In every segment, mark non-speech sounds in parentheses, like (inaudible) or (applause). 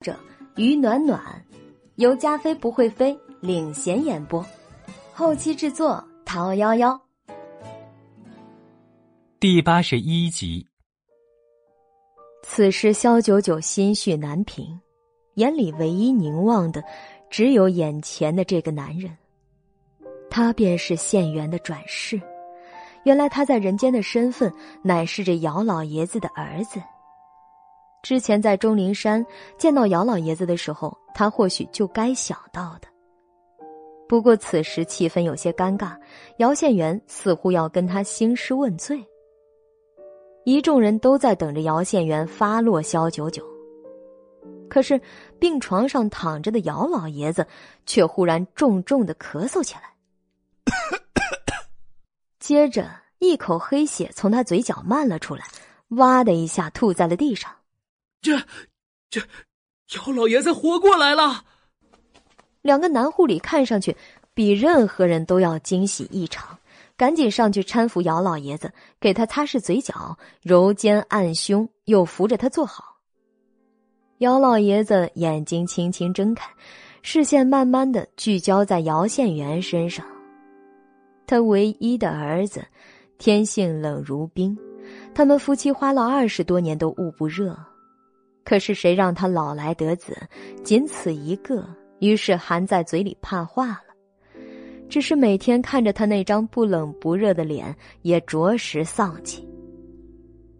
者于暖暖，由加菲不会飞领衔演播，后期制作陶幺幺。第八十一集。此时，萧九九心绪难平，眼里唯一凝望的只有眼前的这个男人。他便是县元的转世，原来他在人间的身份乃是这姚老爷子的儿子。之前在钟灵山见到姚老爷子的时候，他或许就该想到的。不过此时气氛有些尴尬，姚县元似乎要跟他兴师问罪。一众人都在等着姚县元发落萧九九，可是病床上躺着的姚老爷子却忽然重重的咳嗽起来，(coughs) 接着一口黑血从他嘴角漫了出来，哇的一下吐在了地上。这，这，姚老爷子活过来了。两个男护理看上去比任何人都要惊喜异常，赶紧上去搀扶姚老爷子，给他擦拭嘴角、揉肩按胸，又扶着他坐好。姚老爷子眼睛轻轻睁开，视线慢慢的聚焦在姚县元身上。他唯一的儿子，天性冷如冰，他们夫妻花了二十多年都捂不热。可是谁让他老来得子，仅此一个，于是含在嘴里怕化了。只是每天看着他那张不冷不热的脸，也着实丧气。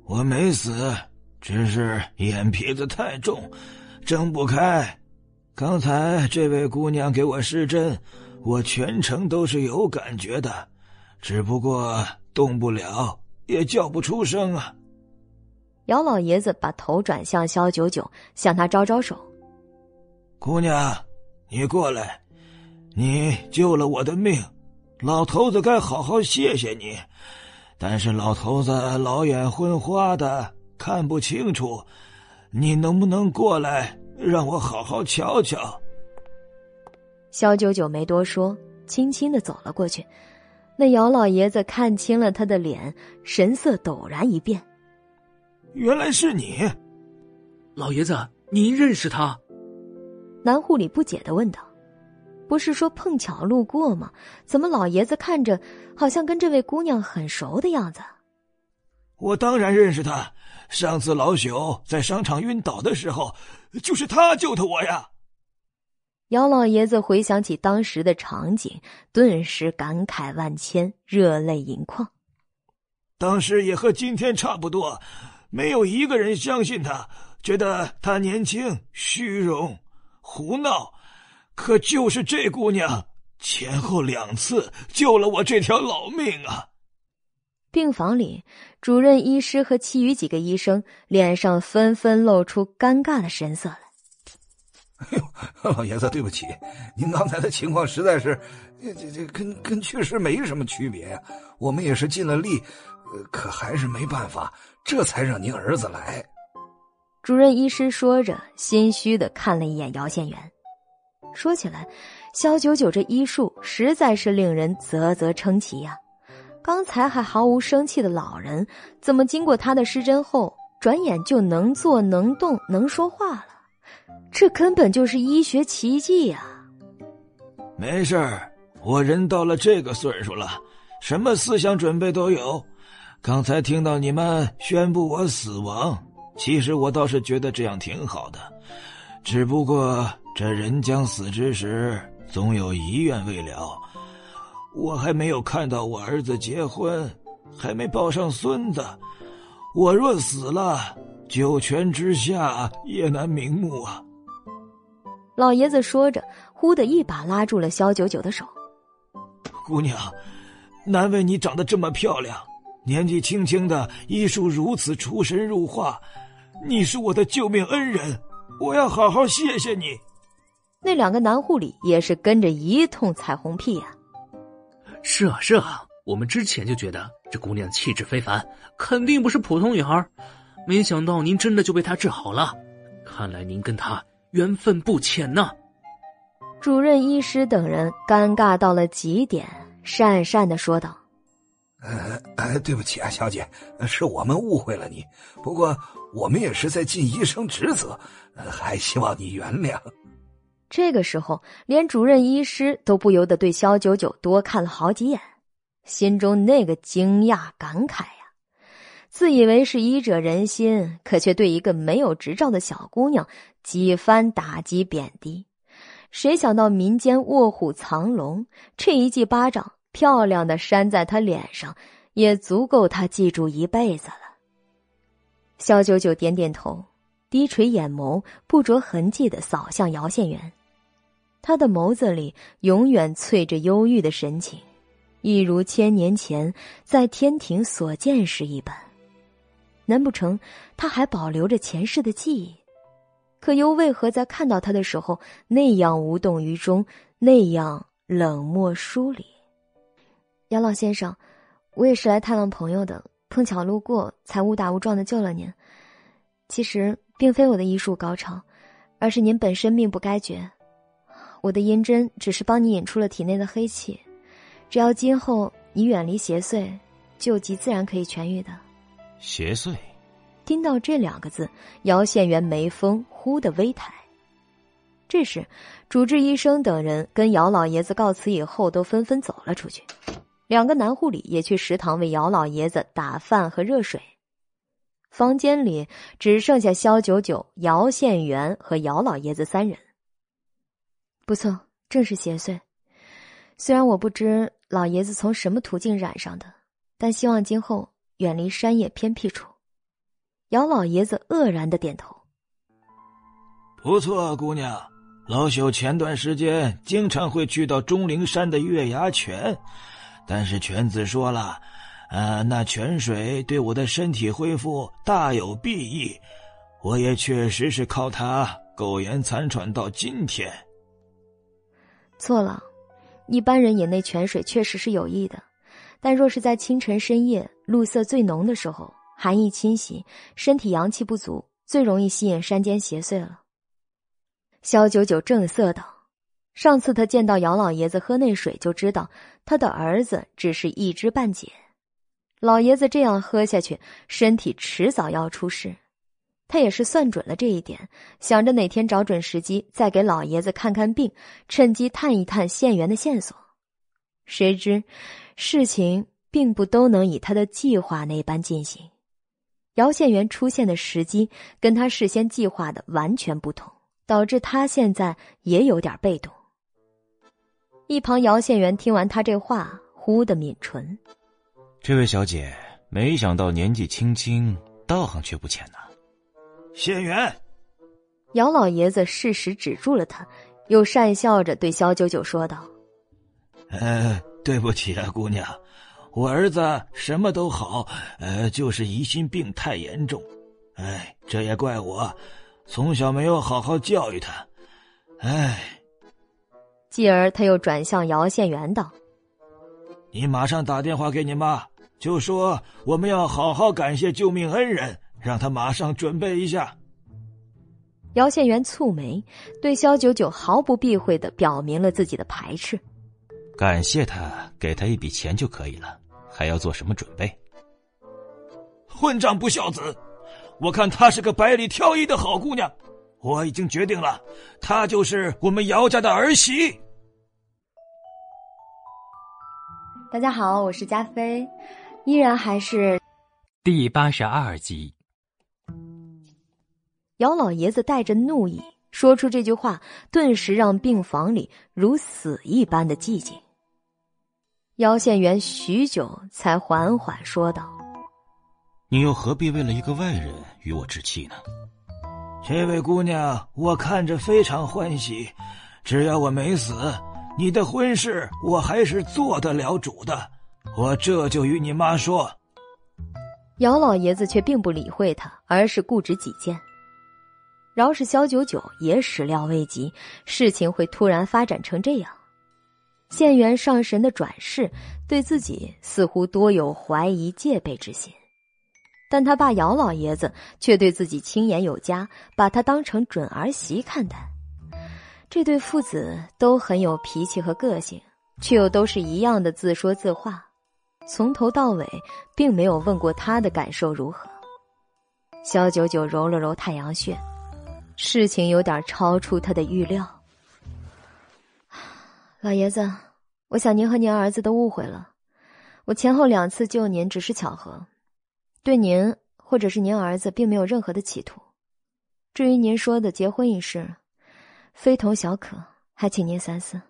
我没死，只是眼皮子太重，睁不开。刚才这位姑娘给我施针，我全程都是有感觉的，只不过动不了，也叫不出声啊。姚老爷子把头转向萧九九，向他招招手：“姑娘，你过来，你救了我的命，老头子该好好谢谢你。但是老头子老眼昏花的，看不清楚，你能不能过来，让我好好瞧瞧？”萧九九没多说，轻轻的走了过去。那姚老爷子看清了他的脸，神色陡然一变。原来是你，老爷子，您认识他？男护理不解的问道：“不是说碰巧路过吗？怎么老爷子看着好像跟这位姑娘很熟的样子？”我当然认识他，上次老朽在商场晕倒的时候，就是他救的我呀。姚老爷子回想起当时的场景，顿时感慨万千，热泪盈眶。当时也和今天差不多。没有一个人相信他，觉得他年轻、虚荣、胡闹。可就是这姑娘，前后两次救了我这条老命啊！病房里，主任医师和其余几个医生脸上纷纷露出尴尬的神色来。哎呦，老爷子，对不起，您刚才的情况实在是，这这跟跟去世没什么区别。我们也是尽了力。可还是没办法，这才让您儿子来。主任医师说着，心虚的看了一眼姚县元。说起来，肖九九这医术实在是令人啧啧称奇呀。刚才还毫无生气的老人，怎么经过他的施针后，转眼就能坐、能动、能说话了？这根本就是医学奇迹呀！没事儿，我人到了这个岁数了，什么思想准备都有。刚才听到你们宣布我死亡，其实我倒是觉得这样挺好的。只不过这人将死之时，总有遗愿未了。我还没有看到我儿子结婚，还没抱上孙子。我若死了，九泉之下也难瞑目啊！老爷子说着，忽的一把拉住了萧九九的手：“姑娘，难为你长得这么漂亮。”年纪轻轻的医术如此出神入化，你是我的救命恩人，我要好好谢谢你。那两个男护理也是跟着一通彩虹屁呀。是啊是啊，我们之前就觉得这姑娘气质非凡，肯定不是普通女孩，没想到您真的就被她治好了，看来您跟她缘分不浅呐。主任医师等人尴尬到了极点，讪讪的说道。呃，对不起啊，小姐，是我们误会了你。不过我们也是在尽医生职责，还希望你原谅。这个时候，连主任医师都不由得对肖九九多看了好几眼，心中那个惊讶感慨呀！自以为是医者仁心，可却对一个没有执照的小姑娘几番打击贬低。谁想到民间卧虎藏龙，这一记巴掌。漂亮的扇在他脸上，也足够他记住一辈子了。肖九九点点头，低垂眼眸，不着痕迹的扫向姚县元。他的眸子里永远淬着忧郁的神情，一如千年前在天庭所见时一般。难不成他还保留着前世的记忆？可又为何在看到他的时候那样无动于衷，那样冷漠疏离？姚老先生，我也是来探望朋友的，碰巧路过，才误打误撞的救了您。其实并非我的医术高超，而是您本身命不该绝。我的银针只是帮你引出了体内的黑气，只要今后你远离邪祟，救急自然可以痊愈的。邪祟，听到这两个字，姚县元眉峰忽的微抬。这时，主治医生等人跟姚老爷子告辞以后，都纷纷走了出去。两个男护理也去食堂为姚老爷子打饭和热水，房间里只剩下肖九九、姚县元和姚老爷子三人。不错，正是邪祟。虽然我不知老爷子从什么途径染上的，但希望今后远离山野偏僻处。姚老爷子愕然的点头。不错，姑娘，老朽前段时间经常会去到钟灵山的月牙泉。但是犬子说了，呃，那泉水对我的身体恢复大有裨益，我也确实是靠它苟延残喘到今天。错了，一般人饮那泉水确实是有益的，但若是在清晨深夜露色最浓的时候，寒意侵袭，身体阳气不足，最容易吸引山间邪祟了。萧九九正色道。上次他见到姚老爷子喝那水，就知道他的儿子只是一知半解。老爷子这样喝下去，身体迟早要出事。他也是算准了这一点，想着哪天找准时机再给老爷子看看病，趁机探一探县员的线索。谁知事情并不都能以他的计划那般进行。姚县员出现的时机跟他事先计划的完全不同，导致他现在也有点被动。一旁姚县元听完他这话，忽的抿唇。这位小姐，没想到年纪轻轻，道行却不浅呐。县元，姚老爷子适时止住了他，又讪笑着对萧九九说道：“呃，对不起啊，姑娘，我儿子什么都好，呃，就是疑心病太严重。哎，这也怪我，从小没有好好教育他。哎。”继而，他又转向姚县元道：“你马上打电话给你妈，就说我们要好好感谢救命恩人，让他马上准备一下。”姚县元蹙眉，对肖九九毫不避讳的表明了自己的排斥。感谢他，给他一笔钱就可以了，还要做什么准备？混账不孝子！我看她是个百里挑一的好姑娘。我已经决定了，她就是我们姚家的儿媳。大家好，我是加菲，依然还是第八十二集。姚老爷子带着怒意说出这句话，顿时让病房里如死一般的寂静。姚县元许久才缓缓说道：“你又何必为了一个外人与我置气呢？”这位姑娘，我看着非常欢喜。只要我没死，你的婚事我还是做得了主的。我这就与你妈说。姚老爷子却并不理会他，而是固执己见。饶是萧九九也始料未及，事情会突然发展成这样。县元上神的转世，对自己似乎多有怀疑戒备之心。但他爸姚老爷子却对自己亲眼有加，把他当成准儿媳看待。这对父子都很有脾气和个性，却又都是一样的自说自话。从头到尾并没有问过他的感受如何。肖九九揉了揉太阳穴，事情有点超出他的预料。老爷子，我想您和您儿子都误会了，我前后两次救您只是巧合，对您或者是您儿子并没有任何的企图。至于您说的结婚一事，非同小可，还请您三思。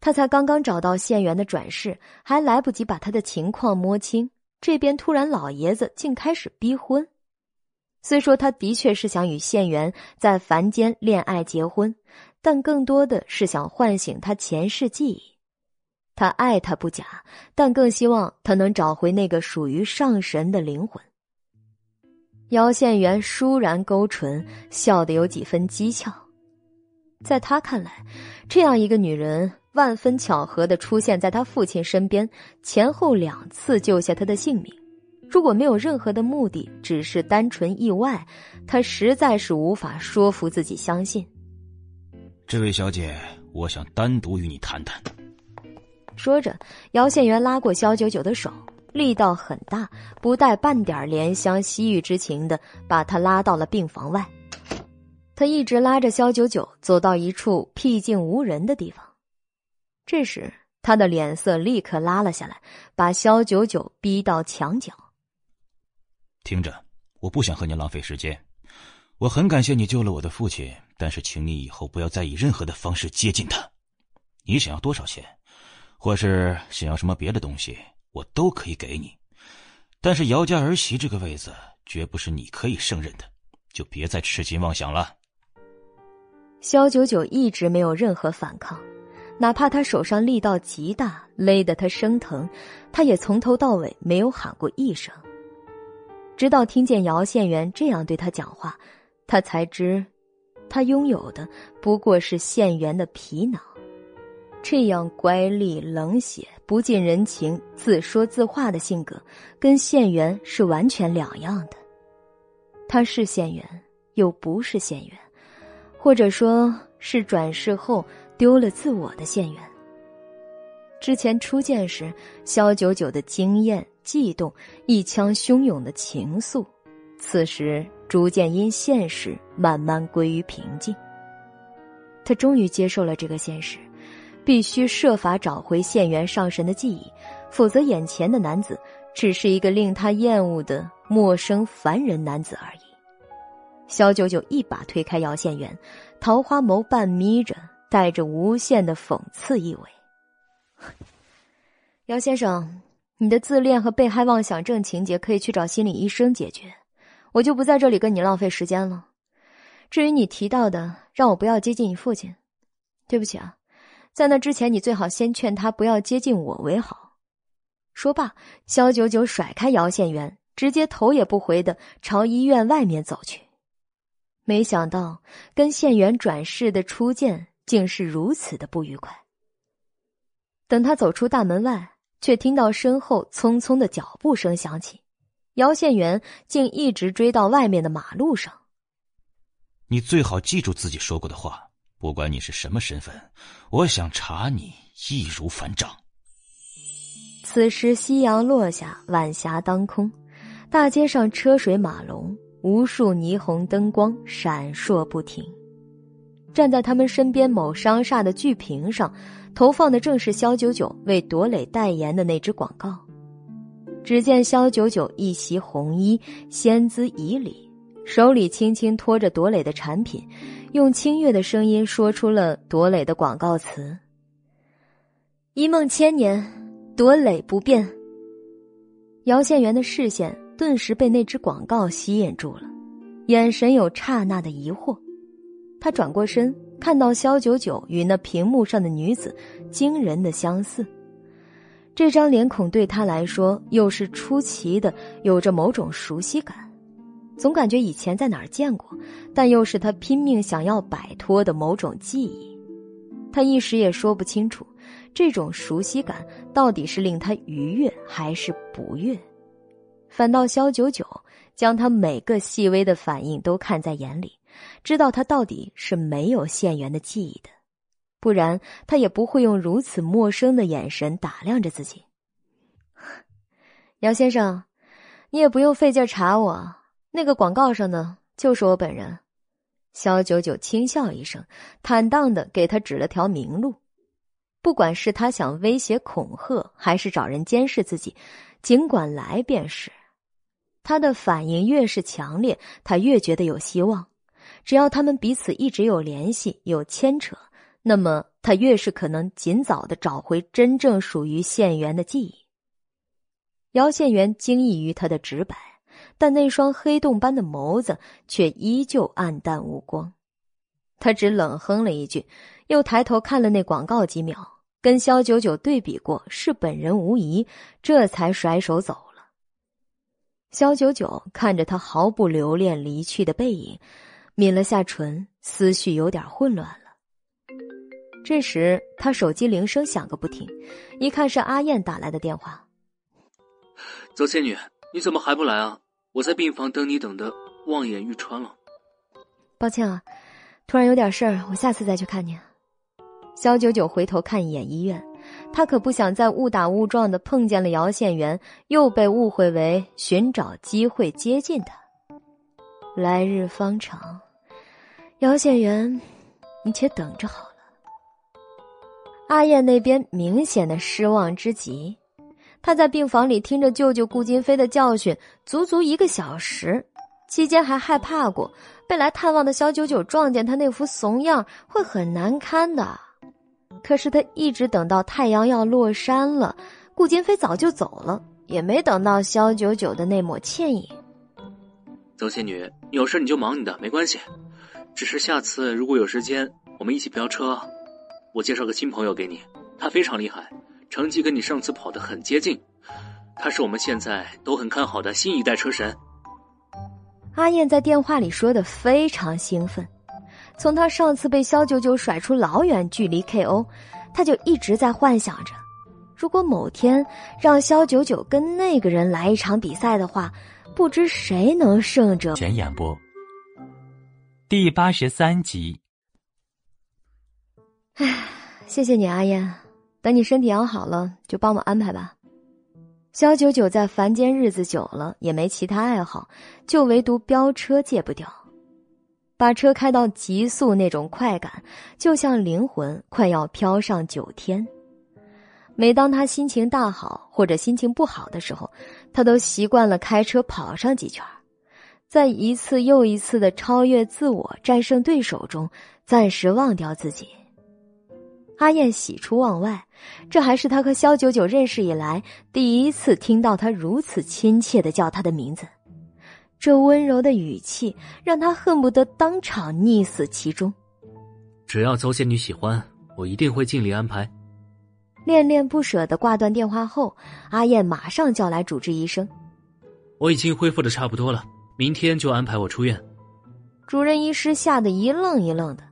他才刚刚找到县员的转世，还来不及把他的情况摸清，这边突然老爷子竟开始逼婚。虽说他的确是想与县员在凡间恋爱结婚，但更多的是想唤醒他前世记忆。他爱他不假，但更希望他能找回那个属于上神的灵魂。姚县员倏然勾唇，笑得有几分讥诮。在他看来，这样一个女人万分巧合的出现在他父亲身边，前后两次救下他的性命。如果没有任何的目的，只是单纯意外，他实在是无法说服自己相信。这位小姐，我想单独与你谈谈。说着，姚县员拉过肖九九的手，力道很大，不带半点怜香惜玉之情的把他拉到了病房外。他一直拉着肖九九走到一处僻静无人的地方，这时他的脸色立刻拉了下来，把肖九九逼到墙角。听着，我不想和你浪费时间。我很感谢你救了我的父亲，但是请你以后不要再以任何的方式接近他。你想要多少钱，或是想要什么别的东西，我都可以给你。但是姚家儿媳这个位子绝不是你可以胜任的，就别再痴心妄想了。肖九九一直没有任何反抗，哪怕他手上力道极大，勒得他生疼，他也从头到尾没有喊过一声。直到听见姚县员这样对他讲话，他才知，他拥有的不过是县员的皮囊。这样乖戾、冷血、不近人情、自说自话的性格，跟县元是完全两样的。他是县元，又不是县元，或者说是转世后丢了自我的县元。之前初见时，萧九九的惊艳。悸动，一腔汹涌的情愫，此时逐渐因现实慢慢归于平静。他终于接受了这个现实，必须设法找回县员上神的记忆，否则眼前的男子只是一个令他厌恶的陌生凡人男子而已。萧九九一把推开姚县元，桃花眸半眯着，带着无限的讽刺意味。(laughs) 姚先生。你的自恋和被害妄想症情节可以去找心理医生解决，我就不在这里跟你浪费时间了。至于你提到的让我不要接近你父亲，对不起啊，在那之前你最好先劝他不要接近我为好。说罢，肖九九甩开姚县元，直接头也不回的朝医院外面走去。没想到跟县元转世的初见竟是如此的不愉快。等他走出大门外。却听到身后匆匆的脚步声响起，姚县元竟一直追到外面的马路上。你最好记住自己说过的话，不管你是什么身份，我想查你易如反掌。此时夕阳落下，晚霞当空，大街上车水马龙，无数霓虹灯光闪烁不停。站在他们身边某商厦的巨屏上。投放的正是肖九九为朵蕾代言的那支广告。只见肖九九一袭红衣，仙姿旖旎，手里轻轻托着朵蕾的产品，用清越的声音说出了朵蕾的广告词：“一梦千年，朵蕾不变。”姚县元的视线顿时被那只广告吸引住了，眼神有刹那的疑惑，他转过身。看到肖九九与那屏幕上的女子惊人的相似，这张脸孔对他来说又是出奇的，有着某种熟悉感，总感觉以前在哪儿见过，但又是他拼命想要摆脱的某种记忆。他一时也说不清楚，这种熟悉感到底是令他愉悦还是不悦。反倒肖九九将他每个细微的反应都看在眼里。知道他到底是没有县员的记忆的，不然他也不会用如此陌生的眼神打量着自己。(laughs) 姚先生，你也不用费劲查我，那个广告上呢就是我本人。肖九九轻笑一声，坦荡的给他指了条明路。不管是他想威胁恐吓，还是找人监视自己，尽管来便是。他的反应越是强烈，他越觉得有希望。只要他们彼此一直有联系、有牵扯，那么他越是可能尽早的找回真正属于县元的记忆。姚县元惊异于他的直白，但那双黑洞般的眸子却依旧暗淡无光。他只冷哼了一句，又抬头看了那广告几秒，跟肖九九对比过，是本人无疑，这才甩手走了。肖九九看着他毫不留恋离去的背影，抿了下唇，思绪有点混乱了。这时，他手机铃声响个不停，一看是阿燕打来的电话。邹仙女，你怎么还不来啊？我在病房等你，等的望眼欲穿了。抱歉啊，突然有点事儿，我下次再去看你。肖九九回头看一眼医院。他可不想再误打误撞的碰见了姚县元，又被误会为寻找机会接近他。来日方长，姚县元，你且等着好了。阿燕那边明显的失望之极，他在病房里听着舅舅顾金飞的教训足足一个小时，期间还害怕过被来探望的小九九撞见他那副怂样会很难堪的。可是他一直等到太阳要落山了，顾金飞早就走了，也没等到肖九九的那抹歉意。邹仙女，有事你就忙你的，没关系。只是下次如果有时间，我们一起飙车。我介绍个新朋友给你，他非常厉害，成绩跟你上次跑的很接近。他是我们现在都很看好的新一代车神。阿燕在电话里说的非常兴奋。从他上次被肖九九甩出老远距离 KO，他就一直在幻想着，如果某天让肖九九跟那个人来一场比赛的话，不知谁能胜者。全演播第八十三集。唉，谢谢你，阿燕。等你身体养好了，就帮我安排吧。肖九九在凡间日子久了，也没其他爱好，就唯独飙车戒不掉。把车开到极速，那种快感就像灵魂快要飘上九天。每当他心情大好或者心情不好的时候，他都习惯了开车跑上几圈，在一次又一次的超越自我、战胜对手中，暂时忘掉自己。阿燕喜出望外，这还是他和肖九九认识以来第一次听到他如此亲切的叫她的名字。这温柔的语气让她恨不得当场溺死其中。只要邹仙女喜欢，我一定会尽力安排。恋恋不舍的挂断电话后，阿燕马上叫来主治医生。我已经恢复的差不多了，明天就安排我出院。主任医师吓得一愣一愣的。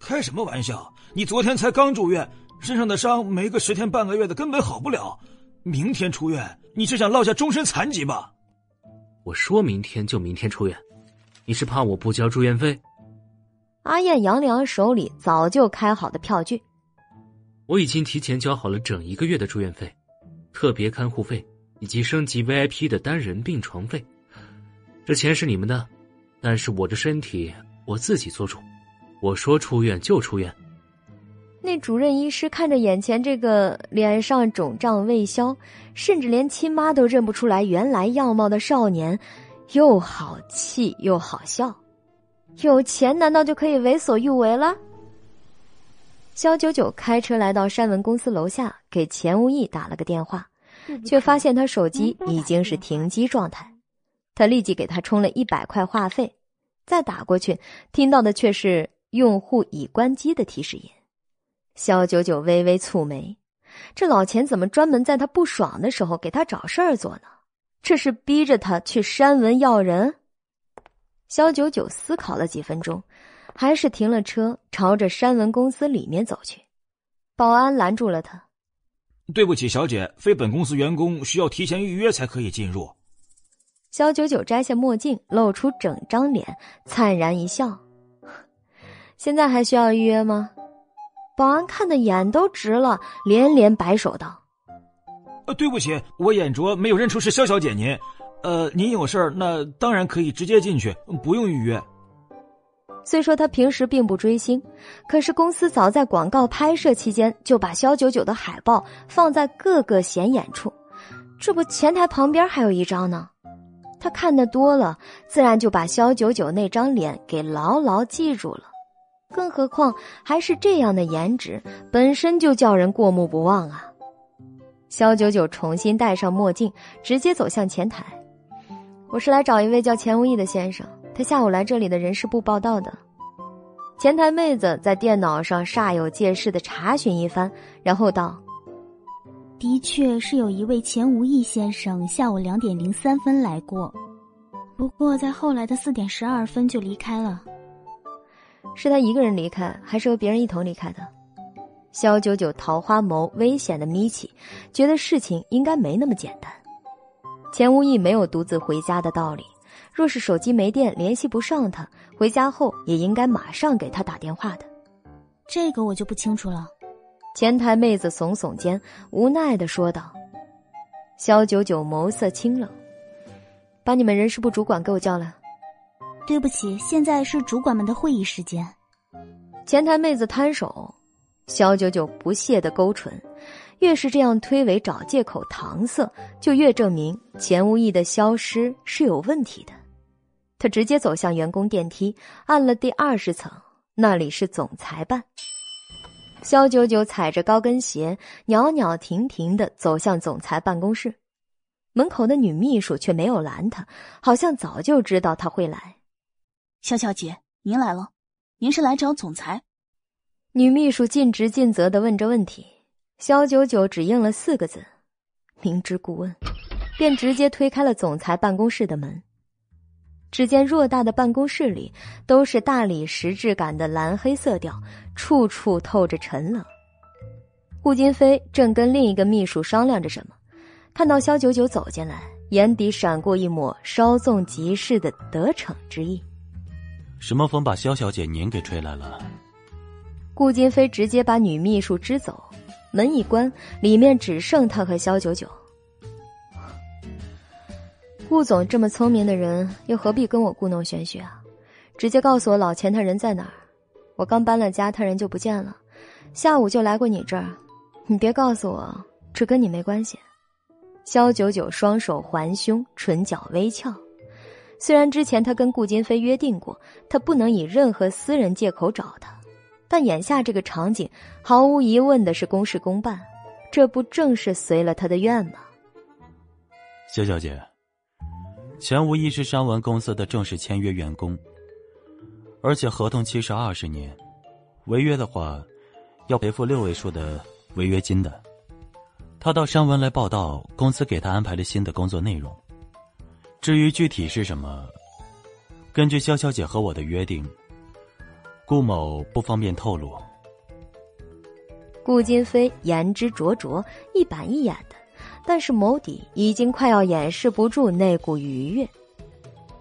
开什么玩笑？你昨天才刚住院，身上的伤没个十天半个月的根本好不了。明天出院，你是想落下终身残疾吧？我说明天就明天出院，你是怕我不交住院费？阿燕扬了扬手里早就开好的票据，我已经提前交好了整一个月的住院费、特别看护费以及升级 VIP 的单人病床费，这钱是你们的，但是我的身体我自己做主，我说出院就出院。那主任医师看着眼前这个脸上肿胀未消，甚至连亲妈都认不出来原来样貌的少年，又好气又好笑。有钱难道就可以为所欲为了？肖九九开车来到山文公司楼下，给钱无义打了个电话，却发现他手机已经是停机状态。他立即给他充了一百块话费，再打过去，听到的却是用户已关机的提示音。肖九九微微蹙眉，这老钱怎么专门在他不爽的时候给他找事儿做呢？这是逼着他去山文要人？肖九九思考了几分钟，还是停了车，朝着山文公司里面走去。保安拦住了他：“对不起，小姐，非本公司员工需要提前预约才可以进入。”肖九九摘下墨镜，露出整张脸，灿然一笑：“ (laughs) 现在还需要预约吗？”保安看的眼都直了，连连摆手道：“呃，对不起，我眼拙，没有认出是肖小姐您。呃，您有事儿，那当然可以直接进去，不用预约。虽说他平时并不追星，可是公司早在广告拍摄期间就把肖九九的海报放在各个显眼处，这不前台旁边还有一张呢。他看的多了，自然就把肖九九那张脸给牢牢记住了。更何况还是这样的颜值，本身就叫人过目不忘啊。肖九九重新戴上墨镜，直接走向前台。我是来找一位叫钱无义的先生。他下午来这里的人事部报道的。前台妹子在电脑上煞有介事的查询一番，然后道：“的确是有一位钱无义先生下午两点零三分来过，不过在后来的四点十二分就离开了。是他一个人离开，还是和别人一同离开的？”肖九九桃花眸危险的眯起，觉得事情应该没那么简单。钱无意没有独自回家的道理。若是手机没电，联系不上他，回家后也应该马上给他打电话的。这个我就不清楚了。前台妹子耸耸肩，无奈的说道：“肖九九眸色清冷，把你们人事部主管给我叫来。”对不起，现在是主管们的会议时间。前台妹子摊手，肖九九不屑的勾唇。越是这样推诿找借口搪塞，就越证明钱无义的消失是有问题的。他直接走向员工电梯，按了第二十层，那里是总裁办。肖九九踩着高跟鞋，袅袅婷婷的走向总裁办公室。门口的女秘书却没有拦他，好像早就知道他会来。肖小姐，您来了，您是来找总裁？女秘书尽职尽责的问着问题。肖九九只应了四个字：“明知故问”，便直接推开了总裁办公室的门。只见偌大的办公室里都是大理石质感的蓝黑色调，处处透着沉冷。顾金飞正跟另一个秘书商量着什么，看到肖九九走进来，眼底闪过一抹稍纵即逝的得逞之意。什么风把肖小姐您给吹来了？顾金飞直接把女秘书支走，门一关，里面只剩他和肖九九。顾总这么聪明的人，又何必跟我故弄玄虚啊？直接告诉我老钱他人在哪儿。我刚搬了家，他人就不见了，下午就来过你这儿。你别告诉我，这跟你没关系。肖九九双手环胸，唇角微翘。虽然之前他跟顾金飞约定过，他不能以任何私人借口找他，但眼下这个场景，毫无疑问的是公事公办，这不正是随了他的愿吗？肖小姐。钱无义是商文公司的正式签约员工，而且合同期是二十年，违约的话要赔付六位数的违约金的。他到商文来报道，公司给他安排了新的工作内容。至于具体是什么，根据肖小姐和我的约定，顾某不方便透露。顾金飞言之灼灼，一板一眼的。但是眸底已经快要掩饰不住那股愉悦。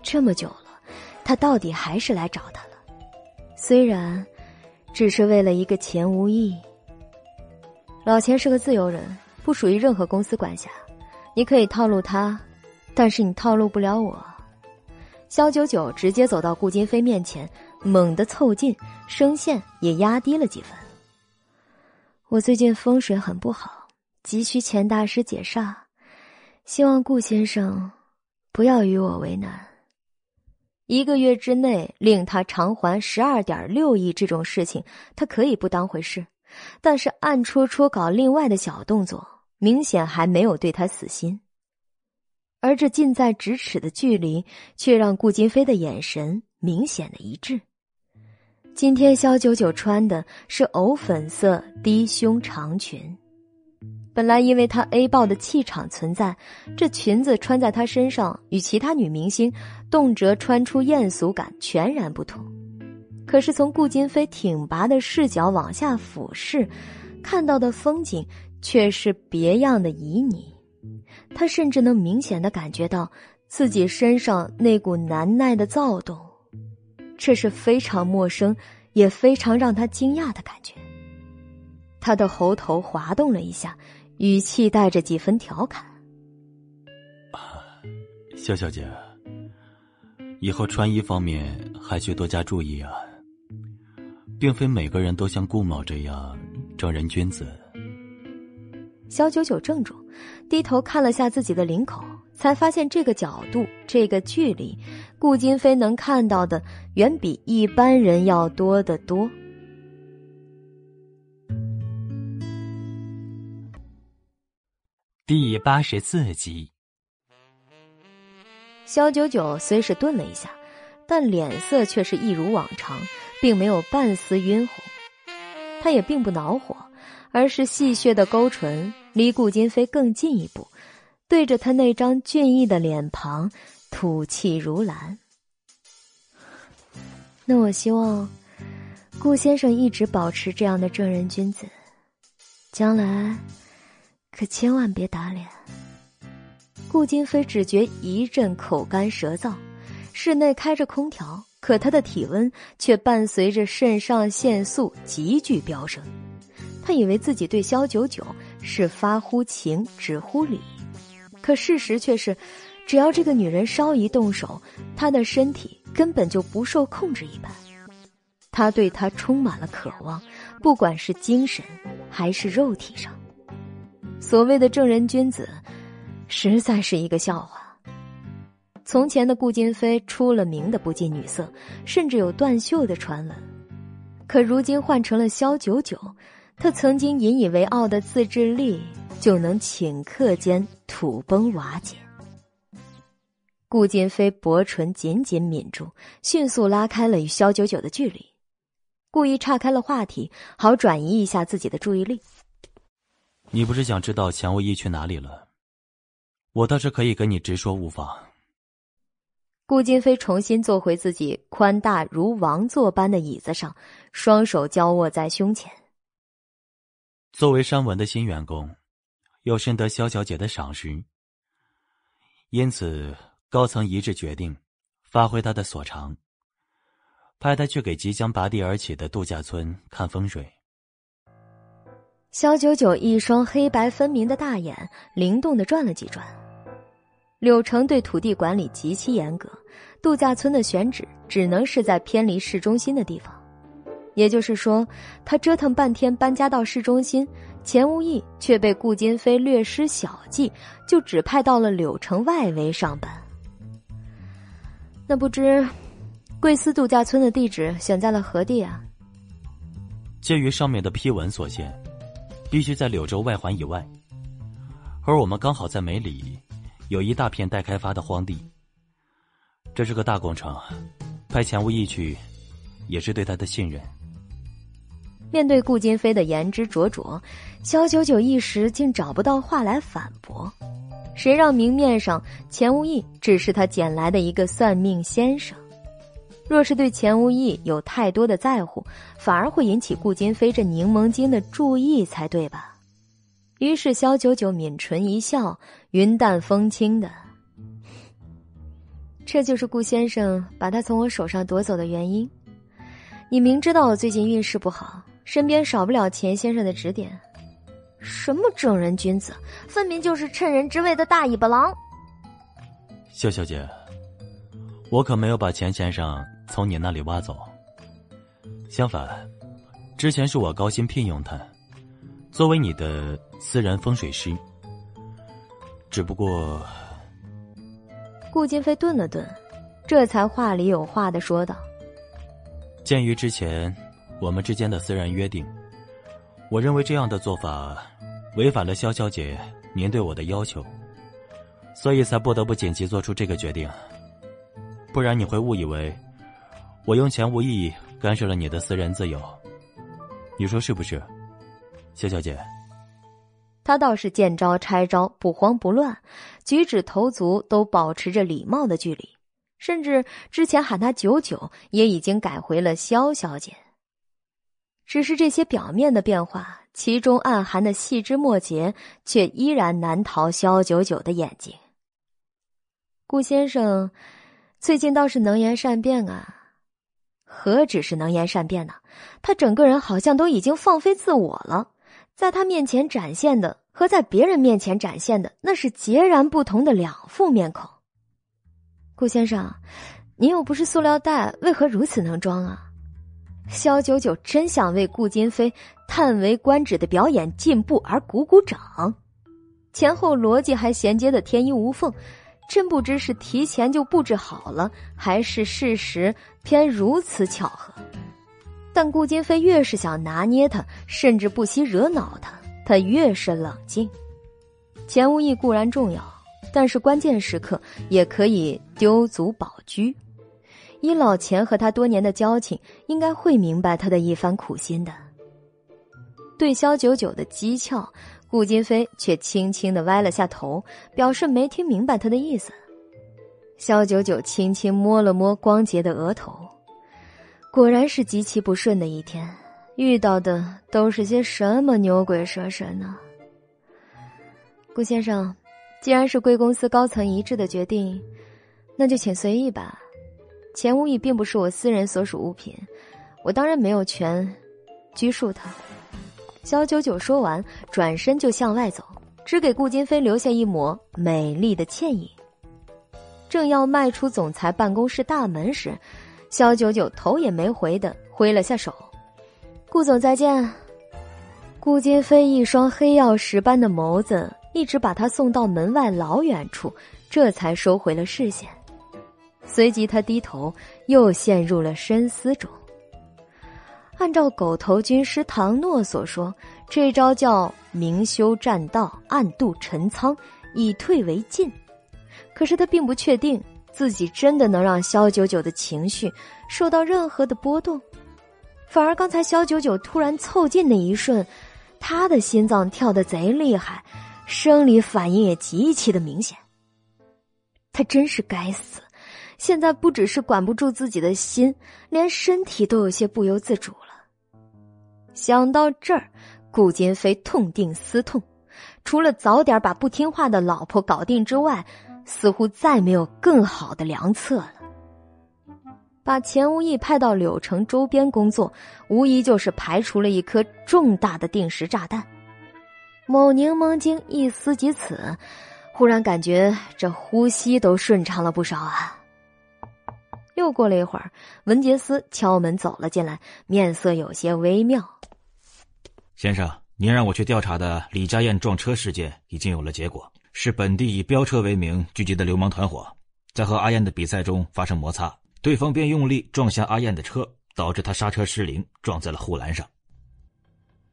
这么久了，他到底还是来找他了，虽然只是为了一个钱无义。老钱是个自由人，不属于任何公司管辖，你可以套路他，但是你套路不了我。肖九九直接走到顾金飞面前，猛地凑近，声线也压低了几分。我最近风水很不好。急需钱大师解煞，希望顾先生不要与我为难。一个月之内令他偿还十二点六亿这种事情，他可以不当回事，但是暗戳戳搞另外的小动作，明显还没有对他死心。而这近在咫尺的距离，却让顾金飞的眼神明显的一致。今天肖九九穿的是藕粉色低胸长裙。本来因为她 A 爆的气场存在，这裙子穿在她身上与其他女明星动辄穿出艳俗感全然不同。可是从顾金飞挺拔的视角往下俯视，看到的风景却是别样的旖旎。他甚至能明显的感觉到自己身上那股难耐的躁动，这是非常陌生，也非常让他惊讶的感觉。他的喉头滑动了一下。语气带着几分调侃：“啊肖小姐，以后穿衣方面还需多加注意啊，并非每个人都像顾某这样正人君子。”肖九九怔住，低头看了下自己的领口，才发现这个角度、这个距离，顾金飞能看到的远比一般人要多得多。第八十四集，肖九九虽是顿了一下，但脸色却是一如往常，并没有半丝晕红。他也并不恼火，而是戏谑的勾唇，离顾金飞更近一步，对着他那张俊逸的脸庞吐气如兰。那我希望顾先生一直保持这样的正人君子，将来。可千万别打脸。顾金飞只觉一阵口干舌燥，室内开着空调，可他的体温却伴随着肾上腺素急剧飙升。他以为自己对萧九九是发乎情，止乎礼，可事实却是，只要这个女人稍一动手，他的身体根本就不受控制一般。他对她充满了渴望，不管是精神还是肉体上。所谓的正人君子，实在是一个笑话。从前的顾金飞出了名的不近女色，甚至有断袖的传闻。可如今换成了萧九九，他曾经引以为傲的自制力就能顷刻间土崩瓦解。顾金飞薄唇紧紧抿住，迅速拉开了与萧九九的距离，故意岔开了话题，好转移一下自己的注意力。你不是想知道钱无一去哪里了？我倒是可以跟你直说无妨。顾金飞重新坐回自己宽大如王座般的椅子上，双手交握在胸前。作为山文的新员工，又深得萧小姐的赏识，因此高层一致决定，发挥他的所长，派他去给即将拔地而起的度假村看风水。肖九九一双黑白分明的大眼灵动的转了几转。柳城对土地管理极其严格，度假村的选址只能是在偏离市中心的地方。也就是说，他折腾半天搬家到市中心，钱无义却被顾金飞略施小计，就指派到了柳城外围上班。那不知，贵司度假村的地址选在了何地啊？鉴于上面的批文所限。必须在柳州外环以外，而我们刚好在梅里，有一大片待开发的荒地。这是个大工程，派钱无义去，也是对他的信任。面对顾金飞的言之灼灼，肖九九一时竟找不到话来反驳。谁让明面上钱无义只是他捡来的一个算命先生？若是对钱无义有太多的在乎，反而会引起顾金飞这柠檬精的注意才对吧？于是萧九九抿唇一笑，云淡风轻的：“这就是顾先生把他从我手上夺走的原因。你明知道我最近运势不好，身边少不了钱先生的指点。什么正人君子，分明就是趁人之危的大尾巴狼。”肖小姐，我可没有把钱先生。从你那里挖走。相反，之前是我高薪聘用他，作为你的私人风水师。只不过，顾金飞顿了顿，这才话里有话的说道：“鉴于之前我们之间的私人约定，我认为这样的做法违反了肖小姐您对我的要求，所以才不得不紧急做出这个决定。不然你会误以为……”我用钱无意干涉了你的私人自由，你说是不是，谢小姐？他倒是见招拆招，不慌不乱，举止投足都保持着礼貌的距离，甚至之前喊他九九，也已经改回了萧小姐。只是这些表面的变化，其中暗含的细枝末节，却依然难逃萧九九的眼睛。顾先生，最近倒是能言善辩啊。何止是能言善辩呢？他整个人好像都已经放飞自我了，在他面前展现的和在别人面前展现的那是截然不同的两副面孔。顾先生，您又不是塑料袋，为何如此能装啊？萧九九真想为顾金飞叹为观止的表演进步而鼓鼓掌，前后逻辑还衔接的天衣无缝，真不知是提前就布置好了，还是事实偏如此巧合。但顾金飞越是想拿捏他，甚至不惜惹恼他，他越是冷静。钱无义固然重要，但是关键时刻也可以丢卒保车。以老钱和他多年的交情，应该会明白他的一番苦心的。对萧九九的讥诮，顾金飞却轻轻的歪了下头，表示没听明白他的意思。萧九九轻轻摸了摸光洁的额头。果然是极其不顺的一天，遇到的都是些什么牛鬼蛇神呢？顾先生，既然是贵公司高层一致的决定，那就请随意吧。钱无义并不是我私人所属物品，我当然没有权拘束他。肖九九说完，转身就向外走，只给顾金飞留下一抹美丽的倩影。正要迈出总裁办公室大门时，肖九九头也没回的挥了下手：“顾总再见。”顾金飞一双黑曜石般的眸子一直把他送到门外老远处，这才收回了视线。随即他低头，又陷入了深思中。按照狗头军师唐诺所说，这招叫明修栈道，暗度陈仓，以退为进。可是他并不确定。自己真的能让萧九九的情绪受到任何的波动，反而刚才萧九九突然凑近那一瞬，他的心脏跳得贼厉害，生理反应也极其的明显。他真是该死，现在不只是管不住自己的心，连身体都有些不由自主了。想到这儿，顾金飞痛定思痛，除了早点把不听话的老婆搞定之外。似乎再没有更好的良策了。把钱无义派到柳城周边工作，无疑就是排除了一颗重大的定时炸弹。某柠檬精一思及此，忽然感觉这呼吸都顺畅了不少啊。又过了一会儿，文杰斯敲门走了进来，面色有些微妙。先生，您让我去调查的李家燕撞车事件已经有了结果。是本地以飙车为名聚集的流氓团伙，在和阿燕的比赛中发生摩擦，对方便用力撞向阿燕的车，导致他刹车失灵，撞在了护栏上。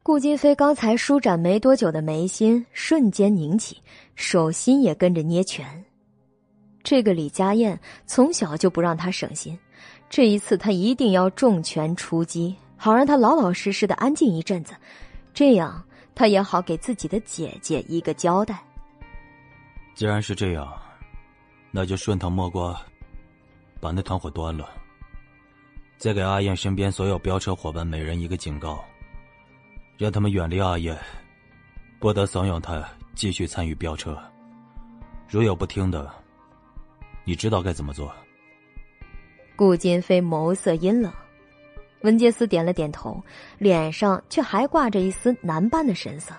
顾金飞刚才舒展没多久的眉心瞬间拧起，手心也跟着捏拳。这个李家燕从小就不让他省心，这一次他一定要重拳出击，好让他老老实实的安静一阵子，这样他也好给自己的姐姐一个交代。既然是这样，那就顺藤摸瓜，把那团伙端了。再给阿燕身边所有飙车伙伴每人一个警告，让他们远离阿燕，不得怂恿他继续参与飙车。如有不听的，你知道该怎么做。顾金飞眸色阴冷，文杰斯点了点头，脸上却还挂着一丝难办的神色。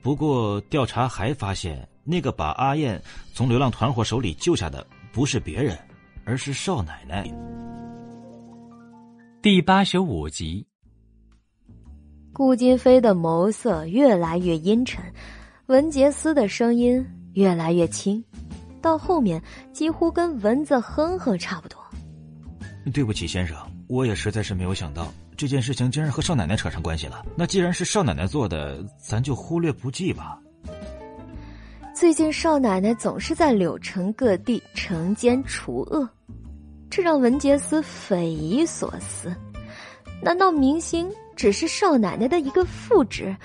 不过调查还发现。那个把阿燕从流浪团伙手里救下的不是别人，而是少奶奶。第八十五集，顾金飞的眸色越来越阴沉，文杰斯的声音越来越轻，到后面几乎跟蚊子哼哼差不多。对不起，先生，我也实在是没有想到这件事情竟然和少奶奶扯上关系了。那既然是少奶奶做的，咱就忽略不计吧。最近少奶奶总是在柳城各地惩奸除恶，这让文杰斯匪夷所思。难道明星只是少奶奶的一个副职？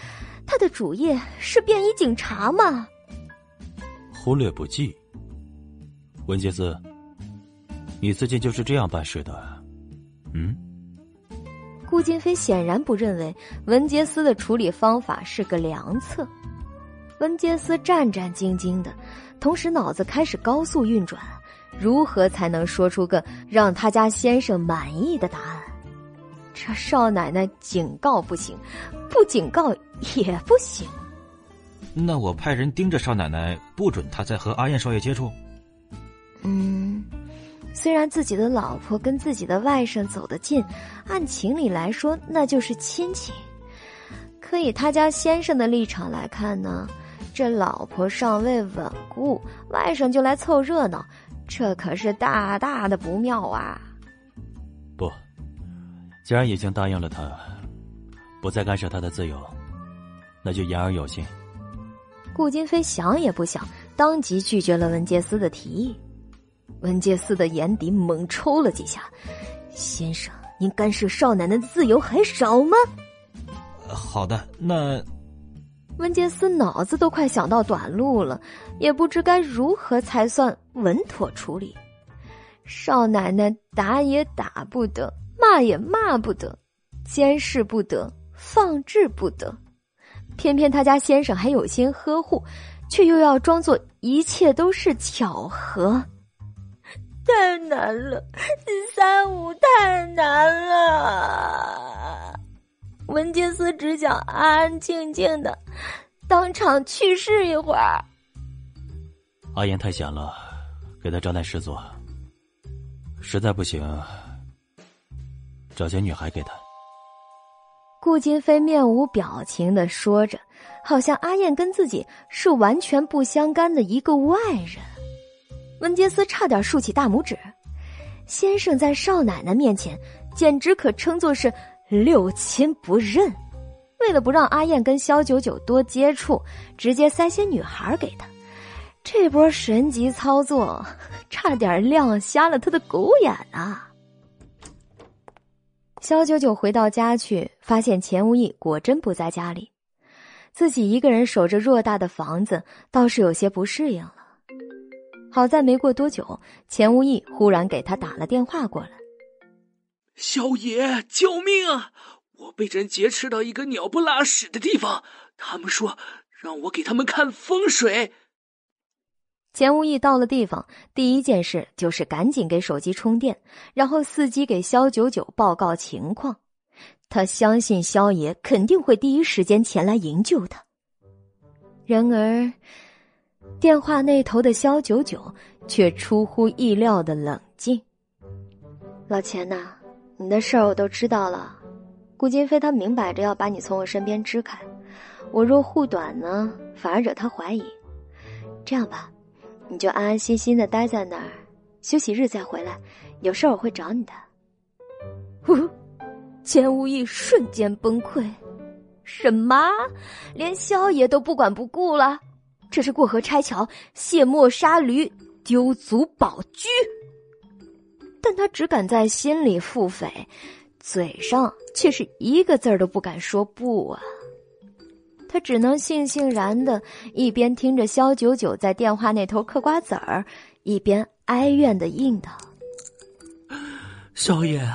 他的主业是便衣警察吗？忽略不计。文杰斯，你最近就是这样办事的？嗯？顾金飞显然不认为文杰斯的处理方法是个良策。文杰斯战战兢兢的，同时脑子开始高速运转，如何才能说出个让他家先生满意的答案？这少奶奶警告不行，不警告也不行。那我派人盯着少奶奶，不准她再和阿燕少爷接触。嗯，虽然自己的老婆跟自己的外甥走得近，按情理来说那就是亲戚。可以他家先生的立场来看呢，这老婆尚未稳固，外甥就来凑热闹，这可是大大的不妙啊！不，既然已经答应了他，不再干涉他的自由，那就言而有信。顾金飞想也不想，当即拒绝了文杰斯的提议。文杰斯的眼底猛抽了几下：“先生，您干涉少奶奶的自由还少吗？”“好的，那……”文杰斯脑子都快想到短路了，也不知该如何才算稳妥处理。少奶奶打也打不得，骂也骂不得，监视不得，放置不得。偏偏他家先生还有心呵护，却又要装作一切都是巧合，太难了，三五太难了。文杰斯只想安安静静的当场去世一会儿。阿言太闲了，给他找点事做。实在不行，找些女孩给他。顾金飞面无表情的说着，好像阿燕跟自己是完全不相干的一个外人。文杰斯差点竖起大拇指，先生在少奶奶面前简直可称作是六亲不认。为了不让阿燕跟萧九九多接触，直接塞些女孩给他。这波神级操作，差点亮瞎了他的狗眼啊！萧九九回到家去，发现钱无义果真不在家里，自己一个人守着偌大的房子，倒是有些不适应了。好在没过多久，钱无义忽然给他打了电话过来：“小爷，救命啊！我被人劫持到一个鸟不拉屎的地方，他们说让我给他们看风水。”钱无义到了地方，第一件事就是赶紧给手机充电，然后伺机给肖九九报告情况。他相信肖爷肯定会第一时间前来营救他。然而，电话那头的肖九九却出乎意料的冷静。老钱呐，你的事儿我都知道了。顾金飞他明摆着要把你从我身边支开，我若护短呢，反而惹他怀疑。这样吧。你就安安心心的待在那儿，休息日再回来。有事我会找你的。呼，钱无义瞬间崩溃，什么？连萧爷都不管不顾了？这是过河拆桥、卸磨杀驴、丢卒保车。但他只敢在心里腹诽，嘴上却是一个字儿都不敢说不啊。他只能悻悻然的，一边听着肖九九在电话那头嗑瓜子儿，一边哀怨的应道：“小爷，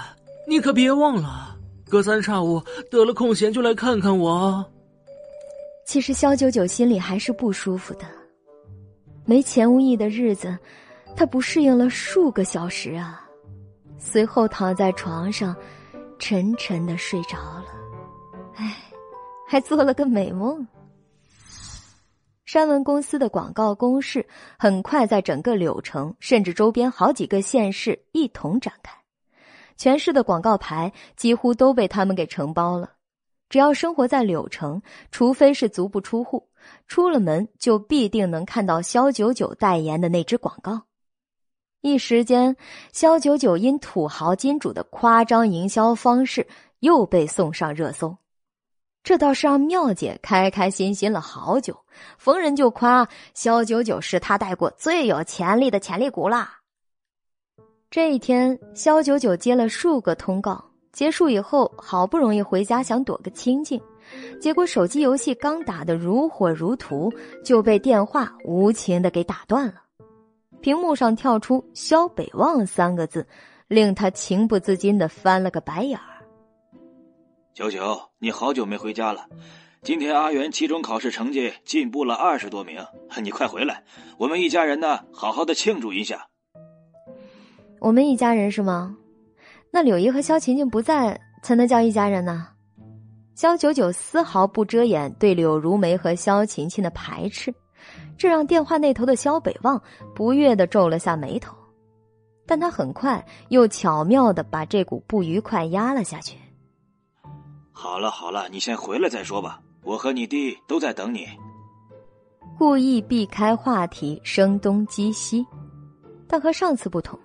你可别忘了，隔三差五得了空闲就来看看我。”其实肖九九心里还是不舒服的，没钱无义的日子，他不适应了数个小时啊，随后躺在床上，沉沉的睡着了。唉。还做了个美梦。山文公司的广告攻势很快在整个柳城，甚至周边好几个县市一同展开，全市的广告牌几乎都被他们给承包了。只要生活在柳城，除非是足不出户，出了门就必定能看到肖九九代言的那支广告。一时间，肖九九因土豪金主的夸张营销方式又被送上热搜。这倒是让妙姐开开心心了好久，逢人就夸肖九九是他带过最有潜力的潜力股啦。这一天，肖九九接了数个通告，结束以后，好不容易回家想躲个清静，结果手机游戏刚打得如火如荼，就被电话无情的给打断了。屏幕上跳出“肖北望”三个字，令他情不自禁的翻了个白眼儿。九九，你好久没回家了。今天阿元期中考试成绩进步了二十多名，(laughs) 你快回来，我们一家人呢，好好的庆祝一下。我们一家人是吗？那柳姨和萧琴琴不在，才能叫一家人呢？萧九九丝毫不遮掩对柳如梅和萧琴琴的排斥，这让电话那头的萧北望不悦的皱了下眉头，但他很快又巧妙的把这股不愉快压了下去。好了好了，你先回来再说吧，我和你弟都在等你。故意避开话题，声东击西，但和上次不同，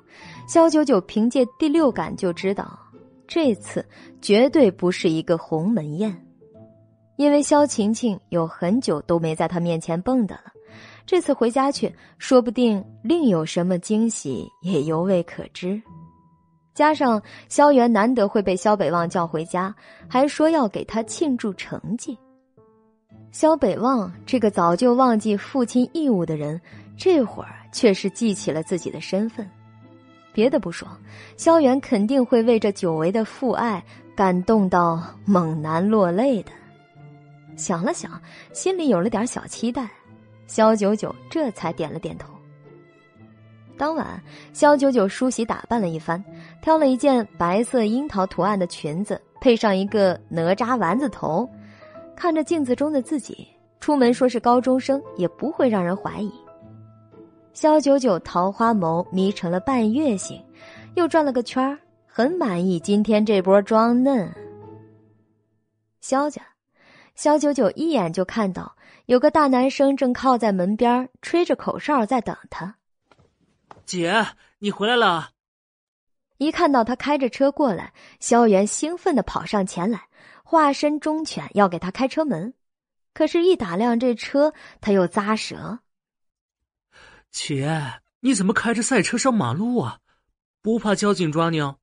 肖九九凭借第六感就知道，这次绝对不是一个鸿门宴，因为肖晴晴有很久都没在他面前蹦跶了，这次回家去，说不定另有什么惊喜也犹未可知。加上萧元难得会被萧北望叫回家，还说要给他庆祝成绩。萧北望这个早就忘记父亲义务的人，这会儿却是记起了自己的身份。别的不说，萧元肯定会为这久违的父爱感动到猛男落泪的。想了想，心里有了点小期待，萧九九这才点了点头。当晚，萧九九梳洗打扮了一番，挑了一件白色樱桃图案的裙子，配上一个哪吒丸子头，看着镜子中的自己，出门说是高中生也不会让人怀疑。萧九九桃花眸眯成了半月形，又转了个圈很满意今天这波装嫩。萧家，萧九九一眼就看到有个大男生正靠在门边吹着口哨在等他。姐，你回来了！一看到他开着车过来，萧元兴奋的跑上前来，化身忠犬要给他开车门。可是，一打量这车，他又咂舌：“姐，你怎么开着赛车上马路啊？不怕交警抓你啊？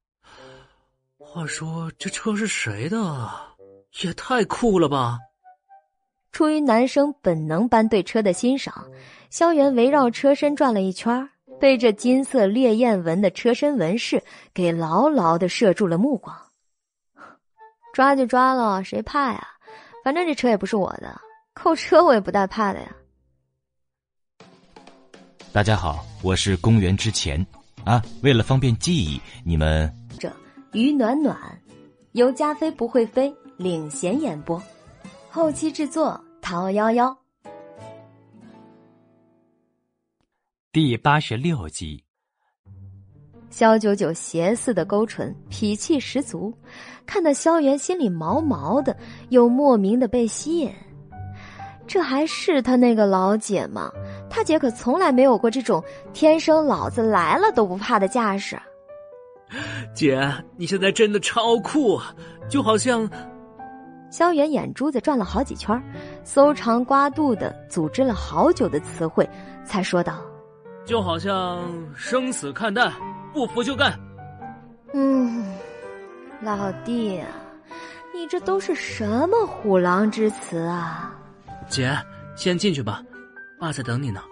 话说，这车是谁的？也太酷了吧！”出于男生本能般对车的欣赏，萧元围绕车身转了一圈被这金色烈焰纹的车身纹饰给牢牢的摄住了目光。抓就抓了，谁怕呀？反正这车也不是我的，扣车我也不带怕的呀。大家好，我是公元之前啊，为了方便记忆，你们这于暖暖由加菲不会飞领衔演播，后期制作陶幺幺。第八十六集，萧九九邪似的勾唇，痞气十足，看得萧元心里毛毛的，又莫名的被吸引。这还是他那个老姐吗？他姐可从来没有过这种天生老子来了都不怕的架势。姐，你现在真的超酷，就好像……萧元眼珠子转了好几圈，搜肠刮肚的组织了好久的词汇，才说道。就好像生死看淡，不服就干。嗯，老弟啊，你这都是什么虎狼之词啊？姐，先进去吧，爸在等你呢。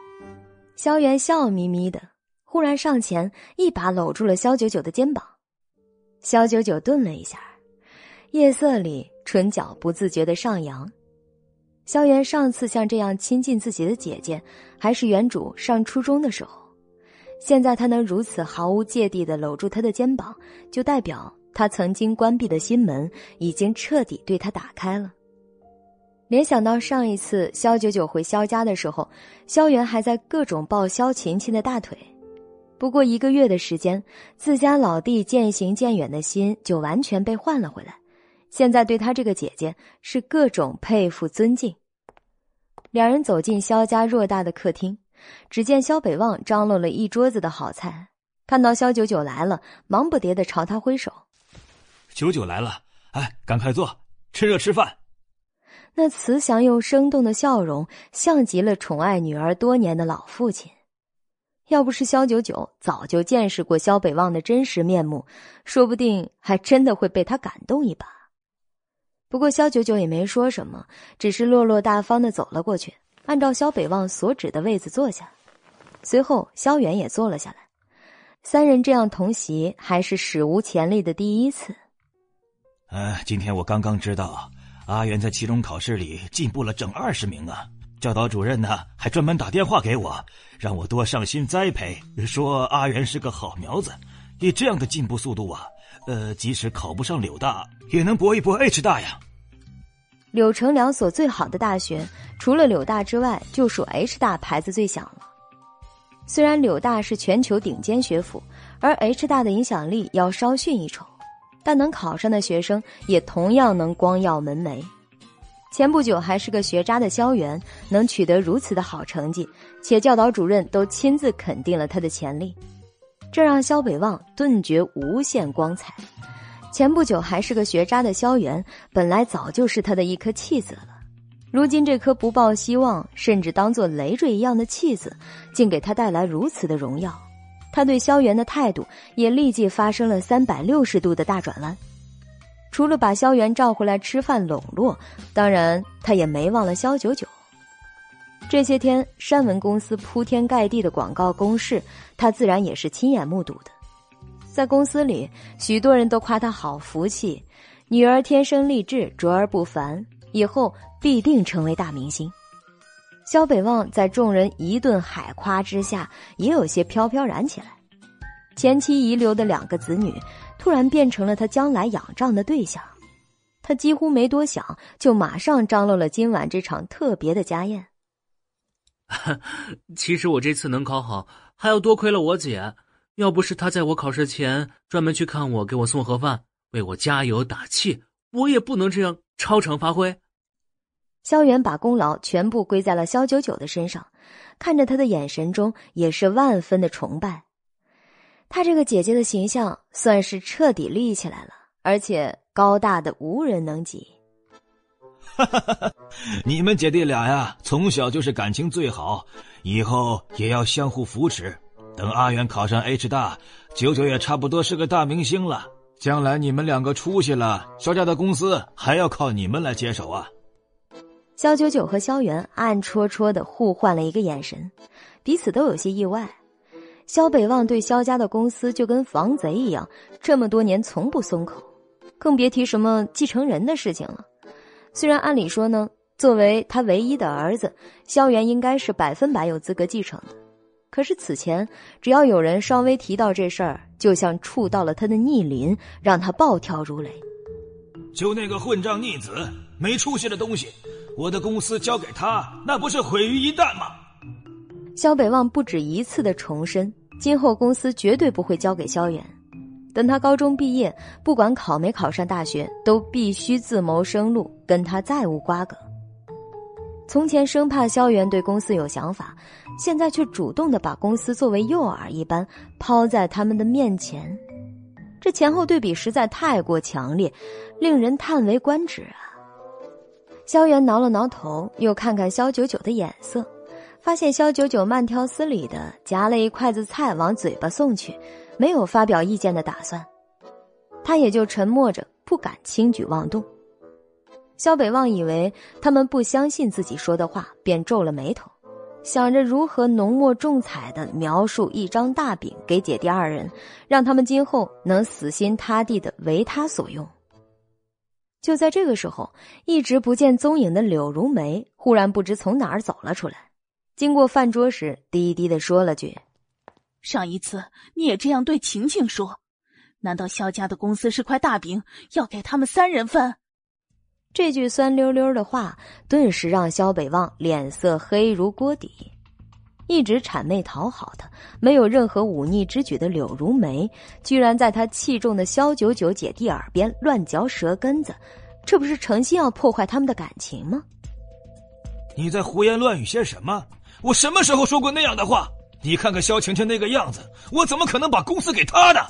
萧元笑眯眯的，忽然上前一把搂住了萧九九的肩膀。萧九九顿了一下，夜色里唇角不自觉的上扬。萧元上次像这样亲近自己的姐姐，还是原主上初中的时候。现在他能如此毫无芥蒂的搂住她的肩膀，就代表他曾经关闭的心门已经彻底对他打开了。联想到上一次萧九九回萧家的时候，萧元还在各种抱萧琴琴的大腿，不过一个月的时间，自家老弟渐行渐远的心就完全被换了回来。现在对他这个姐姐是各种佩服尊敬。两人走进萧家偌大的客厅，只见萧北望张罗了一桌子的好菜，看到萧九九来了，忙不迭的朝他挥手：“九九来了，哎，赶快坐，趁热吃饭。”那慈祥又生动的笑容，像极了宠爱女儿多年的老父亲。要不是萧九九早就见识过萧北望的真实面目，说不定还真的会被他感动一把。不过萧九九也没说什么，只是落落大方的走了过去，按照萧北望所指的位子坐下。随后，萧远也坐了下来。三人这样同席，还是史无前例的第一次。呃，今天我刚刚知道，阿元在期中考试里进步了整二十名啊！教导主任呢，还专门打电话给我，让我多上心栽培，说阿元是个好苗子。以这样的进步速度啊，呃，即使考不上柳大，也能搏一搏 H 大呀。柳城两所最好的大学，除了柳大之外，就属 H 大牌子最响了。虽然柳大是全球顶尖学府，而 H 大的影响力要稍逊一筹，但能考上的学生也同样能光耀门楣。前不久还是个学渣的萧元，能取得如此的好成绩，且教导主任都亲自肯定了他的潜力，这让萧北望顿觉无限光彩。前不久还是个学渣的萧元，本来早就是他的一颗弃子了，如今这颗不抱希望，甚至当做累赘一样的弃子，竟给他带来如此的荣耀，他对萧元的态度也立即发生了三百六十度的大转弯。除了把萧元召回来吃饭笼络，当然他也没忘了萧九九。这些天山文公司铺天盖地的广告攻势，他自然也是亲眼目睹的。在公司里，许多人都夸他好福气，女儿天生丽质，卓而不凡，以后必定成为大明星。萧北望在众人一顿海夸之下，也有些飘飘然起来。前妻遗留的两个子女。突然变成了他将来仰仗的对象，他几乎没多想，就马上张罗了今晚这场特别的家宴。(laughs) 其实我这次能考好，还要多亏了我姐。要不是她在我考试前专门去看我，给我送盒饭，为我加油打气，我也不能这样超常发挥。萧元把功劳全部归在了萧九九的身上，看着他的眼神中也是万分的崇拜。他这个姐姐的形象算是彻底立起来了，而且高大的无人能及。哈哈哈！你们姐弟俩呀，从小就是感情最好，以后也要相互扶持。等阿元考上 H 大，九九也差不多是个大明星了。将来你们两个出息了，萧家的公司还要靠你们来接手啊！萧九九和萧元暗戳戳的互换了一个眼神，彼此都有些意外。萧北望对萧家的公司就跟防贼一样，这么多年从不松口，更别提什么继承人的事情了。虽然按理说呢，作为他唯一的儿子，萧元应该是百分百有资格继承的，可是此前只要有人稍微提到这事儿，就像触到了他的逆鳞，让他暴跳如雷。就那个混账逆子，没出息的东西，我的公司交给他，那不是毁于一旦吗？萧北望不止一次的重申。今后公司绝对不会交给萧远，等他高中毕业，不管考没考上大学，都必须自谋生路，跟他再无瓜葛。从前生怕萧元对公司有想法，现在却主动的把公司作为诱饵一般抛在他们的面前，这前后对比实在太过强烈，令人叹为观止啊！萧元挠了挠头，又看看萧九九的眼色。发现萧九九慢条斯理的夹了一筷子菜往嘴巴送去，没有发表意见的打算，他也就沉默着，不敢轻举妄动。萧北望以为他们不相信自己说的话，便皱了眉头，想着如何浓墨重彩的描述一张大饼给姐弟二人，让他们今后能死心塌地的为他所用。就在这个时候，一直不见踪影的柳如梅忽然不知从哪儿走了出来。经过饭桌时，低低的说了句：“上一次你也这样对晴晴说，难道萧家的公司是块大饼，要给他们三人分？”这句酸溜溜的话，顿时让萧北望脸色黑如锅底。一直谄媚讨好的、没有任何忤逆之举的柳如梅，居然在他器重的萧九九姐弟耳边乱嚼舌根子，这不是诚心要破坏他们的感情吗？你在胡言乱语些什么？我什么时候说过那样的话？你看看萧晴晴那个样子，我怎么可能把公司给她呢？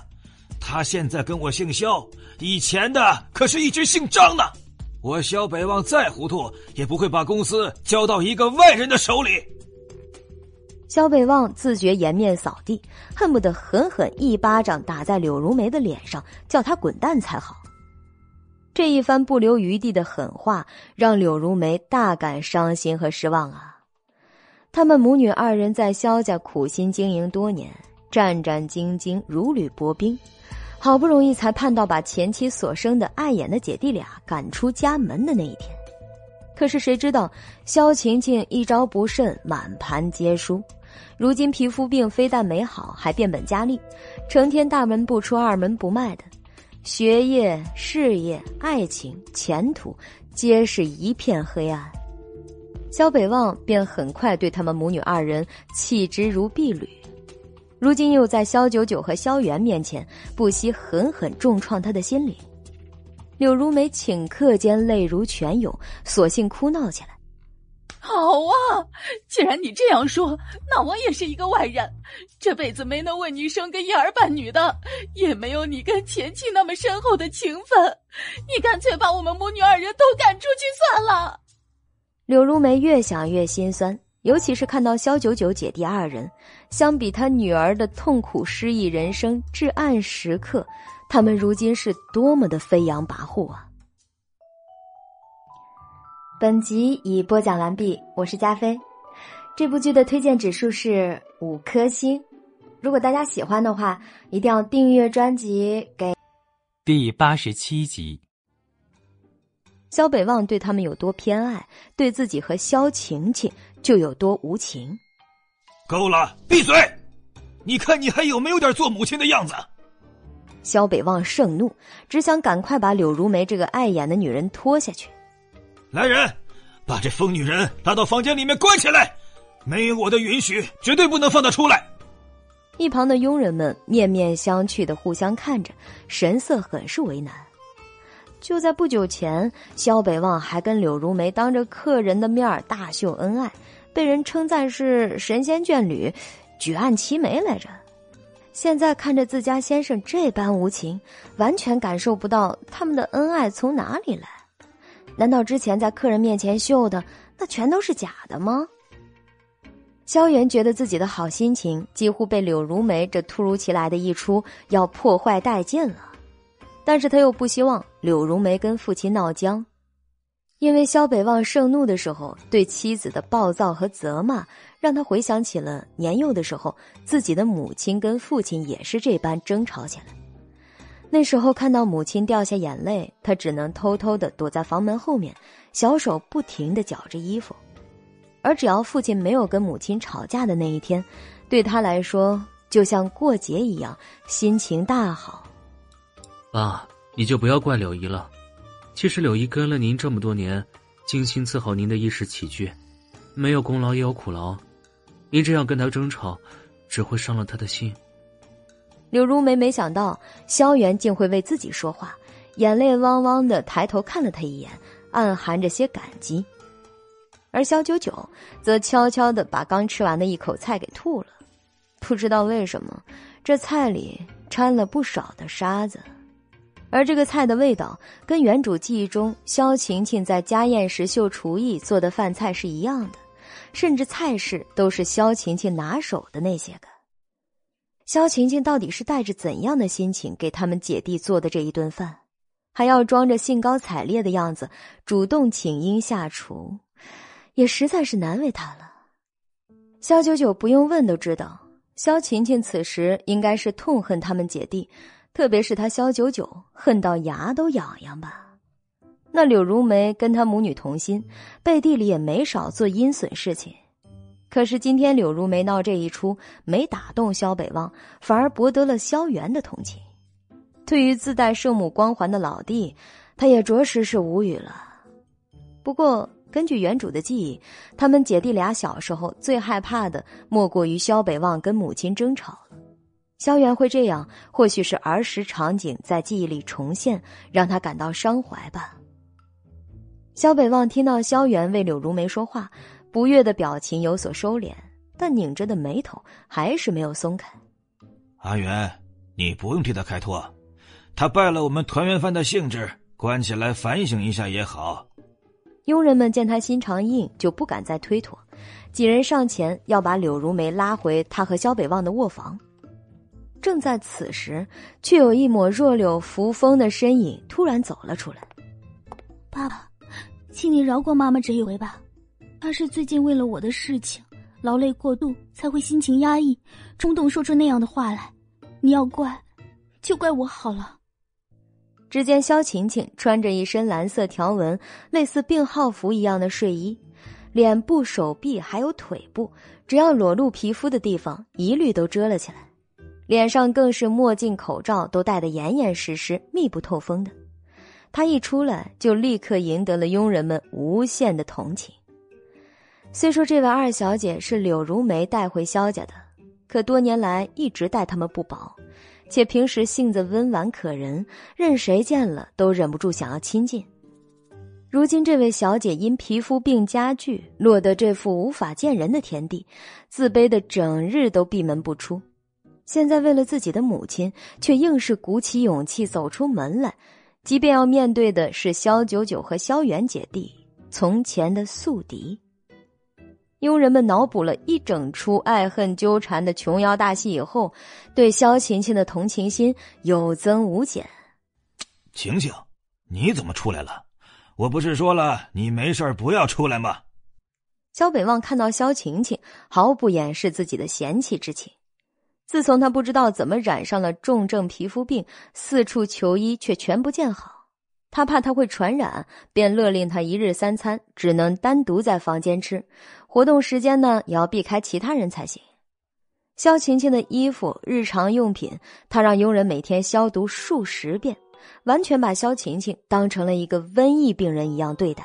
她现在跟我姓萧，以前的可是一直姓张呢。我萧北望再糊涂，也不会把公司交到一个外人的手里。萧北望自觉颜面扫地，恨不得狠狠一巴掌打在柳如梅的脸上，叫她滚蛋才好。这一番不留余地的狠话，让柳如梅大感伤心和失望啊。他们母女二人在萧家苦心经营多年，战战兢兢，如履薄冰，好不容易才盼到把前妻所生的碍眼的姐弟俩赶出家门的那一天。可是谁知道，萧晴晴一招不慎，满盘皆输。如今皮肤病非但没好，还变本加厉，成天大门不出二门不迈的。学业、事业、爱情、前途，皆是一片黑暗。萧北望便很快对他们母女二人弃之如敝履，如今又在萧九九和萧元面前不惜狠狠重创他的心灵。柳如梅顷刻间泪如泉涌，索性哭闹起来。好啊，既然你这样说，那我也是一个外人，这辈子没能为你生个一儿半女的，也没有你跟前妻那么深厚的情分，你干脆把我们母女二人都赶出去算了。柳如梅越想越心酸，尤其是看到萧九九姐弟二人，相比她女儿的痛苦失意人生、至暗时刻，他们如今是多么的飞扬跋扈啊！本集已播讲完毕，我是加菲。这部剧的推荐指数是五颗星，如果大家喜欢的话，一定要订阅专辑。给第八十七集。萧北望对他们有多偏爱，对自己和萧晴晴就有多无情。够了，闭嘴！你看你还有没有点做母亲的样子？萧北望盛怒，只想赶快把柳如梅这个碍眼的女人拖下去。来人，把这疯女人拉到房间里面关起来！没有我的允许，绝对不能放她出来。一旁的佣人们面面相觑的互相看着，神色很是为难。就在不久前，萧北望还跟柳如梅当着客人的面大秀恩爱，被人称赞是神仙眷侣，举案齐眉来着。现在看着自家先生这般无情，完全感受不到他们的恩爱从哪里来。难道之前在客人面前秀的那全都是假的吗？萧元觉得自己的好心情几乎被柳如梅这突如其来的一出要破坏殆尽了。但是他又不希望柳如梅跟父亲闹僵，因为萧北望盛怒的时候对妻子的暴躁和责骂，让他回想起了年幼的时候自己的母亲跟父亲也是这般争吵起来。那时候看到母亲掉下眼泪，他只能偷偷的躲在房门后面，小手不停的绞着衣服。而只要父亲没有跟母亲吵架的那一天，对他来说就像过节一样，心情大好。爸，你就不要怪柳姨了。其实柳姨跟了您这么多年，精心伺候您的衣食起居，没有功劳也有苦劳。您这样跟她争吵，只会伤了她的心。柳如梅没想到萧元竟会为自己说话，眼泪汪汪的抬头看了他一眼，暗含着些感激。而萧九九则悄悄的把刚吃完的一口菜给吐了，不知道为什么，这菜里掺了不少的沙子。而这个菜的味道，跟原主记忆中萧晴晴在家宴时秀厨艺做的饭菜是一样的，甚至菜式都是萧晴晴拿手的那些个。萧晴晴到底是带着怎样的心情给他们姐弟做的这一顿饭，还要装着兴高采烈的样子主动请缨下厨，也实在是难为他了。萧九九不用问都知道，萧晴晴此时应该是痛恨他们姐弟。特别是他萧九九恨到牙都痒痒吧？那柳如梅跟他母女同心，背地里也没少做阴损事情。可是今天柳如梅闹这一出，没打动萧北望，反而博得了萧元的同情。对于自带圣母光环的老弟，他也着实是无语了。不过根据原主的记忆，他们姐弟俩小时候最害怕的，莫过于萧北望跟母亲争吵了。萧元会这样，或许是儿时场景在记忆里重现，让他感到伤怀吧。萧北望听到萧元为柳如梅说话，不悦的表情有所收敛，但拧着的眉头还是没有松开。阿元，你不用替他开脱，他败了我们团圆饭的兴致，关起来反省一下也好。佣人们见他心肠硬，就不敢再推脱，几人上前要把柳如梅拉回他和萧北望的卧房。正在此时，却有一抹弱柳扶风的身影突然走了出来。爸爸，请你饶过妈妈这一回吧。她是最近为了我的事情劳累过度，才会心情压抑，冲动说出那样的话来。你要怪，就怪我好了。只见萧晴晴穿着一身蓝色条纹、类似病号服一样的睡衣，脸部、手臂还有腿部，只要裸露皮肤的地方，一律都遮了起来。脸上更是墨镜、口罩都戴得严严实实、密不透风的。他一出来，就立刻赢得了佣人们无限的同情。虽说这位二小姐是柳如梅带回萧家的，可多年来一直待他们不薄，且平时性子温婉可人，任谁见了都忍不住想要亲近。如今这位小姐因皮肤病加剧，落得这副无法见人的田地，自卑的整日都闭门不出。现在为了自己的母亲，却硬是鼓起勇气走出门来，即便要面对的是萧九九和萧元姐弟从前的宿敌。佣人们脑补了一整出爱恨纠缠的琼瑶大戏以后，对萧晴晴的同情心有增无减。晴晴，你怎么出来了？我不是说了你没事不要出来吗？萧北望看到萧晴晴，毫不掩饰自己的嫌弃之情。自从他不知道怎么染上了重症皮肤病，四处求医却全不见好，他怕他会传染，便勒令他一日三餐只能单独在房间吃。活动时间呢，也要避开其他人才行。肖晴晴的衣服、日常用品，她让佣人每天消毒数十遍，完全把肖晴晴当成了一个瘟疫病人一样对待。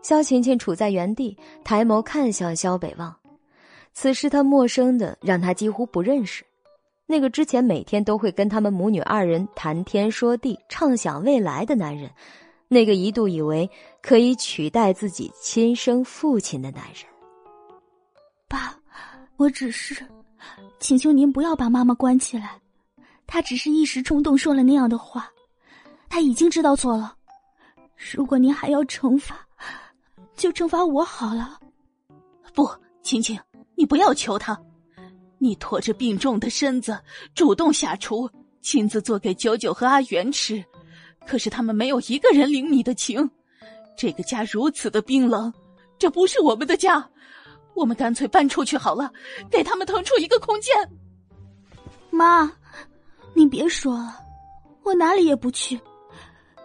肖晴晴处在原地，抬眸看向肖北望，此时他陌生的让他几乎不认识，那个之前每天都会跟他们母女二人谈天说地、畅想未来的男人。那个一度以为可以取代自己亲生父亲的男人，爸，我只是请求您不要把妈妈关起来，她只是一时冲动说了那样的话，她已经知道错了。如果您还要惩罚，就惩罚我好了。不，晴晴，你不要求他，你拖着病重的身子主动下厨，亲自做给九九和阿元吃。可是他们没有一个人领你的情，这个家如此的冰冷，这不是我们的家，我们干脆搬出去好了，给他们腾出一个空间。妈，你别说了，我哪里也不去，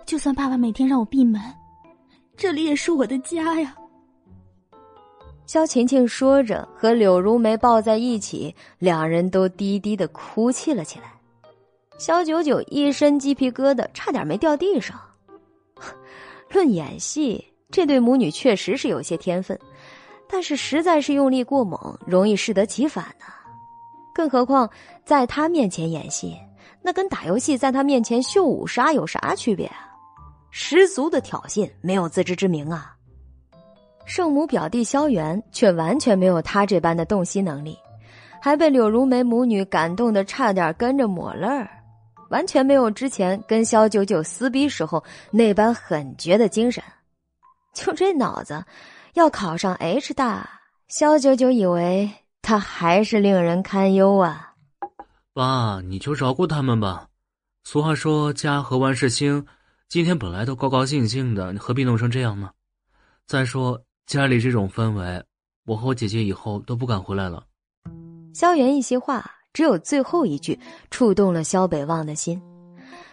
就算爸爸每天让我闭门，这里也是我的家呀。肖晴晴说着，和柳如梅抱在一起，两人都低低的哭泣了起来。肖九九一身鸡皮疙瘩，差点没掉地上。论演戏，这对母女确实是有些天分，但是实在是用力过猛，容易适得其反呢。更何况在他面前演戏，那跟打游戏在他面前秀武杀有啥区别啊？十足的挑衅，没有自知之明啊！圣母表弟萧元却完全没有他这般的洞悉能力，还被柳如梅母女感动的差点跟着抹泪儿。完全没有之前跟萧九九撕逼时候那般狠绝的精神，就这脑子，要考上 H 大，萧九九以为他还是令人堪忧啊。爸，你就饶过他们吧。俗话说家和万事兴，今天本来都高高兴兴的，你何必弄成这样呢？再说家里这种氛围，我和我姐姐以后都不敢回来了。萧元一席话。只有最后一句触动了萧北望的心，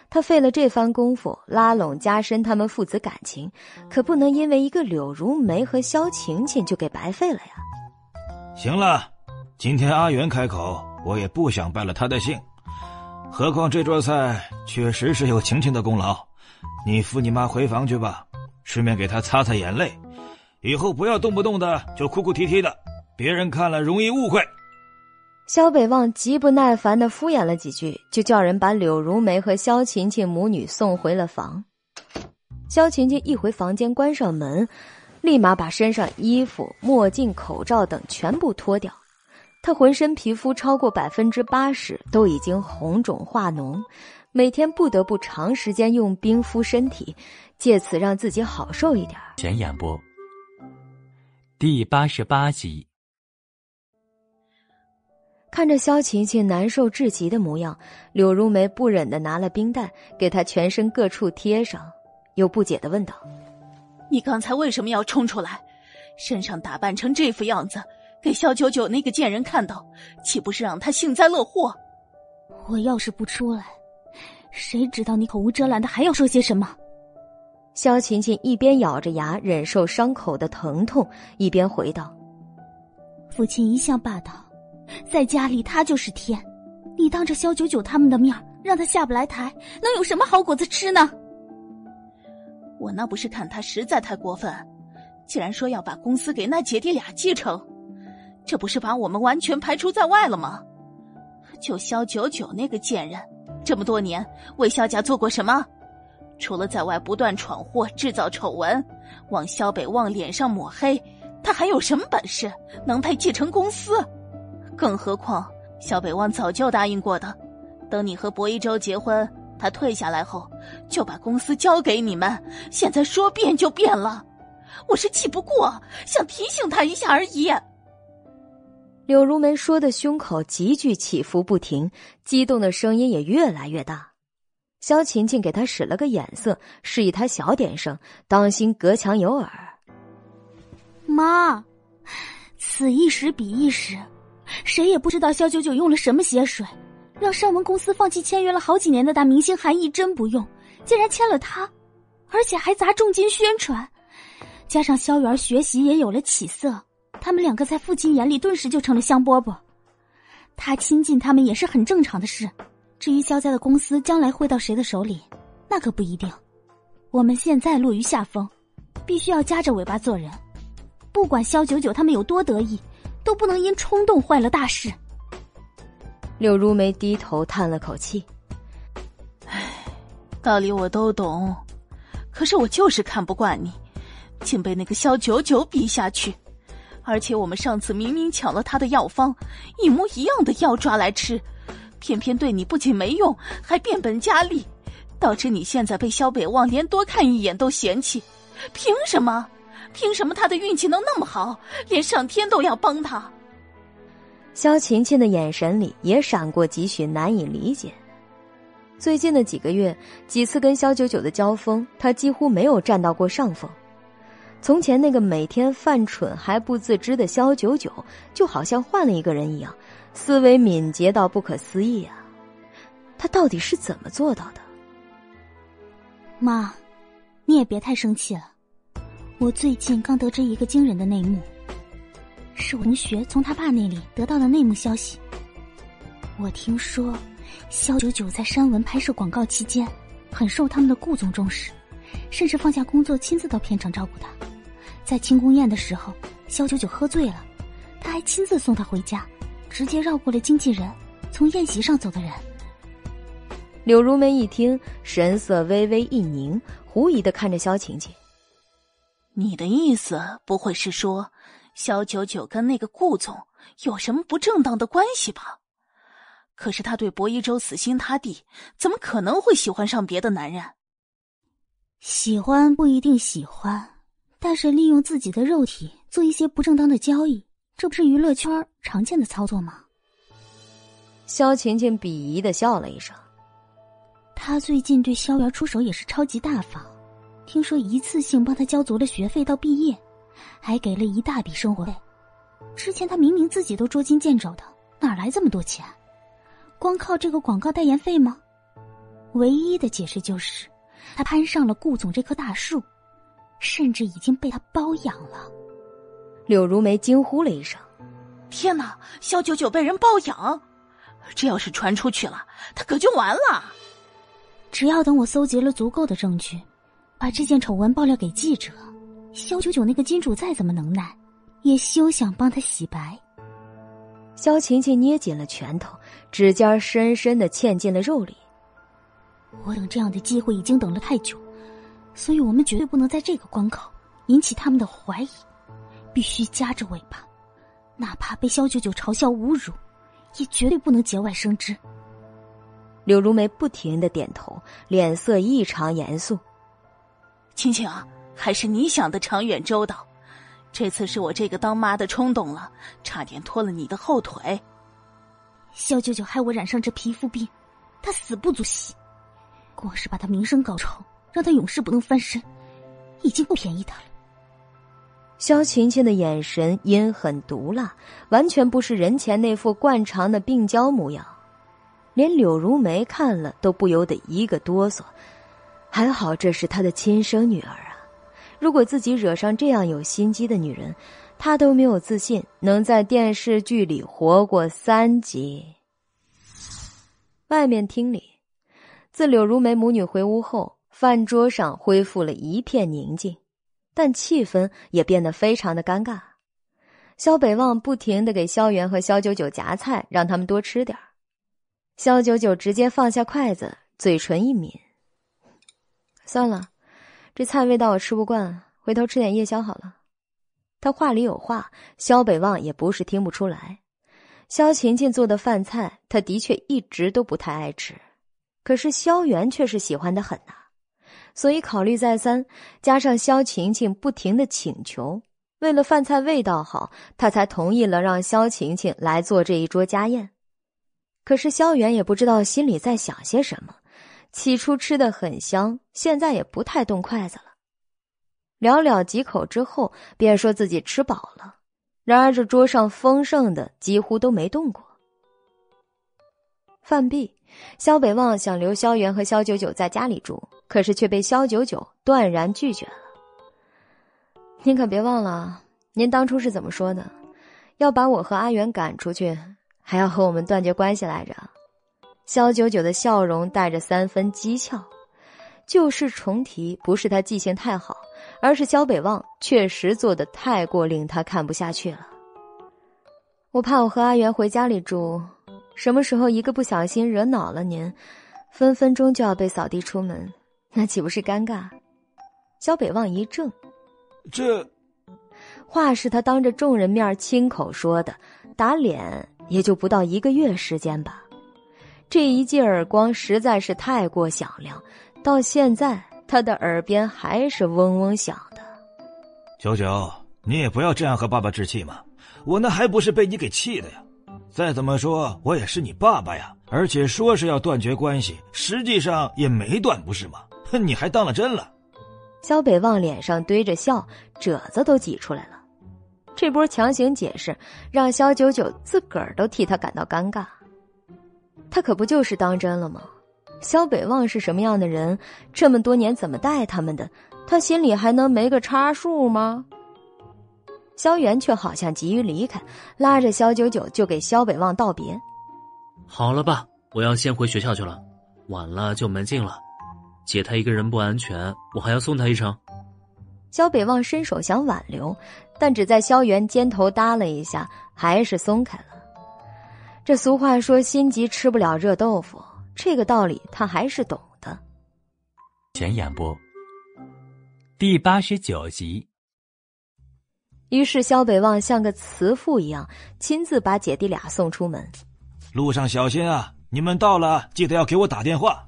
他费了这番功夫拉拢加深他们父子感情，可不能因为一个柳如梅和萧晴晴就给白费了呀。行了，今天阿元开口，我也不想败了他的兴。何况这桌菜确实是有晴晴的功劳，你扶你妈回房去吧，顺便给她擦擦眼泪，以后不要动不动的就哭哭啼啼的，别人看了容易误会。萧北望极不耐烦的敷衍了几句，就叫人把柳如梅和萧晴晴母女送回了房。萧晴晴一回房间，关上门，立马把身上衣服、墨镜、口罩等全部脱掉。她浑身皮肤超过百分之八十都已经红肿化脓，每天不得不长时间用冰敷身体，借此让自己好受一点。前演播第八十八集。看着萧晴晴难受至极的模样，柳如梅不忍的拿了冰袋给她全身各处贴上，又不解的问道：“你刚才为什么要冲出来？身上打扮成这副样子，给萧九九那个贱人看到，岂不是让他幸灾乐祸？”我要是不出来，谁知道你口无遮拦的还要说些什么？萧琴琴一边咬着牙忍受伤口的疼痛，一边回道：“父亲一向霸道。”在家里，他就是天，你当着肖九九他们的面让他下不来台，能有什么好果子吃呢？我那不是看他实在太过分，竟然说要把公司给那姐弟俩继承，这不是把我们完全排除在外了吗？就肖九九那个贱人，这么多年为肖家做过什么？除了在外不断闯祸、制造丑闻，往肖北旺脸上抹黑，他还有什么本事能配继承公司？更何况小北望早就答应过的，等你和薄一舟结婚，他退下来后就把公司交给你们。现在说变就变了，我是气不过，想提醒他一下而已。柳如梅说的胸口急剧起伏不停，激动的声音也越来越大。萧琴琴给他使了个眼色，示意他小点声，当心隔墙有耳。妈，此一时彼一时，谁也不知道萧九九用了什么邪水，让尚文公司放弃签约了好几年的大明星韩艺真不用，竟然签了他，而且还砸重金宣传，加上萧元学习也有了起色，他们两个在父亲眼里顿时就成了香饽饽。他亲近他们也是很正常的事。至于萧家的公司将来会到谁的手里，那可不一定。我们现在落于下风，必须要夹着尾巴做人。不管萧九九他们有多得意，都不能因冲动坏了大事。柳如梅低头叹了口气：“唉，道理我都懂，可是我就是看不惯你，竟被那个萧九九比下去。而且我们上次明明抢了他的药方，一模一样的药抓来吃。”偏偏对你不仅没用，还变本加厉，导致你现在被萧北望连多看一眼都嫌弃。凭什么？凭什么他的运气能那么好，连上天都要帮他？萧琴琴的眼神里也闪过几许难以理解。最近的几个月，几次跟萧九九的交锋，他几乎没有占到过上风。从前那个每天犯蠢还不自知的萧九九，就好像换了一个人一样。思维敏捷到不可思议啊！他到底是怎么做到的？妈，你也别太生气了。我最近刚得知一个惊人的内幕，是我同学从他爸那里得到的内幕消息。我听说，肖九九在山文拍摄广告期间，很受他们的顾总重视，甚至放下工作亲自到片场照顾他。在庆功宴的时候，肖九九喝醉了，他还亲自送他回家。直接绕过了经纪人，从宴席上走的人。柳如梅一听，神色微微一凝，狐疑的看着萧晴晴：“你的意思不会是说，萧九九跟那个顾总有什么不正当的关系吧？可是他对薄一舟死心塌地，怎么可能会喜欢上别的男人？喜欢不一定喜欢，但是利用自己的肉体做一些不正当的交易。”这不是娱乐圈常见的操作吗？萧晴晴鄙夷的笑了一声。他最近对萧元出手也是超级大方，听说一次性帮他交足了学费到毕业，还给了一大笔生活费。之前他明明自己都捉襟见肘的，哪来这么多钱？光靠这个广告代言费吗？唯一的解释就是，他攀上了顾总这棵大树，甚至已经被他包养了。柳如梅惊呼了一声：“天哪！肖九九被人包养，这要是传出去了，他可就完了。只要等我搜集了足够的证据，把这件丑闻爆料给记者，萧九九那个金主再怎么能耐，也休想帮他洗白。”肖琴琴捏紧了拳头，指尖深深的嵌进了肉里。我等这样的机会已经等了太久，所以我们绝对不能在这个关口引起他们的怀疑。必须夹着尾巴，哪怕被萧九九嘲笑侮辱，也绝对不能节外生枝。柳如梅不停的点头，脸色异常严肃。晴晴，还是你想的长远周到，这次是我这个当妈的冲动了，差点拖了你的后腿。肖九九害我染上这皮肤病，他死不足惜，光是把他名声搞臭，让他永世不能翻身，已经不便宜他了。肖晴晴的眼神阴狠毒辣，完全不是人前那副惯常的病娇模样，连柳如梅看了都不由得一个哆嗦。还好这是他的亲生女儿啊！如果自己惹上这样有心机的女人，他都没有自信能在电视剧里活过三集。外面厅里，自柳如梅母女回屋后，饭桌上恢复了一片宁静，但气氛也变得非常的尴尬。萧北望不停的给萧元和萧九九夹菜，让他们多吃点萧九九直接放下筷子，嘴唇一抿，算了，这菜味道我吃不惯，回头吃点夜宵好了。他话里有话，萧北望也不是听不出来。萧晴晴做的饭菜，他的确一直都不太爱吃，可是萧元却是喜欢的很呐。所以考虑再三，加上萧晴晴不停的请求。为了饭菜味道好，他才同意了让萧晴晴来做这一桌家宴。可是萧元也不知道心里在想些什么，起初吃的很香，现在也不太动筷子了。寥寥几口之后，便说自己吃饱了。然而这桌上丰盛的几乎都没动过。饭毕，萧北望想留萧元和萧九九在家里住，可是却被萧九九断然拒绝了。您可别忘了，您当初是怎么说的？要把我和阿元赶出去，还要和我们断绝关系来着。萧九九的笑容带着三分讥诮。旧事重提，不是他记性太好，而是萧北望确实做的太过令他看不下去了。我怕我和阿元回家里住，什么时候一个不小心惹恼了您，分分钟就要被扫地出门，那岂不是尴尬？萧北望一怔。这话是他当着众人面亲口说的，打脸也就不到一个月时间吧。这一记耳光实在是太过响亮，到现在他的耳边还是嗡嗡响的。九九，你也不要这样和爸爸置气嘛！我那还不是被你给气的呀！再怎么说，我也是你爸爸呀！而且说是要断绝关系，实际上也没断，不是吗？哼你还当了真了。萧北望脸上堆着笑，褶子都挤出来了。这波强行解释，让肖九九自个儿都替他感到尴尬。他可不就是当真了吗？萧北望是什么样的人？这么多年怎么待他们的？他心里还能没个差数吗？萧元却好像急于离开，拉着萧九九就给萧北望道别。好了吧，我要先回学校去了，晚了就门禁了。姐她一个人不安全，我还要送她一程。萧北望伸手想挽留，但只在萧元肩头搭了一下，还是松开了。这俗话说“心急吃不了热豆腐”，这个道理他还是懂的。前演播第八十九集。于是萧北望像个慈父一样，亲自把姐弟俩送出门。路上小心啊！你们到了，记得要给我打电话。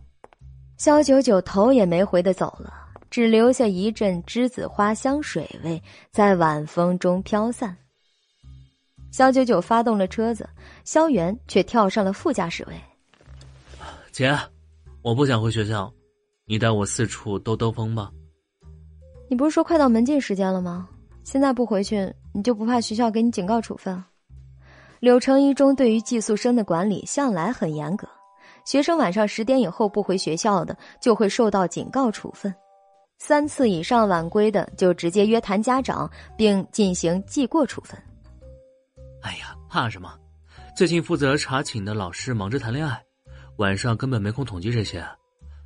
萧九九头也没回的走了，只留下一阵栀子花香水味在晚风中飘散。萧九九发动了车子，肖元却跳上了副驾驶位。姐，我不想回学校，你带我四处兜兜风吧。你不是说快到门禁时间了吗？现在不回去，你就不怕学校给你警告处分？柳城一中对于寄宿生的管理向来很严格。学生晚上十点以后不回学校的，就会受到警告处分；三次以上晚归的，就直接约谈家长，并进行记过处分。哎呀，怕什么？最近负责查寝的老师忙着谈恋爱，晚上根本没空统计这些。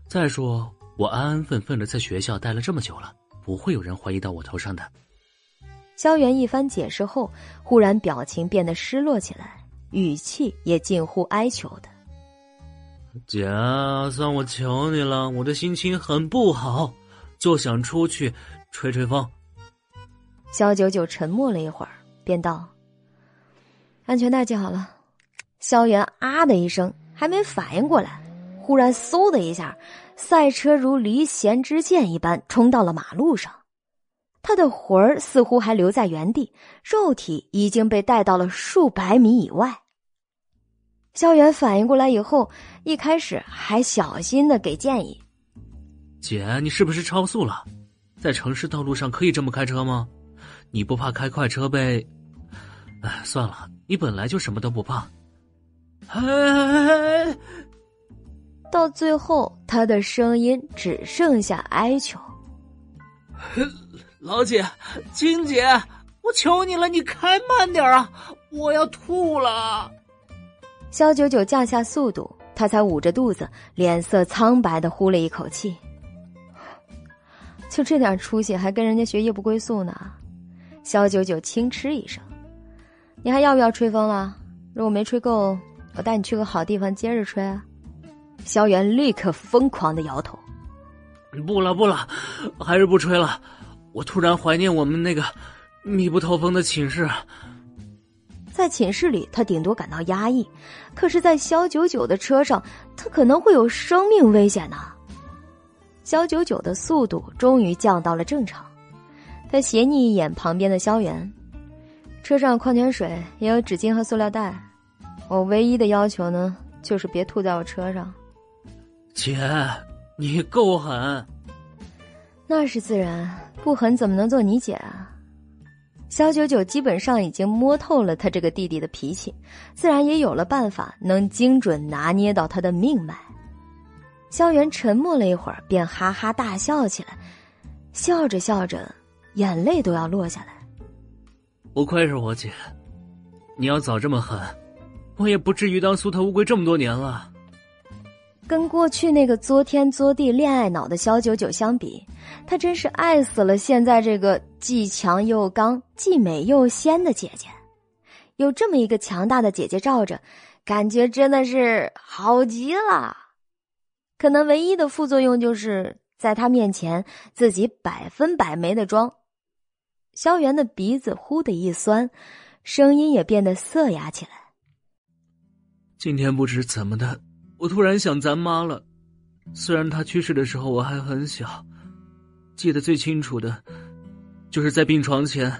再说，我安安分分的在学校待了这么久了，不会有人怀疑到我头上的。萧元一番解释后，忽然表情变得失落起来，语气也近乎哀求的。姐，算我求你了，我的心情很不好，就想出去吹吹风。萧九九沉默了一会儿，便道：“安全带系好了。”萧元啊的一声，还没反应过来，忽然嗖的一下，赛车如离弦之箭一般冲到了马路上。他的魂儿似乎还留在原地，肉体已经被带到了数百米以外。萧元反应过来以后，一开始还小心的给建议：“姐，你是不是超速了？在城市道路上可以这么开车吗？你不怕开快车被……哎，算了，你本来就什么都不怕。”到最后，他的声音只剩下哀求：“老姐，金姐，我求你了，你开慢点啊！我要吐了。”萧九九降下速度，他才捂着肚子，脸色苍白的呼了一口气。就这点出息，还跟人家学夜不归宿呢？肖九九轻嗤一声：“你还要不要吹风了？如果没吹够，我带你去个好地方接着吹啊！”萧元立刻疯狂的摇头：“不了不了，还是不吹了。我突然怀念我们那个密不透风的寝室。”在寝室里，他顶多感到压抑；可是，在萧九九的车上，他可能会有生命危险呢。萧九九的速度终于降到了正常，他斜睨一眼旁边的萧元，车上矿泉水也有纸巾和塑料袋。我唯一的要求呢，就是别吐在我车上。姐，你够狠。那是自然，不狠怎么能做你姐啊？肖九九基本上已经摸透了他这个弟弟的脾气，自然也有了办法能精准拿捏到他的命脉。萧元沉默了一会儿，便哈哈大笑起来，笑着笑着，眼泪都要落下来。不愧是我姐，你要早这么狠，我也不至于当苏特乌龟这么多年了。跟过去那个作天作地恋爱脑的肖九九相比，他真是爱死了现在这个既强又刚、既美又仙的姐姐。有这么一个强大的姐姐罩着，感觉真的是好极了。可能唯一的副作用就是在她面前自己百分百没得装。萧元的鼻子忽的一酸，声音也变得涩哑起来。今天不知怎么的。我突然想咱妈了，虽然她去世的时候我还很小，记得最清楚的，就是在病床前，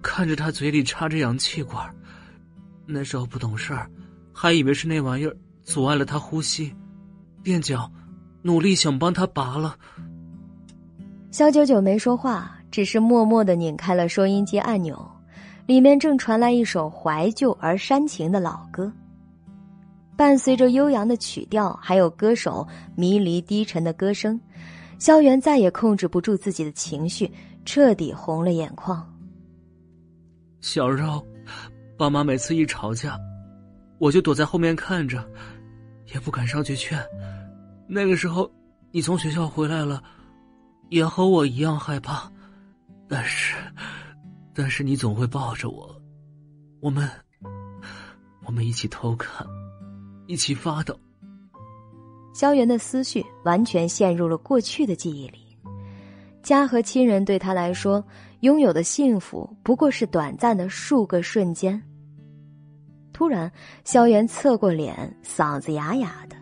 看着她嘴里插着氧气管，那时候不懂事儿，还以为是那玩意儿阻碍了她呼吸，踮脚，努力想帮她拔了。肖九九没说话，只是默默的拧开了收音机按钮，里面正传来一首怀旧而煽情的老歌。伴随着悠扬的曲调，还有歌手迷离低沉的歌声，萧元再也控制不住自己的情绪，彻底红了眼眶。小时候，爸妈每次一吵架，我就躲在后面看着，也不敢上去劝。那个时候，你从学校回来了，也和我一样害怕，但是，但是你总会抱着我，我们，我们一起偷看。一起发抖。萧元的思绪完全陷入了过去的记忆里，家和亲人对他来说，拥有的幸福不过是短暂的数个瞬间。突然，萧元侧过脸，嗓子哑哑的：“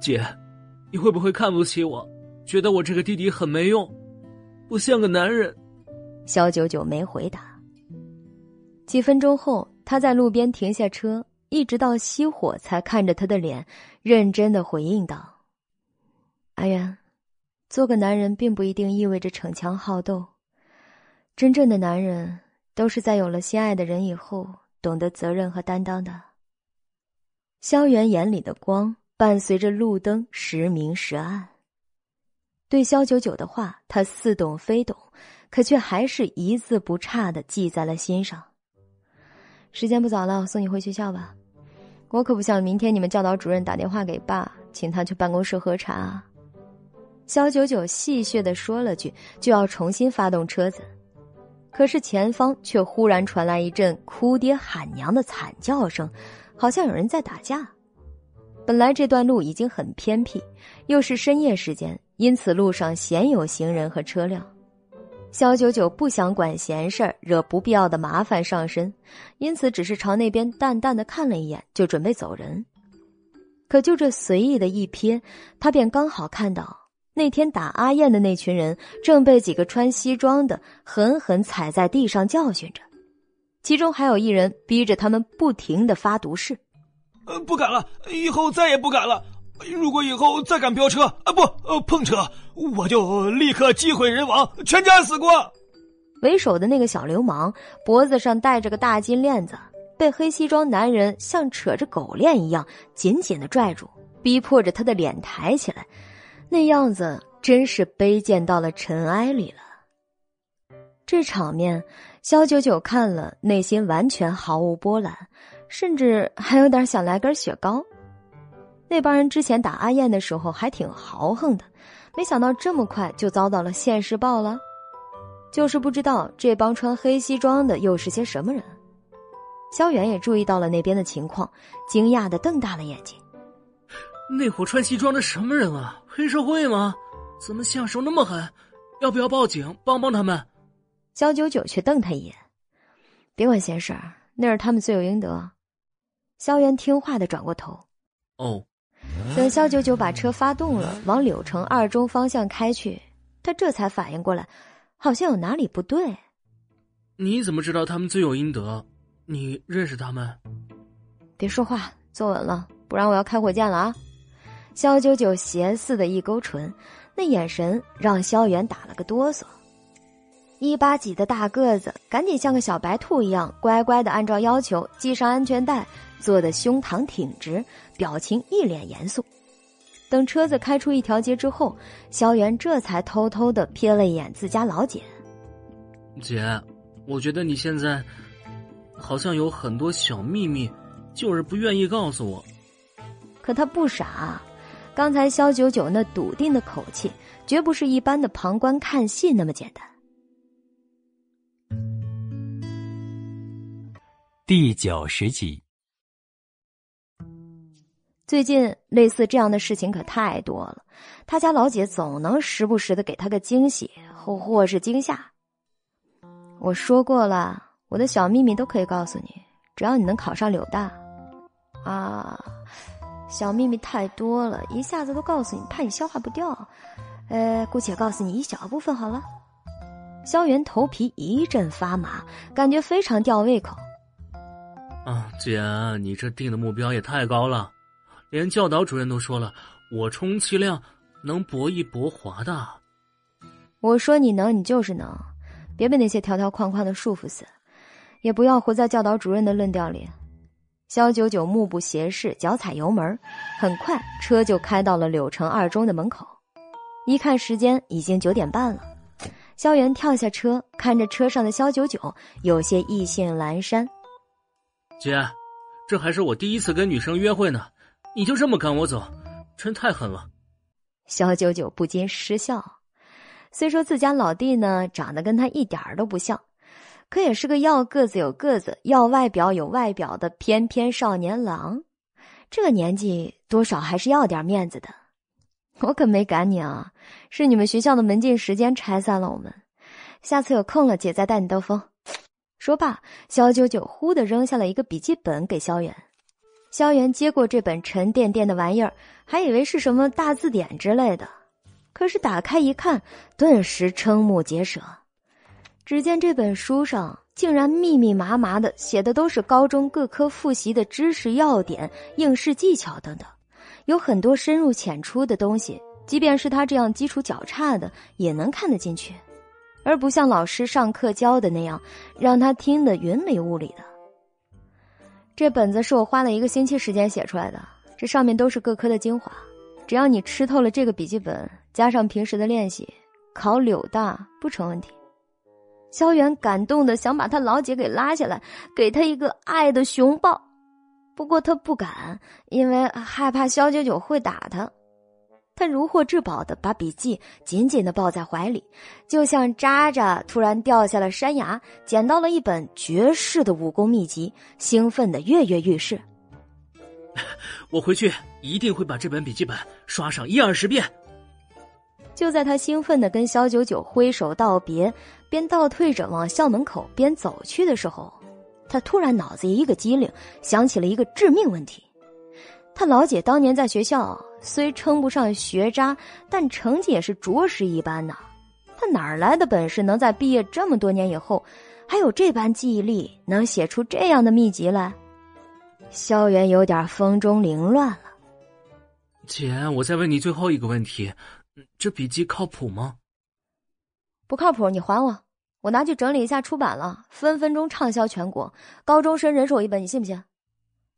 姐，你会不会看不起我？觉得我这个弟弟很没用，不像个男人？”肖九九没回答。几分钟后，他在路边停下车。一直到熄火，才看着他的脸，认真的回应道：“阿元，做个男人并不一定意味着逞强好斗，真正的男人都是在有了心爱的人以后，懂得责任和担当的。”萧元眼里的光伴随着路灯时明时暗。对萧九九的话，他似懂非懂，可却还是一字不差的记在了心上。时间不早了，我送你回学校吧。我可不想明天你们教导主任打电话给爸，请他去办公室喝茶。肖九九戏谑的说了句，就要重新发动车子，可是前方却忽然传来一阵哭爹喊娘的惨叫声，好像有人在打架。本来这段路已经很偏僻，又是深夜时间，因此路上鲜有行人和车辆。肖九九不想管闲事儿，惹不必要的麻烦上身，因此只是朝那边淡淡的看了一眼，就准备走人。可就这随意的一瞥，他便刚好看到那天打阿燕的那群人正被几个穿西装的狠狠踩在地上教训着，其中还有一人逼着他们不停的发毒誓：“呃，不敢了，以后再也不敢了。”如果以后再敢飙车啊，不，呃，碰车，我就立刻机毁人亡，全家死光。为首的那个小流氓脖子上戴着个大金链子，被黑西装男人像扯着狗链一样紧紧的拽住，逼迫着他的脸抬起来，那样子真是卑贱到了尘埃里了。这场面，肖九九看了，内心完全毫无波澜，甚至还有点想来根雪糕。那帮人之前打阿燕的时候还挺豪横的，没想到这么快就遭到了现世报了。就是不知道这帮穿黑西装的又是些什么人。萧远也注意到了那边的情况，惊讶的瞪大了眼睛。那伙穿西装的什么人啊？黑社会吗？怎么下手那么狠？要不要报警帮帮他们？肖九九却瞪他一眼：“别管闲事儿，那是他们罪有应得。”萧元听话的转过头。哦。等肖九九把车发动了，往柳城二中方向开去，他这才反应过来，好像有哪里不对。你怎么知道他们罪有应得？你认识他们？别说话，坐稳了，不然我要开火箭了啊！肖九九邪似的一勾唇，那眼神让萧元打了个哆嗦。一八几的大个子，赶紧像个小白兔一样，乖乖的按照要求系上安全带，坐的胸膛挺直，表情一脸严肃。等车子开出一条街之后，萧元这才偷偷的瞥了一眼自家老姐。姐，我觉得你现在好像有很多小秘密，就是不愿意告诉我。可他不傻。刚才萧九九那笃定的口气，绝不是一般的旁观看戏那么简单。第九十集，最近类似这样的事情可太多了，他家老姐总能时不时的给他个惊喜或或是惊吓。我说过了，我的小秘密都可以告诉你，只要你能考上柳大。啊。小秘密太多了，一下子都告诉你，怕你消化不掉。呃，姑且告诉你一小部分好了。萧元头皮一阵发麻，感觉非常吊胃口。啊，姐，你这定的目标也太高了，连教导主任都说了，我充其量能搏一搏华大。我说你能，你就是能，别被那些条条框框的束缚死，也不要活在教导主任的论调里。肖九九目不斜视，脚踩油门，很快车就开到了柳城二中的门口。一看时间，已经九点半了。萧元跳下车，看着车上的肖九九，有些意兴阑珊。姐，这还是我第一次跟女生约会呢，你就这么赶我走，真太狠了。肖九九不禁失笑，虽说自家老弟呢长得跟他一点儿都不像。可也是个要个子有个子，要外表有外表的翩翩少年郎，这个年纪多少还是要点面子的。我可没赶你啊，是你们学校的门禁时间拆散了我们。下次有空了，姐再带你兜风。(tsk) 说罢，肖九九忽的扔下了一个笔记本给萧远。萧元接过这本沉甸甸的玩意儿，还以为是什么大字典之类的，可是打开一看，顿时瞠目结舌。只见这本书上竟然密密麻麻的写的都是高中各科复习的知识要点、应试技巧等等，有很多深入浅出的东西，即便是他这样基础较差的也能看得进去，而不像老师上课教的那样让他听得云里雾里的。这本子是我花了一个星期时间写出来的，这上面都是各科的精华，只要你吃透了这个笔记本，加上平时的练习，考柳大不成问题。萧远感动的想把他老姐给拉下来，给他一个爱的熊抱，不过他不敢，因为害怕萧九九会打他。他如获至宝的把笔记紧紧的抱在怀里，就像渣渣突然掉下了山崖，捡到了一本绝世的武功秘籍，兴奋的跃跃欲试。(laughs) 我回去一定会把这本笔记本刷上一二十遍。就在他兴奋的跟肖九九挥手道别，边倒退着往校门口边走去的时候，他突然脑子一个机灵，想起了一个致命问题。他老姐当年在学校虽称不上学渣，但成绩也是着实一般呐。他哪儿来的本事，能在毕业这么多年以后，还有这般记忆力，能写出这样的秘籍来？萧元有点风中凌乱了。姐，我再问你最后一个问题。这笔记靠谱吗？不靠谱，你还我，我拿去整理一下，出版了，分分钟畅销全国，高中生人手一本，你信不信？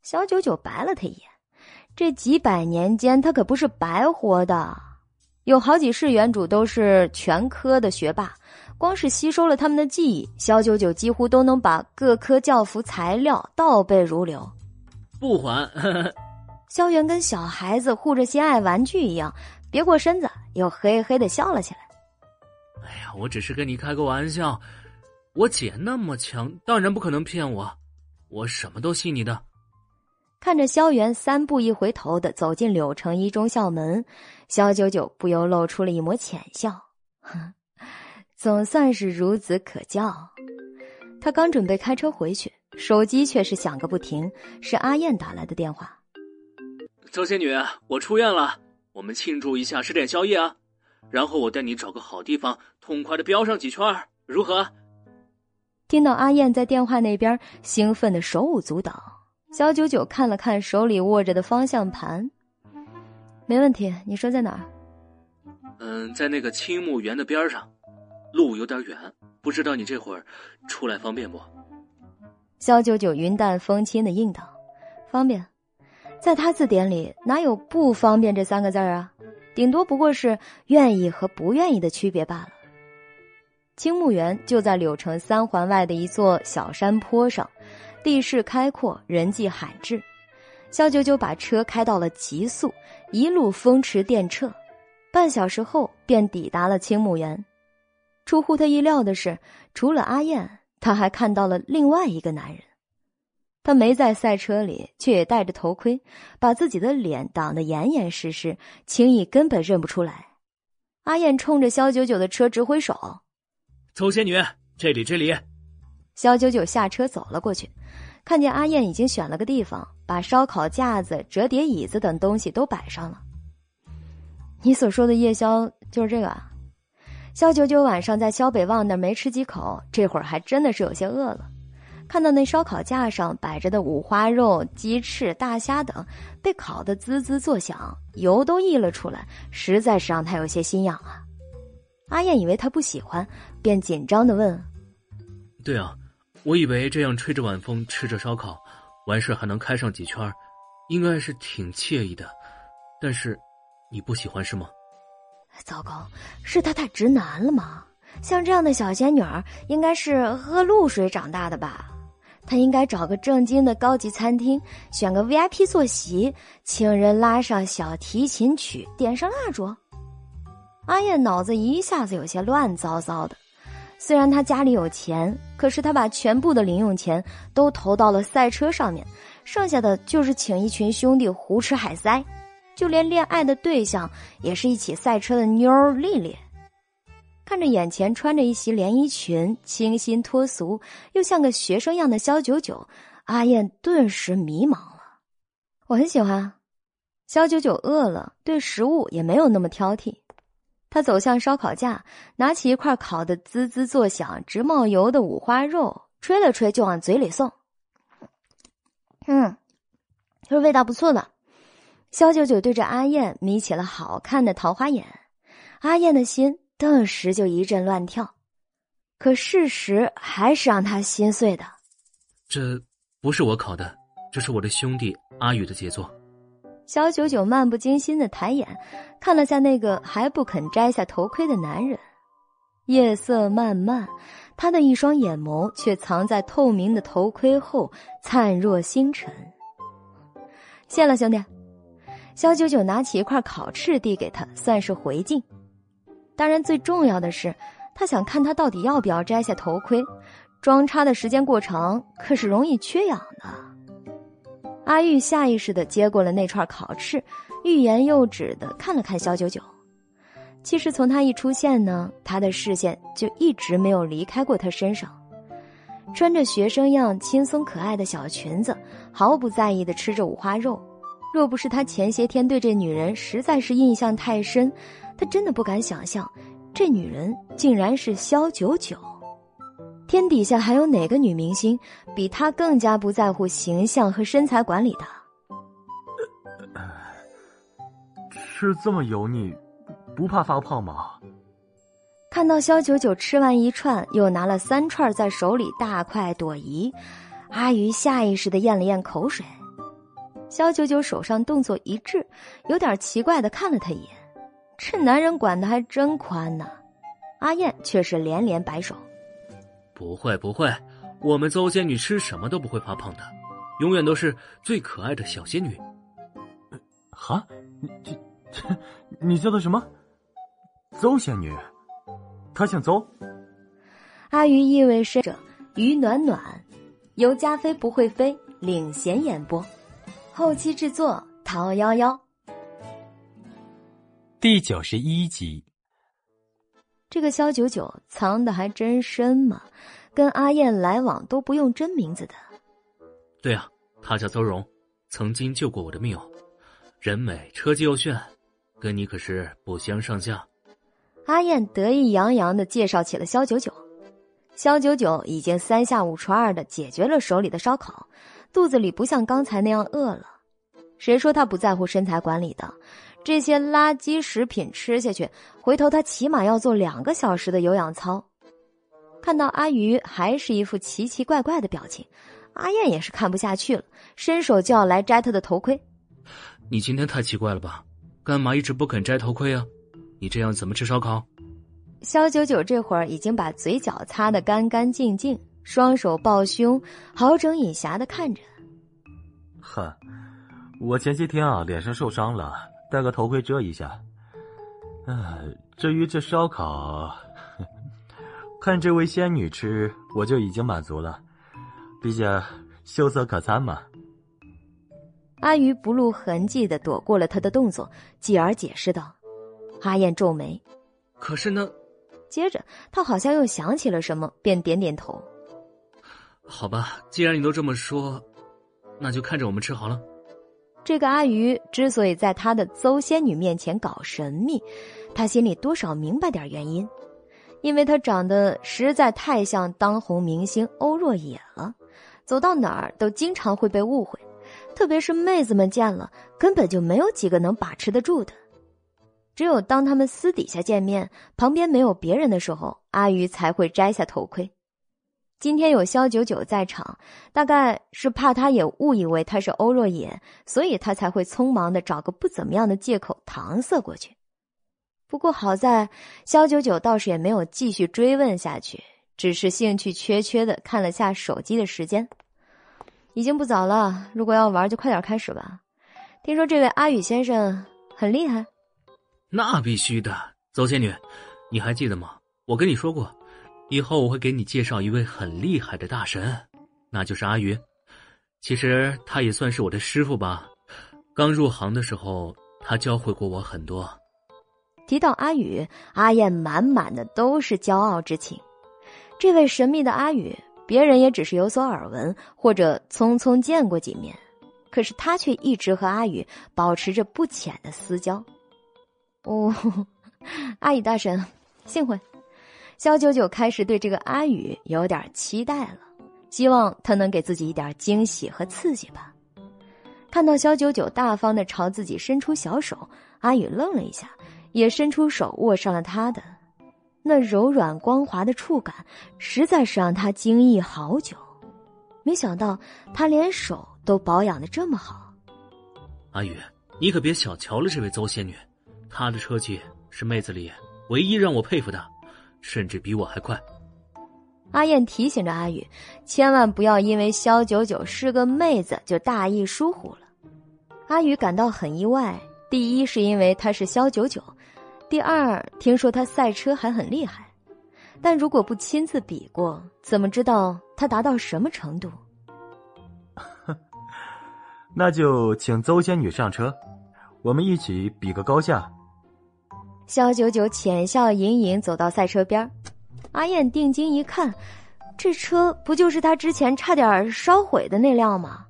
小九九白了他一眼，这几百年间他可不是白活的，有好几世原主都是全科的学霸，光是吸收了他们的记忆，萧九九几乎都能把各科教辅材料倒背如流。不还，(laughs) 萧元跟小孩子护着心爱玩具一样，别过身子，又嘿嘿的笑了起来。哎呀，我只是跟你开个玩笑。我姐那么强，当然不可能骗我，我什么都信你的。看着萧元三步一回头的走进柳城一中校门，萧九九不由露出了一抹浅笑，(laughs) 总算是孺子可教。他刚准备开车回去，手机却是响个不停，是阿燕打来的电话。周仙女，我出院了，我们庆祝一下，吃点宵夜啊，然后我带你找个好地方，痛快的飙上几圈，如何？听到阿燕在电话那边兴奋的手舞足蹈。小九九看了看手里握着的方向盘，没问题。你说在哪儿？嗯，在那个青木园的边上，路有点远，不知道你这会儿出来方便不？肖九九云淡风轻的应道：“方便。”在他字典里哪有不方便这三个字啊？顶多不过是愿意和不愿意的区别罢了。青木园就在柳城三环外的一座小山坡上。地势开阔，人迹罕至。肖九九把车开到了极速，一路风驰电掣，半小时后便抵达了青木园。出乎他意料的是，除了阿燕，他还看到了另外一个男人。他没在赛车里，却也戴着头盔，把自己的脸挡得严严实实，轻易根本认不出来。阿燕冲着肖九九的车直挥手：“周仙女，这里，这里。”肖九九下车走了过去。看见阿燕已经选了个地方，把烧烤架子、折叠椅子等东西都摆上了。你所说的夜宵就是这个啊？肖九九晚上在肖北旺那没吃几口，这会儿还真的是有些饿了。看到那烧烤架上摆着的五花肉、鸡翅、大虾等，被烤得滋滋作响，油都溢了出来，实在是让他有些心痒啊。阿燕以为他不喜欢，便紧张的问：“对啊。”我以为这样吹着晚风，吃着烧烤，完事还能开上几圈，应该是挺惬意的。但是，你不喜欢是吗？糟糕，是他太直男了吗？像这样的小仙女儿，应该是喝露水长大的吧？他应该找个正经的高级餐厅，选个 VIP 坐席，请人拉上小提琴曲，点上蜡烛。阿燕脑子一下子有些乱糟糟的。虽然他家里有钱，可是他把全部的零用钱都投到了赛车上面，剩下的就是请一群兄弟胡吃海塞，就连恋爱的对象也是一起赛车的妞儿丽丽。看着眼前穿着一袭连衣裙、清新脱俗又像个学生样的肖九九，阿燕顿时迷茫了。我很喜欢，肖九九饿了，对食物也没有那么挑剔。他走向烧烤架，拿起一块烤的滋滋作响、直冒油的五花肉，吹了吹就往嘴里送。嗯，是味道不错的。肖九九对着阿燕眯起了好看的桃花眼，阿燕的心顿时就一阵乱跳。可事实还是让他心碎的。这不是我烤的，这是我的兄弟阿宇的杰作。小九九漫不经心的抬眼，看了下那个还不肯摘下头盔的男人。夜色漫漫，他的一双眼眸却藏在透明的头盔后，灿若星辰。谢了，兄弟。肖九九拿起一块烤翅递给他，算是回敬。当然，最重要的是，他想看他到底要不要摘下头盔。装叉的时间过长，可是容易缺氧的。阿玉下意识的接过了那串烤翅，欲言又止的看了看肖九九。其实从他一出现呢，他的视线就一直没有离开过他身上。穿着学生样轻松可爱的小裙子，毫不在意的吃着五花肉。若不是他前些天对这女人实在是印象太深，他真的不敢想象，这女人竟然是肖九九。天底下还有哪个女明星比她更加不在乎形象和身材管理的？吃这么油腻，不怕发胖吗？看到肖九九吃完一串，又拿了三串在手里大快朵颐，阿鱼下意识的咽了咽口水。肖九九手上动作一致，有点奇怪的看了他一眼，这男人管的还真宽呢。阿燕却是连连摆手。不会不会，我们邹仙女吃什么都不会发胖的，永远都是最可爱的小仙女。哈，你这这，你叫她什么？邹仙女，她姓邹。阿鱼意味深者，于暖暖，由加菲不会飞领衔演播，后期制作陶幺幺。第九十一集。这个肖九九藏的还真深嘛，跟阿燕来往都不用真名字的。对啊，他叫邹荣，曾经救过我的命哦，人美车技又炫，跟你可是不相上下。阿燕得意洋洋的介绍起了肖九九。肖九九已经三下五除二的解决了手里的烧烤，肚子里不像刚才那样饿了。谁说他不在乎身材管理的？这些垃圾食品吃下去，回头他起码要做两个小时的有氧操。看到阿鱼还是一副奇奇怪怪的表情，阿燕也是看不下去了，伸手就要来摘他的头盔。你今天太奇怪了吧？干嘛一直不肯摘头盔啊？你这样怎么吃烧烤？肖九九这会儿已经把嘴角擦得干干净净，双手抱胸，好整以暇的看着。哼，我前些天啊脸上受伤了。戴个头盔遮一下。啊，至于这烧烤，看这位仙女吃，我就已经满足了。毕竟秀色可餐嘛。阿鱼不露痕迹的躲过了他的动作，继而解释道：“阿燕皱眉，可是呢。”接着他好像又想起了什么，便点点头。好吧，既然你都这么说，那就看着我们吃好了。这个阿鱼之所以在他的邹仙女面前搞神秘，他心里多少明白点原因，因为他长得实在太像当红明星欧若野了，走到哪儿都经常会被误会，特别是妹子们见了，根本就没有几个能把持得住的。只有当他们私底下见面，旁边没有别人的时候，阿鱼才会摘下头盔。今天有肖九九在场，大概是怕他也误以为他是欧若野，所以他才会匆忙的找个不怎么样的借口搪塞过去。不过好在肖九九倒是也没有继续追问下去，只是兴趣缺缺的看了下手机的时间，已经不早了。如果要玩，就快点开始吧。听说这位阿宇先生很厉害，那必须的。邹仙女，你还记得吗？我跟你说过。以后我会给你介绍一位很厉害的大神，那就是阿宇。其实他也算是我的师傅吧。刚入行的时候，他教会过我很多。提到阿宇，阿燕满满的都是骄傲之情。这位神秘的阿宇，别人也只是有所耳闻或者匆匆见过几面，可是他却一直和阿宇保持着不浅的私交。哦，(laughs) 阿宇大神，幸会。肖九九开始对这个阿宇有点期待了，希望他能给自己一点惊喜和刺激吧。看到肖九九大方的朝自己伸出小手，阿宇愣了一下，也伸出手握上了他的。那柔软光滑的触感，实在是让他惊异好久。没想到他连手都保养的这么好。阿宇，你可别小瞧了这位邹仙女，她的车技是妹子里唯一让我佩服的。甚至比我还快。阿燕提醒着阿宇，千万不要因为肖九九是个妹子就大意疏忽了。阿宇感到很意外，第一是因为她是肖九九，第二听说她赛车还很厉害，但如果不亲自比过，怎么知道她达到什么程度？(laughs) 那就请邹仙女上车，我们一起比个高下。肖九九浅笑盈盈走到赛车边阿燕定睛一看，这车不就是他之前差点烧毁的那辆吗？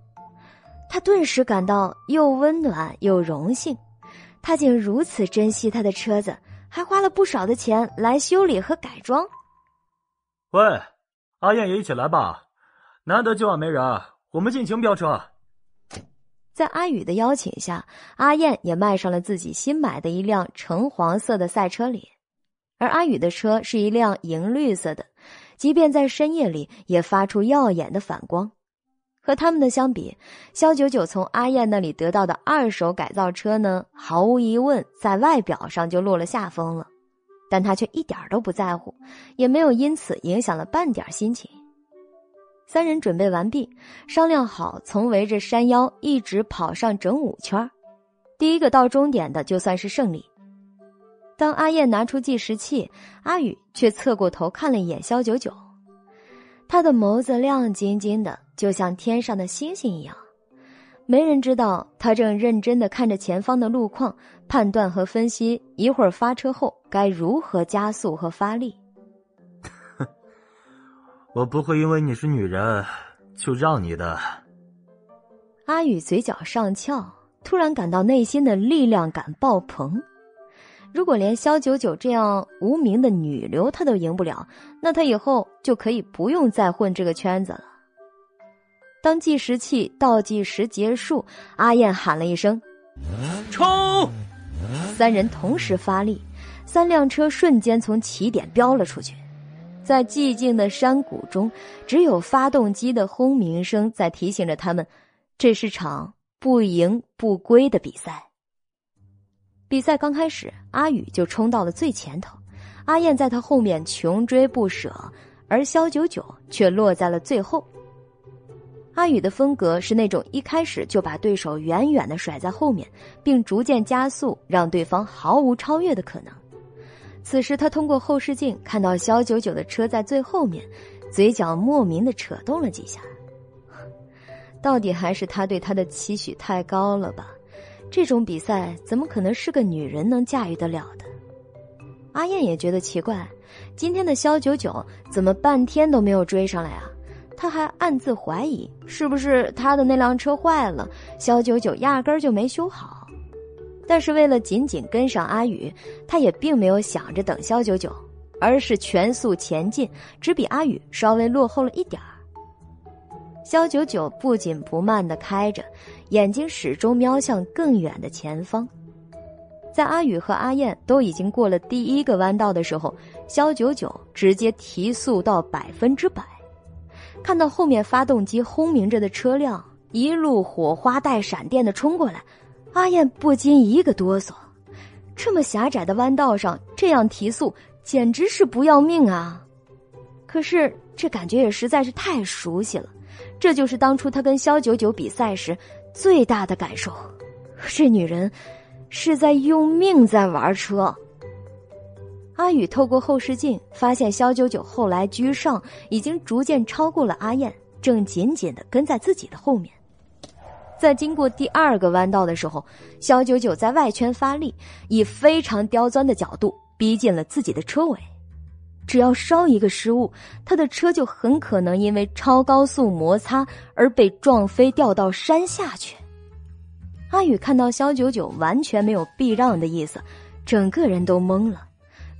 他顿时感到又温暖又荣幸，他竟如此珍惜他的车子，还花了不少的钱来修理和改装。喂，阿燕也一起来吧，难得今晚没人，我们尽情飙车。在阿宇的邀请下，阿燕也迈上了自己新买的一辆橙黄色的赛车里，而阿宇的车是一辆银绿色的，即便在深夜里也发出耀眼的反光。和他们的相比，肖九九从阿燕那里得到的二手改造车呢，毫无疑问在外表上就落了下风了，但他却一点都不在乎，也没有因此影响了半点心情。三人准备完毕，商量好从围着山腰一直跑上整五圈第一个到终点的就算是胜利。当阿燕拿出计时器，阿宇却侧过头看了一眼肖九九，他的眸子亮晶晶的，就像天上的星星一样。没人知道他正认真的看着前方的路况，判断和分析一会儿发车后该如何加速和发力。我不会因为你是女人就让你的。阿宇嘴角上翘，突然感到内心的力量感爆棚。如果连肖九九这样无名的女流他都赢不了，那他以后就可以不用再混这个圈子了。当计时器倒计时结束，阿燕喊了一声：“冲！”三人同时发力，三辆车瞬间从起点飙了出去。在寂静的山谷中，只有发动机的轰鸣声在提醒着他们，这是场不赢不归的比赛。比赛刚开始，阿宇就冲到了最前头，阿燕在他后面穷追不舍，而肖九九却落在了最后。阿宇的风格是那种一开始就把对手远远的甩在后面，并逐渐加速，让对方毫无超越的可能。此时，他通过后视镜看到肖九九的车在最后面，嘴角莫名的扯动了几下。到底还是他对他的期许太高了吧？这种比赛怎么可能是个女人能驾驭得了的？阿燕也觉得奇怪，今天的肖九九怎么半天都没有追上来啊？他还暗自怀疑，是不是他的那辆车坏了，肖九九压根儿就没修好。但是为了紧紧跟上阿宇，他也并没有想着等肖九九，而是全速前进，只比阿宇稍微落后了一点儿。肖九九不紧不慢的开着。眼睛始终瞄向更远的前方，在阿宇和阿燕都已经过了第一个弯道的时候，肖九九直接提速到百分之百。看到后面发动机轰鸣着的车辆一路火花带闪电的冲过来，阿燕不禁一个哆嗦。这么狭窄的弯道上这样提速，简直是不要命啊！可是这感觉也实在是太熟悉了，这就是当初他跟肖九九比赛时。最大的感受，这女人是在用命在玩车。阿宇透过后视镜发现，肖九九后来居上，已经逐渐超过了阿燕，正紧紧的跟在自己的后面。在经过第二个弯道的时候，肖九九在外圈发力，以非常刁钻的角度逼近了自己的车尾。只要稍一个失误，他的车就很可能因为超高速摩擦而被撞飞，掉到山下去。阿宇看到肖九九完全没有避让的意思，整个人都懵了。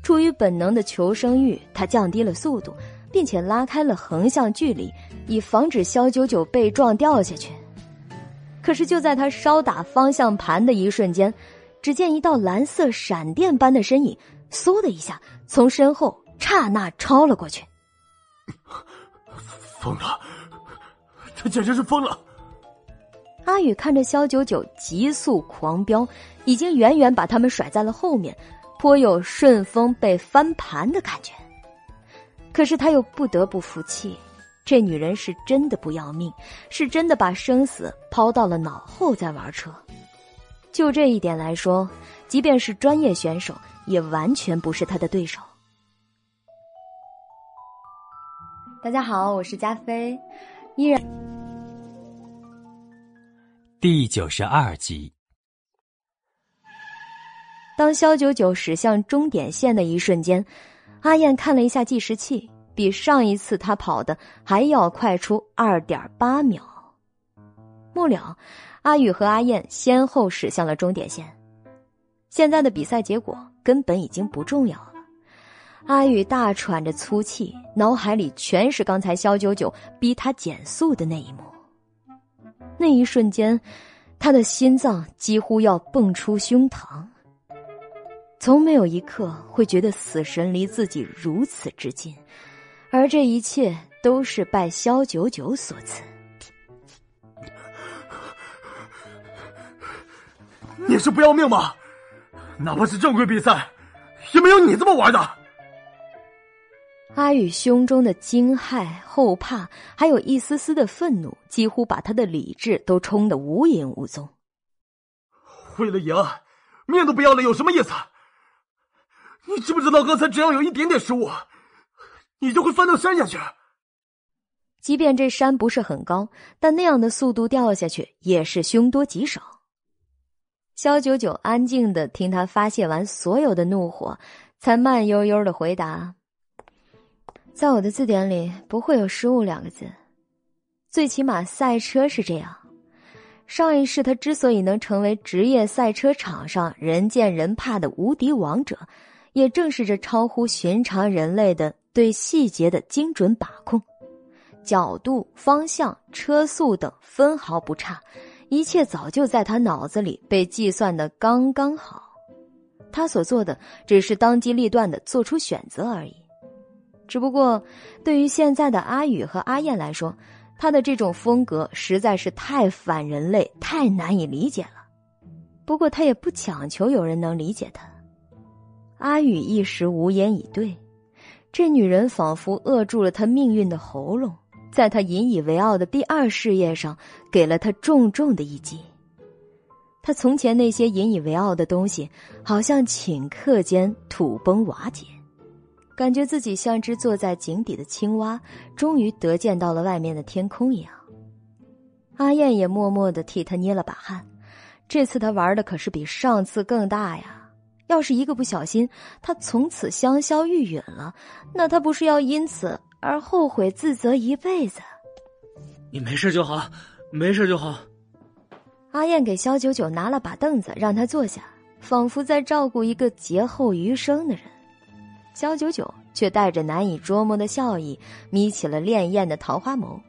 出于本能的求生欲，他降低了速度，并且拉开了横向距离，以防止肖九九被撞掉下去。可是就在他稍打方向盘的一瞬间，只见一道蓝色闪电般的身影，嗖的一下从身后。刹那超了过去，疯了！他简直是疯了！阿宇看着肖九九急速狂飙，已经远远把他们甩在了后面，颇有顺风被翻盘的感觉。可是他又不得不服气，这女人是真的不要命，是真的把生死抛到了脑后在玩车。就这一点来说，即便是专业选手，也完全不是他的对手。大家好，我是加菲，依然。第九十二集，当肖九九驶向终点线的一瞬间，阿燕看了一下计时器，比上一次他跑的还要快出二点八秒。末了，阿宇和阿燕先后驶向了终点线。现在的比赛结果根本已经不重要了。阿宇大喘着粗气，脑海里全是刚才肖九九逼他减速的那一幕。那一瞬间，他的心脏几乎要蹦出胸膛。从没有一刻会觉得死神离自己如此之近，而这一切都是拜萧九九所赐。你是不要命吗？哪怕是正规比赛，也没有你这么玩的。阿宇胸中的惊骇、后怕，还有一丝丝的愤怒，几乎把他的理智都冲得无影无踪。为了赢，命都不要了，有什么意思？你知不知道，刚才只要有一点点失误，你就会翻到山下去。即便这山不是很高，但那样的速度掉下去也是凶多吉少。肖九九安静的听他发泄完所有的怒火，才慢悠悠的回答：“在我的字典里不会有失误两个字，最起码赛车是这样。上一世他之所以能成为职业赛车场上人见人怕的无敌王者。”也正是这超乎寻常人类的对细节的精准把控，角度、方向、车速等分毫不差，一切早就在他脑子里被计算的刚刚好。他所做的只是当机立断的做出选择而已。只不过，对于现在的阿宇和阿燕来说，他的这种风格实在是太反人类，太难以理解了。不过，他也不强求有人能理解他。阿宇一时无言以对，这女人仿佛扼住了他命运的喉咙，在他引以为傲的第二事业上给了他重重的一击。他从前那些引以为傲的东西，好像顷刻间土崩瓦解，感觉自己像只坐在井底的青蛙，终于得见到了外面的天空一样。阿燕也默默的替他捏了把汗，这次他玩的可是比上次更大呀。要是一个不小心，他从此香消玉殒了，那他不是要因此而后悔自责一辈子？你没事就好，没事就好。阿燕给肖九九拿了把凳子，让他坐下，仿佛在照顾一个劫后余生的人。肖九九却带着难以捉摸的笑意，眯起了潋滟的桃花眸。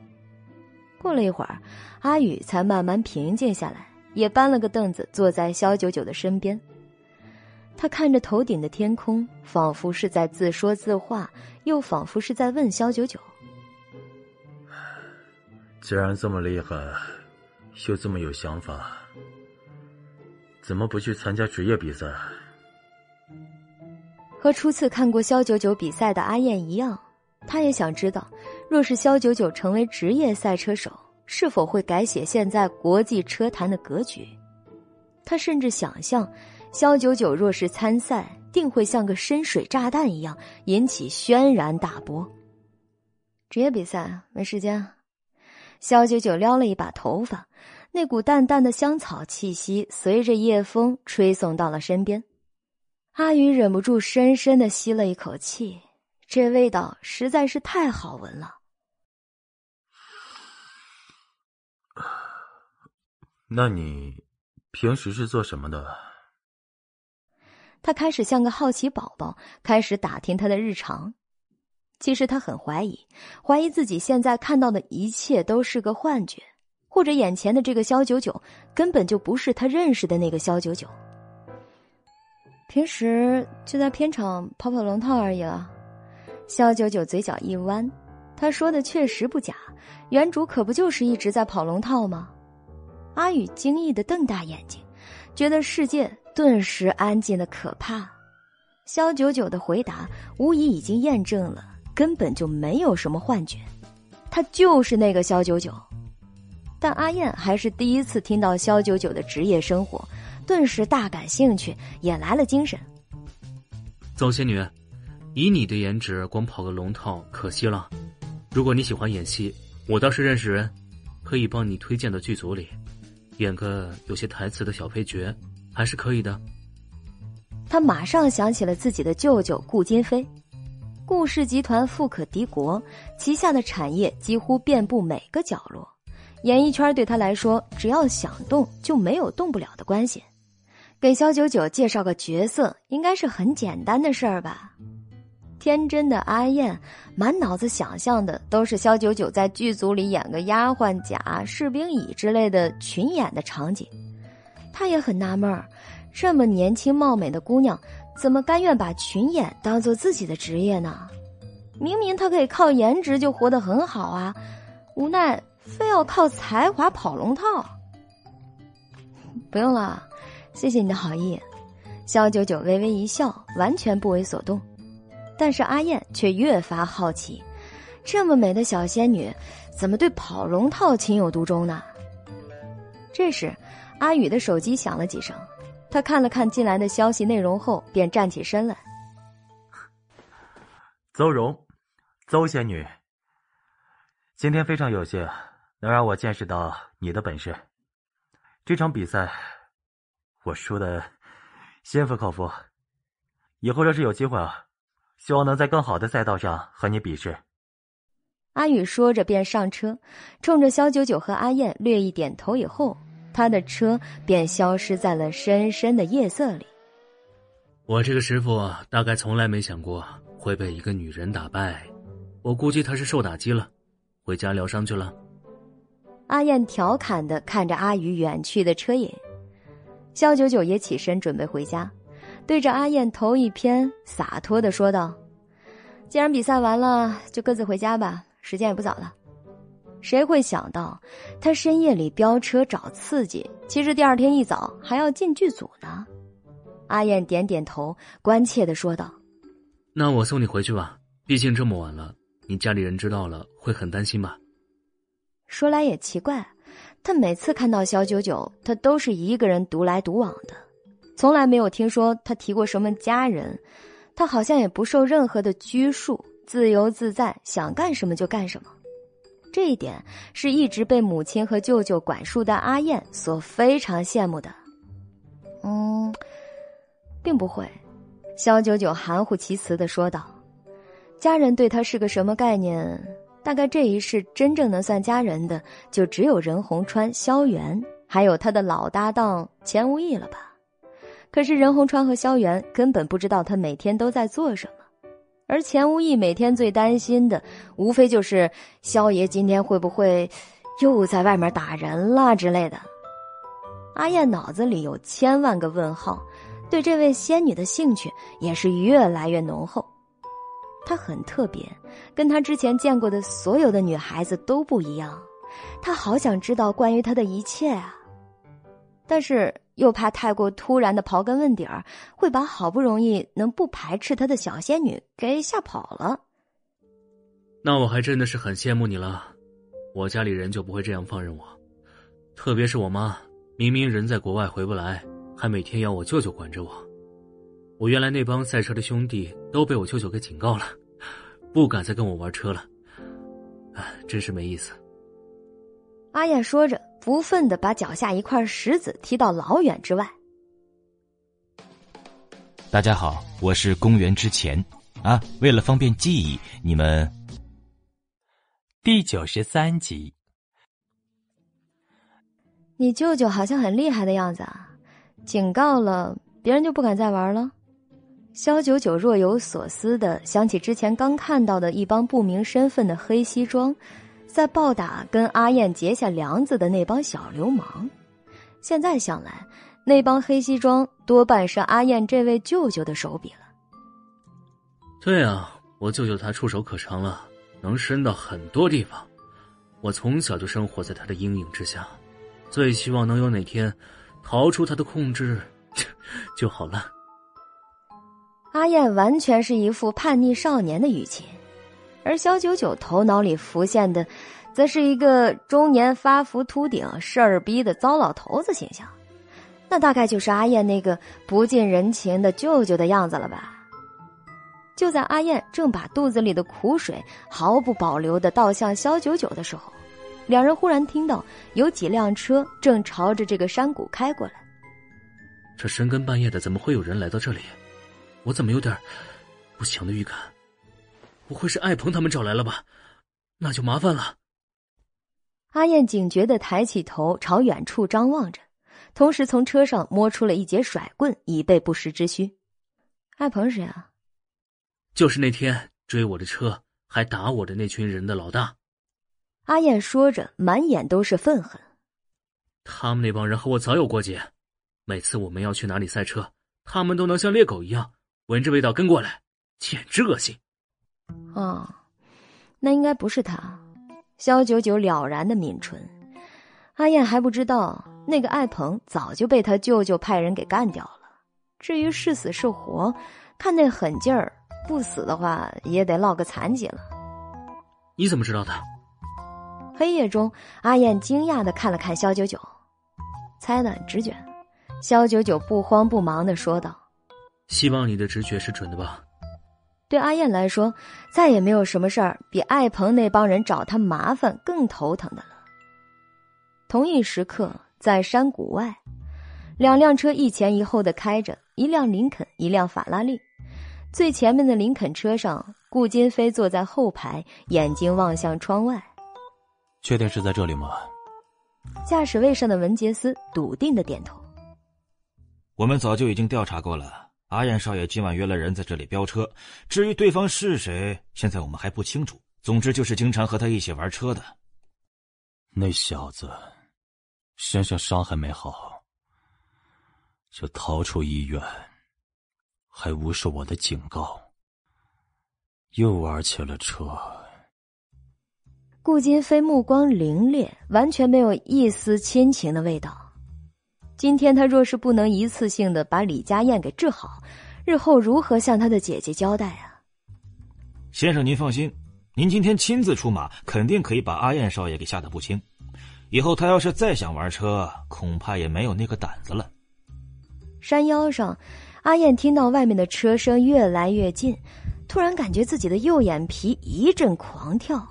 过了一会儿，阿宇才慢慢平静下来，也搬了个凳子坐在肖九九的身边。他看着头顶的天空，仿佛是在自说自话，又仿佛是在问萧九九：“既然这么厉害，又这么有想法，怎么不去参加职业比赛？”和初次看过萧九九比赛的阿燕一样，他也想知道，若是萧九九成为职业赛车手，是否会改写现在国际车坛的格局？他甚至想象。肖九九若是参赛，定会像个深水炸弹一样引起轩然大波。职业比赛没时间。肖九九撩了一把头发，那股淡淡的香草气息随着夜风吹送到了身边。阿宇忍不住深深的吸了一口气，这味道实在是太好闻了。那你平时是做什么的？他开始像个好奇宝宝，开始打听他的日常。其实他很怀疑，怀疑自己现在看到的一切都是个幻觉，或者眼前的这个肖九九根本就不是他认识的那个肖九九。平时就在片场跑跑龙套而已了。肖九九嘴角一弯，他说的确实不假，原主可不就是一直在跑龙套吗？阿宇惊异的瞪大眼睛，觉得世界。顿时安静的可怕，肖九九的回答无疑已经验证了，根本就没有什么幻觉，他就是那个肖九九。但阿燕还是第一次听到肖九九的职业生活，顿时大感兴趣，也来了精神。走，仙女，以你的颜值，光跑个龙套可惜了。如果你喜欢演戏，我倒是认识人，可以帮你推荐到剧组里，演个有些台词的小配角。还是可以的。他马上想起了自己的舅舅顾金飞，顾氏集团富可敌国，旗下的产业几乎遍布每个角落。演艺圈对他来说，只要想动就没有动不了的关系。给肖九九介绍个角色，应该是很简单的事儿吧？天真的阿燕满脑子想象的都是肖九九在剧组里演个丫鬟甲、士兵乙之类的群演的场景。他也很纳闷儿，这么年轻貌美的姑娘，怎么甘愿把群演当做自己的职业呢？明明她可以靠颜值就活得很好啊，无奈非要靠才华跑龙套。(laughs) 不用了，谢谢你的好意。肖九九微微一笑，完全不为所动。但是阿燕却越发好奇，这么美的小仙女，怎么对跑龙套情有独钟呢？这时。阿宇的手机响了几声，他看了看进来的消息内容后，便站起身来。邹荣，邹仙女，今天非常有幸能让我见识到你的本事。这场比赛，我输的心服口服。以后若是有机会啊，希望能在更好的赛道上和你比试。阿宇说着便上车，冲着肖九九和阿燕略一点头以后。他的车便消失在了深深的夜色里。我这个师傅大概从来没想过会被一个女人打败，我估计他是受打击了，回家疗伤去了。阿燕调侃的看着阿宇远去的车影，肖九九也起身准备回家，对着阿燕头一偏，洒脱的说道：“既然比赛完了，就各自回家吧，时间也不早了。”谁会想到，他深夜里飙车找刺激，其实第二天一早还要进剧组呢。阿燕点点头，关切的说道：“那我送你回去吧，毕竟这么晚了，你家里人知道了会很担心吧。”说来也奇怪，他每次看到小九九，他都是一个人独来独往的，从来没有听说他提过什么家人。他好像也不受任何的拘束，自由自在，想干什么就干什么。这一点是一直被母亲和舅舅管束的阿燕所非常羡慕的。嗯，并不会，肖九九含糊其辞的说道：“家人对他是个什么概念？大概这一世真正能算家人的，就只有任洪川、萧元，还有他的老搭档钱无义了吧？可是任洪川和萧元根本不知道他每天都在做什么。”而钱无义每天最担心的，无非就是萧爷今天会不会又在外面打人了之类的。阿燕脑子里有千万个问号，对这位仙女的兴趣也是越来越浓厚。她很特别，跟她之前见过的所有的女孩子都不一样。她好想知道关于她的一切啊，但是。又怕太过突然的刨根问底儿，会把好不容易能不排斥他的小仙女给吓跑了。那我还真的是很羡慕你了，我家里人就不会这样放任我，特别是我妈，明明人在国外回不来，还每天要我舅舅管着我。我原来那帮赛车的兄弟都被我舅舅给警告了，(laughs) 不敢再跟我玩车了。哎，真是没意思。阿燕说着。不忿的把脚下一块石子踢到老远之外。大家好，我是公元之前啊，为了方便记忆，你们第九十三集。你舅舅好像很厉害的样子啊，警告了别人就不敢再玩了。肖九九若有所思的想起之前刚看到的一帮不明身份的黑西装。在暴打跟阿燕结下梁子的那帮小流氓，现在想来，那帮黑西装多半是阿燕这位舅舅的手笔了。对啊，我舅舅他触手可长了，能伸到很多地方。我从小就生活在他的阴影之下，最希望能有哪天逃出他的控制 (laughs) 就好了。阿燕完全是一副叛逆少年的语气。而肖九九头脑里浮现的，则是一个中年发福秃顶、事儿逼的糟老头子形象，那大概就是阿燕那个不近人情的舅舅的样子了吧？就在阿燕正把肚子里的苦水毫不保留的倒向肖九九的时候，两人忽然听到有几辆车正朝着这个山谷开过来。这深更半夜的，怎么会有人来到这里？我怎么有点不祥的预感？不会是艾鹏他们找来了吧？那就麻烦了。阿燕警觉的抬起头，朝远处张望着，同时从车上摸出了一截甩棍，以备不时之需。艾鹏是谁啊？就是那天追我的车还打我的那群人的老大。阿燕说着，满眼都是愤恨。他们那帮人和我早有过节，每次我们要去哪里赛车，他们都能像猎狗一样闻着味道跟过来，简直恶心。哦，那应该不是他。肖九九了然的抿唇。阿燕还不知道，那个艾鹏早就被他舅舅派人给干掉了。至于是死是活，看那狠劲儿，不死的话也得落个残疾了。你怎么知道的？黑夜中，阿燕惊讶的看了看肖九九，猜的很直觉。肖九九不慌不忙的说道：“希望你的直觉是准的吧。”对阿燕来说，再也没有什么事儿比艾鹏那帮人找他麻烦更头疼的了。同一时刻，在山谷外，两辆车一前一后的开着，一辆林肯，一辆法拉利。最前面的林肯车上，顾金飞坐在后排，眼睛望向窗外。确定是在这里吗？驾驶位上的文杰斯笃定的点头。我们早就已经调查过了，阿燕少爷今晚约了人在这里飙车。至于对方是谁，现在我们还不清楚。总之就是经常和他一起玩车的。那小子身上伤还没好，就逃出医院。还无视我的警告，又玩起了车。顾金飞目光凌冽，完全没有一丝亲情的味道。今天他若是不能一次性的把李家燕给治好，日后如何向他的姐姐交代啊？先生，您放心，您今天亲自出马，肯定可以把阿燕少爷给吓得不轻。以后他要是再想玩车，恐怕也没有那个胆子了。山腰上。阿燕听到外面的车声越来越近，突然感觉自己的右眼皮一阵狂跳。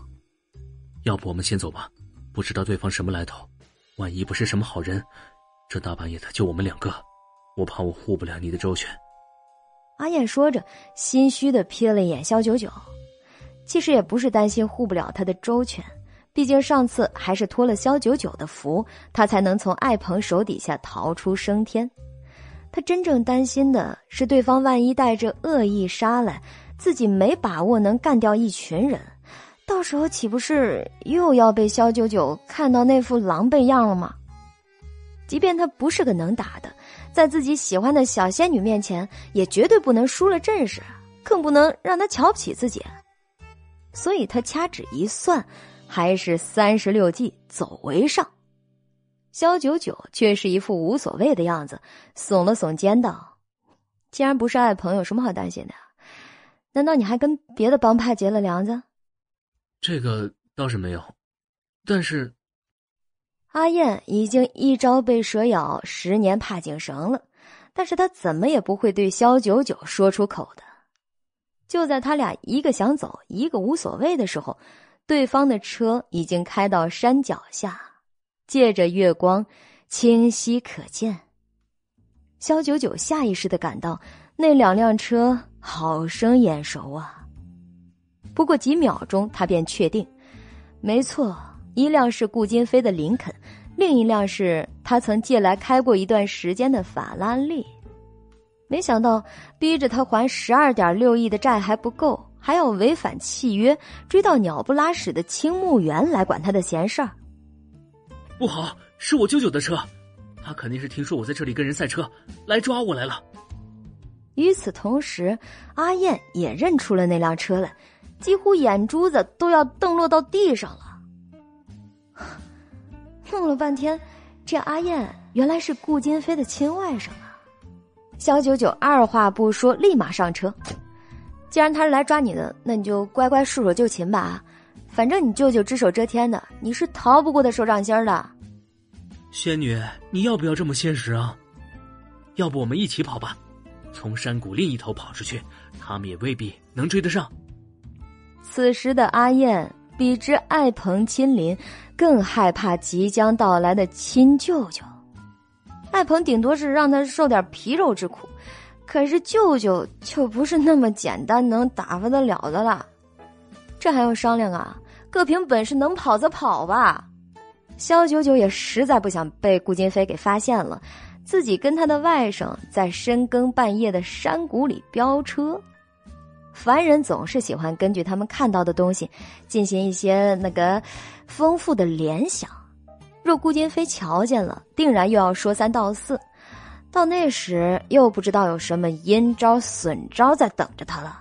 要不我们先走吧，不知道对方什么来头，万一不是什么好人，这大半夜的就我们两个，我怕我护不了你的周全。阿燕说着，心虚的瞥了一眼肖九九，其实也不是担心护不了他的周全，毕竟上次还是托了肖九九的福，他才能从艾鹏手底下逃出升天。他真正担心的是，对方万一带着恶意杀来，自己没把握能干掉一群人，到时候岂不是又要被肖九九看到那副狼狈样了吗？即便他不是个能打的，在自己喜欢的小仙女面前，也绝对不能输了阵势，更不能让他瞧不起自己。所以他掐指一算，还是三十六计，走为上。肖九九却是一副无所谓的样子，耸了耸肩道：“既然不是爱朋友，什么好担心的？难道你还跟别的帮派结了梁子？”这个倒是没有，但是阿燕已经一朝被蛇咬，十年怕井绳了，但是她怎么也不会对肖九九说出口的。就在他俩一个想走，一个无所谓的时候，对方的车已经开到山脚下。借着月光，清晰可见。肖九九下意识的感到那两辆车好生眼熟啊。不过几秒钟，他便确定，没错，一辆是顾金飞的林肯，另一辆是他曾借来开过一段时间的法拉利。没想到逼着他还十二点六亿的债还不够，还要违反契约，追到鸟不拉屎的青木园来管他的闲事儿。不好，是我舅舅的车，他肯定是听说我在这里跟人赛车，来抓我来了。与此同时，阿燕也认出了那辆车来，几乎眼珠子都要瞪落到地上了。(laughs) 弄了半天，这阿燕原来是顾金飞的亲外甥啊！肖九九二话不说，立马上车。既然他是来抓你的，那你就乖乖束手就擒吧。反正你舅舅只手遮天的，你是逃不过他手掌心的。仙女，你要不要这么现实啊？要不我们一起跑吧，从山谷另一头跑出去，他们也未必能追得上。此时的阿燕比之爱朋亲邻，更害怕即将到来的亲舅舅。爱朋顶多是让他受点皮肉之苦，可是舅舅就不是那么简单能打发得了的了。这还用商量啊？各凭本事，能跑则跑吧。肖九九也实在不想被顾金飞给发现了，自己跟他的外甥在深更半夜的山谷里飙车。凡人总是喜欢根据他们看到的东西进行一些那个丰富的联想。若顾金飞瞧见了，定然又要说三道四，到那时又不知道有什么阴招损招在等着他了。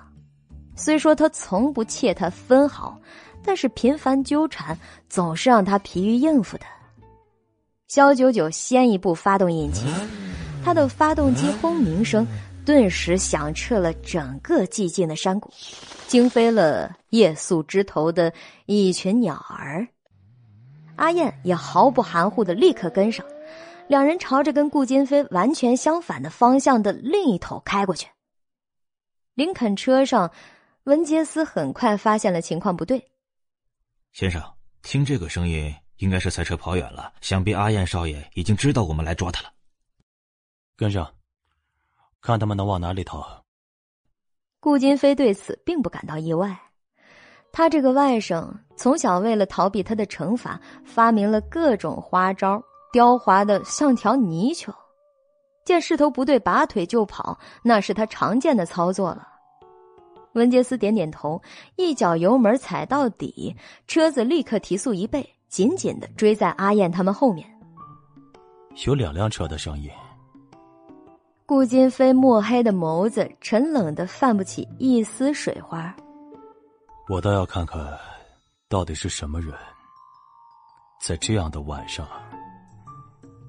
虽说他从不怯他分毫。但是频繁纠缠总是让他疲于应付的。肖九九先一步发动引擎，他的发动机轰鸣声顿时响彻了整个寂静的山谷，惊飞了夜宿枝头的一群鸟儿。阿燕也毫不含糊的立刻跟上，两人朝着跟顾金飞完全相反的方向的另一头开过去。林肯车上，文杰斯很快发现了情况不对。先生，听这个声音，应该是赛车跑远了。想必阿燕少爷已经知道我们来抓他了。跟上，看他们能往哪里逃。顾金飞对此并不感到意外。他这个外甥从小为了逃避他的惩罚，发明了各种花招，刁滑的像条泥鳅。见势头不对，拔腿就跑，那是他常见的操作了。文杰斯点点头，一脚油门踩到底，车子立刻提速一倍，紧紧的追在阿燕他们后面。有两辆车的声音。顾金飞墨黑的眸子沉冷的泛不起一丝水花。我倒要看看，到底是什么人，在这样的晚上，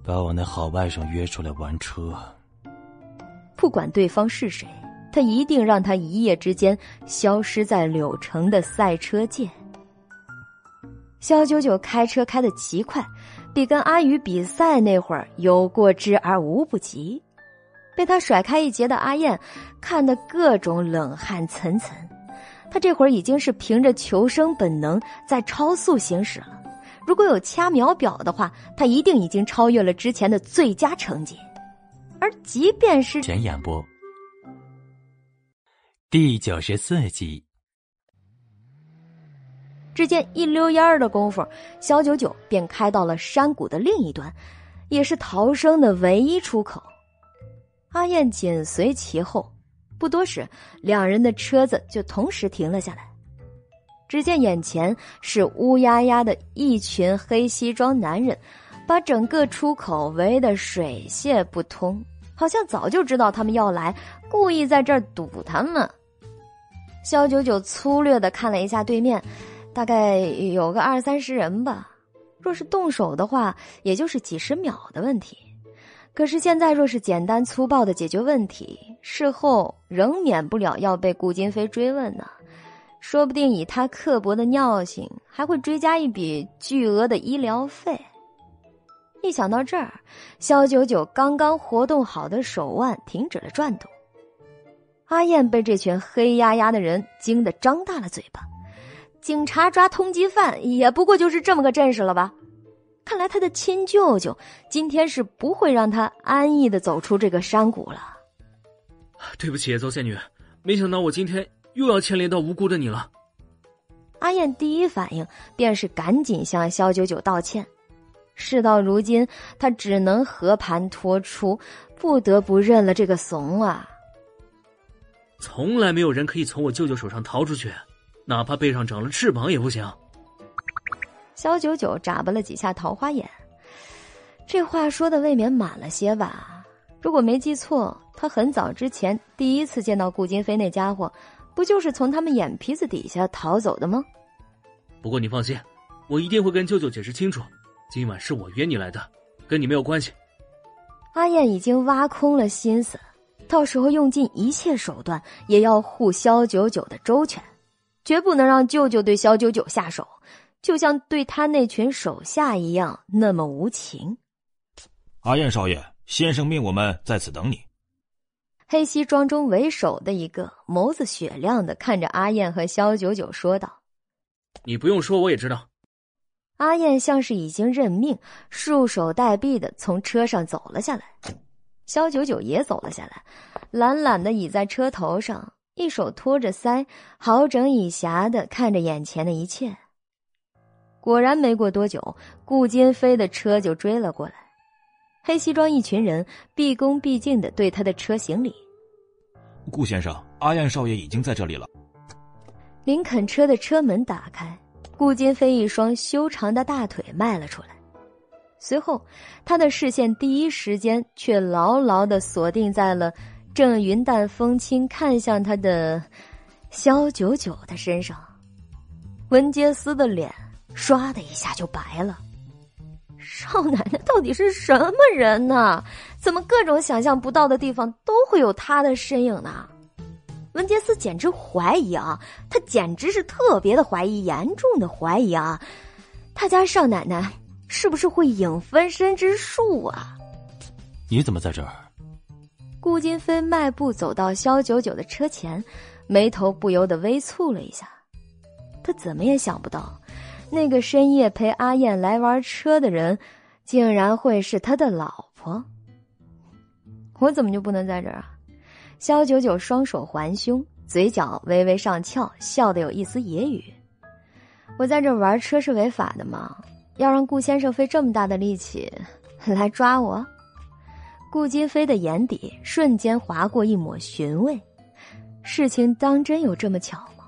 把我那好外甥约出来玩车。不管对方是谁，他一定让他一夜之间消失在柳城的赛车界。肖九九开车开的极快，比跟阿宇比赛那会儿有过之而无不及。被他甩开一截的阿燕，看得各种冷汗涔涔。他这会儿已经是凭着求生本能在超速行驶了。如果有掐秒表的话，他一定已经超越了之前的最佳成绩。而即便是前演播，第九十四集，只见一溜烟儿的功夫，肖九九便开到了山谷的另一端，也是逃生的唯一出口。阿燕紧随其后，不多时，两人的车子就同时停了下来。只见眼前是乌压压的一群黑西装男人，把整个出口围得水泄不通，好像早就知道他们要来，故意在这儿堵他们。肖九九粗略的看了一下对面，大概有个二三十人吧。若是动手的话，也就是几十秒的问题。可是现在，若是简单粗暴的解决问题，事后仍免不了要被顾金飞追问呢。说不定以他刻薄的尿性，还会追加一笔巨额的医疗费。一想到这儿，肖九九刚刚活动好的手腕停止了转动。阿燕被这群黑压压的人惊得张大了嘴巴。警察抓通缉犯，也不过就是这么个阵势了吧？看来他的亲舅舅今天是不会让他安逸的走出这个山谷了。对不起，邹仙女，没想到我今天又要牵连到无辜的你了。阿燕第一反应便是赶紧向肖九九道歉。事到如今，他只能和盘托出，不得不认了这个怂啊。从来没有人可以从我舅舅手上逃出去，哪怕背上长了翅膀也不行。肖九九眨巴了几下桃花眼，这话说的未免满了些吧？如果没记错，他很早之前第一次见到顾金飞那家伙，不就是从他们眼皮子底下逃走的吗？不过你放心，我一定会跟舅舅解释清楚。今晚是我约你来的，跟你没有关系。阿燕已经挖空了心思，到时候用尽一切手段也要护肖九九的周全，绝不能让舅舅对肖九九下手。就像对他那群手下一样，那么无情。阿燕少爷，先生命我们在此等你。黑西装中为首的一个，眸子雪亮的看着阿燕和萧九九说道：“你不用说，我也知道。”阿燕像是已经认命，束手待毙的从车上走了下来。萧九九也走了下来，懒懒的倚在车头上，一手托着腮，好整以暇的看着眼前的一切。果然没过多久，顾金飞的车就追了过来。黑西装一群人毕恭毕敬的对他的车行礼。顾先生，阿燕少爷已经在这里了。林肯车的车门打开，顾金飞一双修长的大腿迈了出来。随后，他的视线第一时间却牢牢的锁定在了正云淡风轻看向他的肖九九的身上。文杰斯的脸。唰的一下就白了，少奶奶到底是什么人呢？怎么各种想象不到的地方都会有她的身影呢？文杰斯简直怀疑啊，他简直是特别的怀疑，严重的怀疑啊！他家少奶奶是不是会影分身之术啊？你怎么在这儿？顾金飞迈步走到肖九九的车前，眉头不由得微蹙了一下。他怎么也想不到，那个深夜陪阿燕来玩车的人，竟然会是他的老婆。我怎么就不能在这儿啊？肖九九双手环胸，嘴角微微上翘，笑得有一丝揶揄。我在这玩车是违法的吗？要让顾先生费这么大的力气 (laughs) 来抓我？顾金飞的眼底瞬间划过一抹寻味，事情当真有这么巧吗？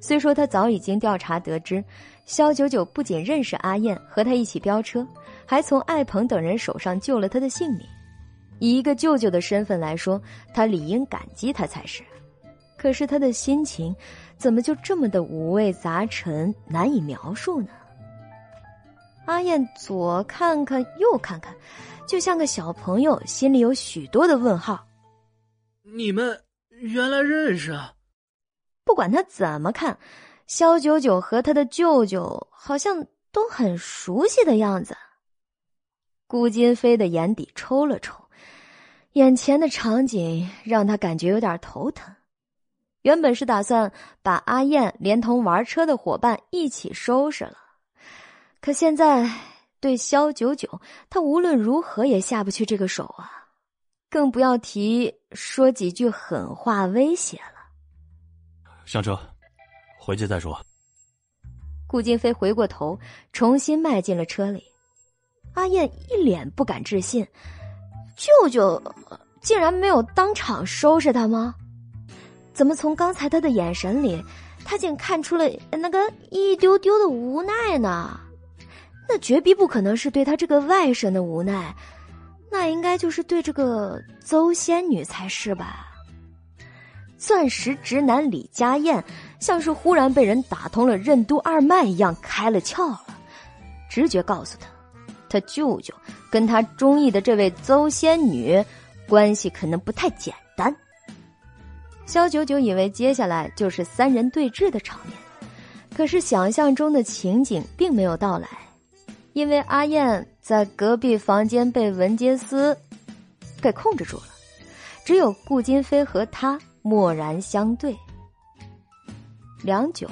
虽说他早已经调查得知，肖九九不仅认识阿燕，和他一起飙车，还从艾鹏等人手上救了他的性命。以一个舅舅的身份来说，他理应感激他才是。可是他的心情，怎么就这么的五味杂陈，难以描述呢？阿燕左看看，右看看。就像个小朋友，心里有许多的问号。你们原来认识啊？不管他怎么看，肖九九和他的舅舅好像都很熟悉的样子。顾金飞的眼底抽了抽，眼前的场景让他感觉有点头疼。原本是打算把阿燕连同玩车的伙伴一起收拾了，可现在。对肖九九，他无论如何也下不去这个手啊，更不要提说几句狠话威胁了。上车，回去再说。顾金飞回过头，重新迈进了车里。阿燕一脸不敢置信：“舅舅竟然没有当场收拾他吗？怎么从刚才他的眼神里，他竟看出了那个一丢丢的无奈呢？”那绝逼不可能是对他这个外甥的无奈，那应该就是对这个邹仙女才是吧？钻石直男李佳燕像是忽然被人打通了任督二脉一样开了窍了，直觉告诉他，他舅舅跟他中意的这位邹仙女关系可能不太简单。肖九九以为接下来就是三人对峙的场面，可是想象中的情景并没有到来。因为阿燕在隔壁房间被文杰斯给控制住了，只有顾金飞和他默然相对。良久，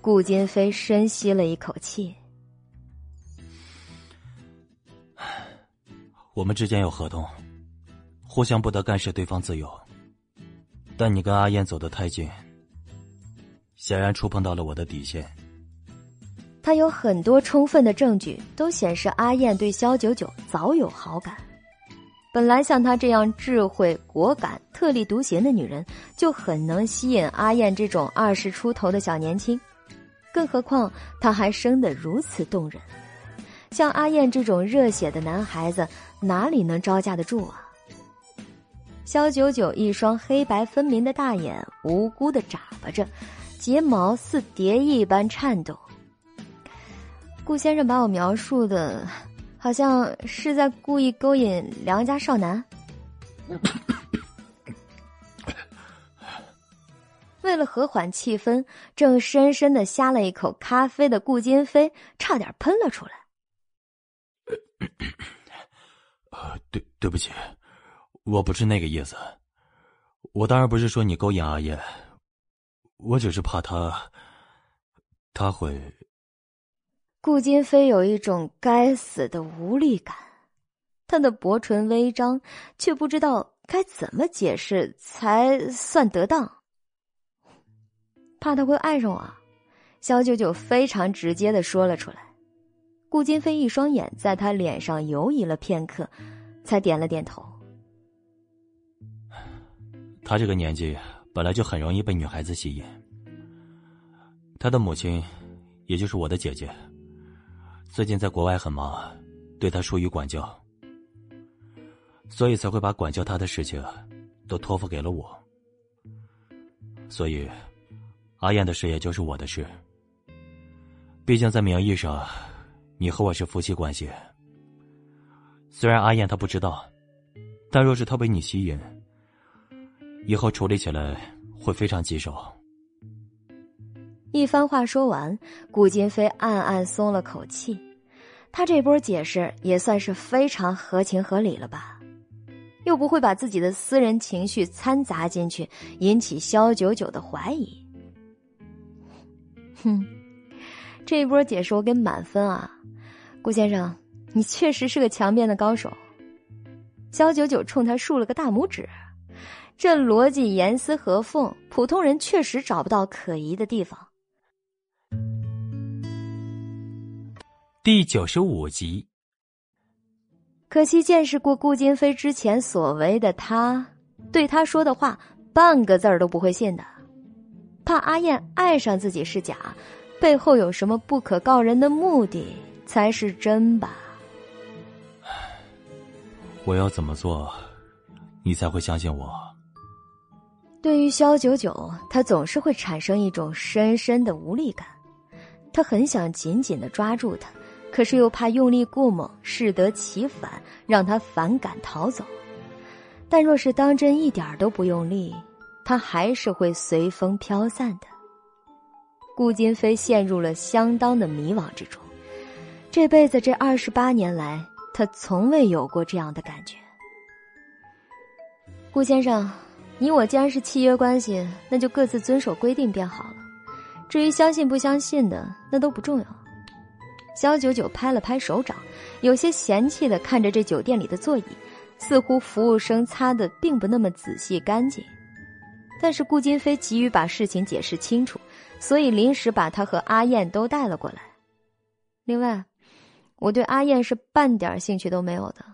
顾金飞深吸了一口气：“我们之间有合同，互相不得干涉对方自由。但你跟阿燕走得太近，显然触碰到了我的底线。”他有很多充分的证据，都显示阿燕对萧九九早有好感。本来像她这样智慧、果敢、特立独行的女人，就很能吸引阿燕这种二十出头的小年轻。更何况她还生得如此动人，像阿燕这种热血的男孩子，哪里能招架得住啊？肖九九一双黑白分明的大眼无辜的眨巴着，睫毛似蝶一般颤抖。顾先生把我描述的，好像是在故意勾引良家少男。(laughs) 为了和缓气氛，正深深的呷了一口咖啡的顾金飞差点喷了出来。(coughs) 呃，对，对不起，我不是那个意思。我当然不是说你勾引阿燕，我只是怕他，他会。顾金飞有一种该死的无力感，他的薄唇微张，却不知道该怎么解释才算得当。怕他会爱上我，肖九九非常直接的说了出来。顾金飞一双眼在他脸上游移了片刻，才点了点头。他这个年纪本来就很容易被女孩子吸引，他的母亲，也就是我的姐姐。最近在国外很忙，对他疏于管教，所以才会把管教他的事情都托付给了我。所以，阿燕的事也就是我的事。毕竟在名义上，你和我是夫妻关系。虽然阿燕她不知道，但若是她被你吸引，以后处理起来会非常棘手。一番话说完，顾金飞暗暗松了口气，他这波解释也算是非常合情合理了吧？又不会把自己的私人情绪掺杂进去，引起肖九九的怀疑。哼，这一波解释我给满分啊！顾先生，你确实是个强辩的高手。肖九九冲他竖了个大拇指，这逻辑严丝合缝，普通人确实找不到可疑的地方。第九十五集。可惜见识过顾金飞之前所为的他，对他说的话半个字儿都不会信的。怕阿燕爱上自己是假，背后有什么不可告人的目的才是真吧？我要怎么做，你才会相信我？对于肖九九，他总是会产生一种深深的无力感，他很想紧紧的抓住他。可是又怕用力过猛，适得其反，让他反感逃走。但若是当真一点都不用力，他还是会随风飘散的。顾金飞陷入了相当的迷惘之中。这辈子这二十八年来，他从未有过这样的感觉。顾先生，你我既然是契约关系，那就各自遵守规定便好了。至于相信不相信的，那都不重要。肖九九拍了拍手掌，有些嫌弃的看着这酒店里的座椅，似乎服务生擦的并不那么仔细干净。但是顾金飞急于把事情解释清楚，所以临时把他和阿燕都带了过来。另外，我对阿燕是半点兴趣都没有的。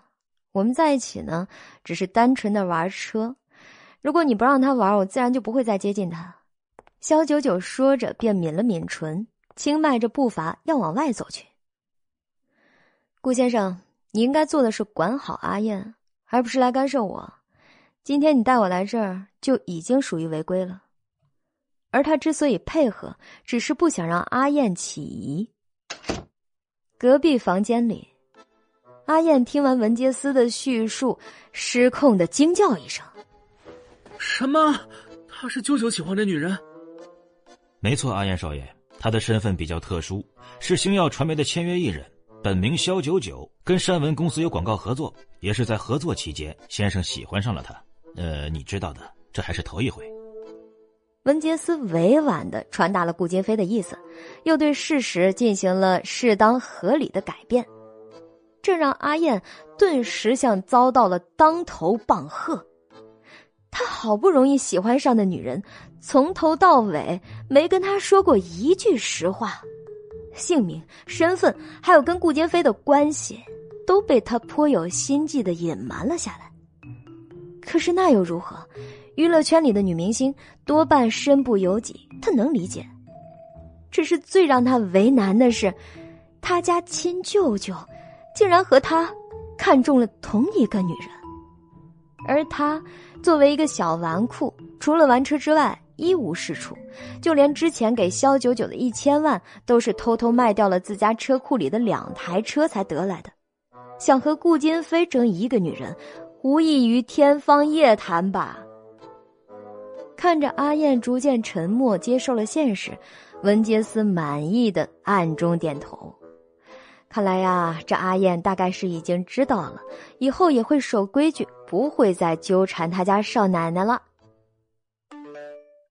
我们在一起呢，只是单纯的玩车。如果你不让他玩，我自然就不会再接近他。肖九九说着，便抿了抿唇，轻迈着步伐要往外走去。顾先生，你应该做的是管好阿燕，而不是来干涉我。今天你带我来这儿，就已经属于违规了。而他之所以配合，只是不想让阿燕起疑。隔壁房间里，阿燕听完文杰斯的叙述，失控的惊叫一声：“什么？他是舅舅喜欢的女人？”没错，阿燕少爷，他的身份比较特殊，是星耀传媒的签约艺人。本名肖九九，跟山文公司有广告合作，也是在合作期间，先生喜欢上了他。呃，你知道的，这还是头一回。文杰斯委婉的传达了顾金飞的意思，又对事实进行了适当合理的改变，这让阿燕顿时像遭到了当头棒喝。他好不容易喜欢上的女人，从头到尾没跟他说过一句实话。姓名、身份，还有跟顾金飞的关系，都被他颇有心计的隐瞒了下来。可是那又如何？娱乐圈里的女明星多半身不由己，他能理解。只是最让他为难的是，他家亲舅舅竟然和他看中了同一个女人，而他作为一个小纨绔，除了玩车之外。一无是处，就连之前给肖九九的一千万，都是偷偷卖掉了自家车库里的两台车才得来的。想和顾金飞争一个女人，无异于天方夜谭吧？看着阿燕逐渐沉默，接受了现实，文杰斯满意的暗中点头。看来呀，这阿燕大概是已经知道了，以后也会守规矩，不会再纠缠他家少奶奶了。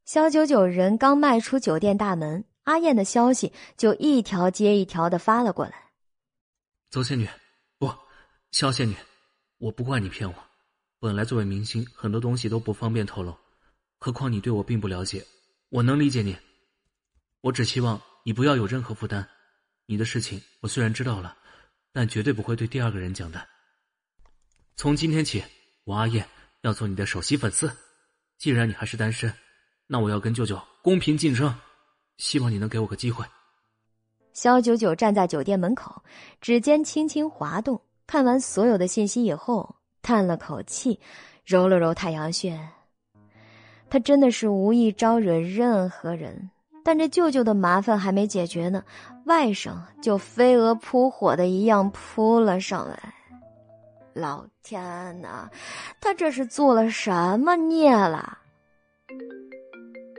肖九九人刚迈出酒店大门，阿燕的消息就一条接一条的发了过来。邹仙女，不，肖仙女，我不怪你骗我。本来作为明星，很多东西都不方便透露，何况你对我并不了解，我能理解你。我只希望你不要有任何负担。你的事情我虽然知道了，但绝对不会对第二个人讲的。从今天起，我阿燕要做你的首席粉丝。既然你还是单身。那我要跟舅舅公平竞争，希望你能给我个机会。肖九九站在酒店门口，指尖轻轻滑动，看完所有的信息以后，叹了口气，揉了揉太阳穴。他真的是无意招惹任何人，但这舅舅的麻烦还没解决呢，外甥就飞蛾扑火的一样扑了上来。老天呐，他这是做了什么孽了？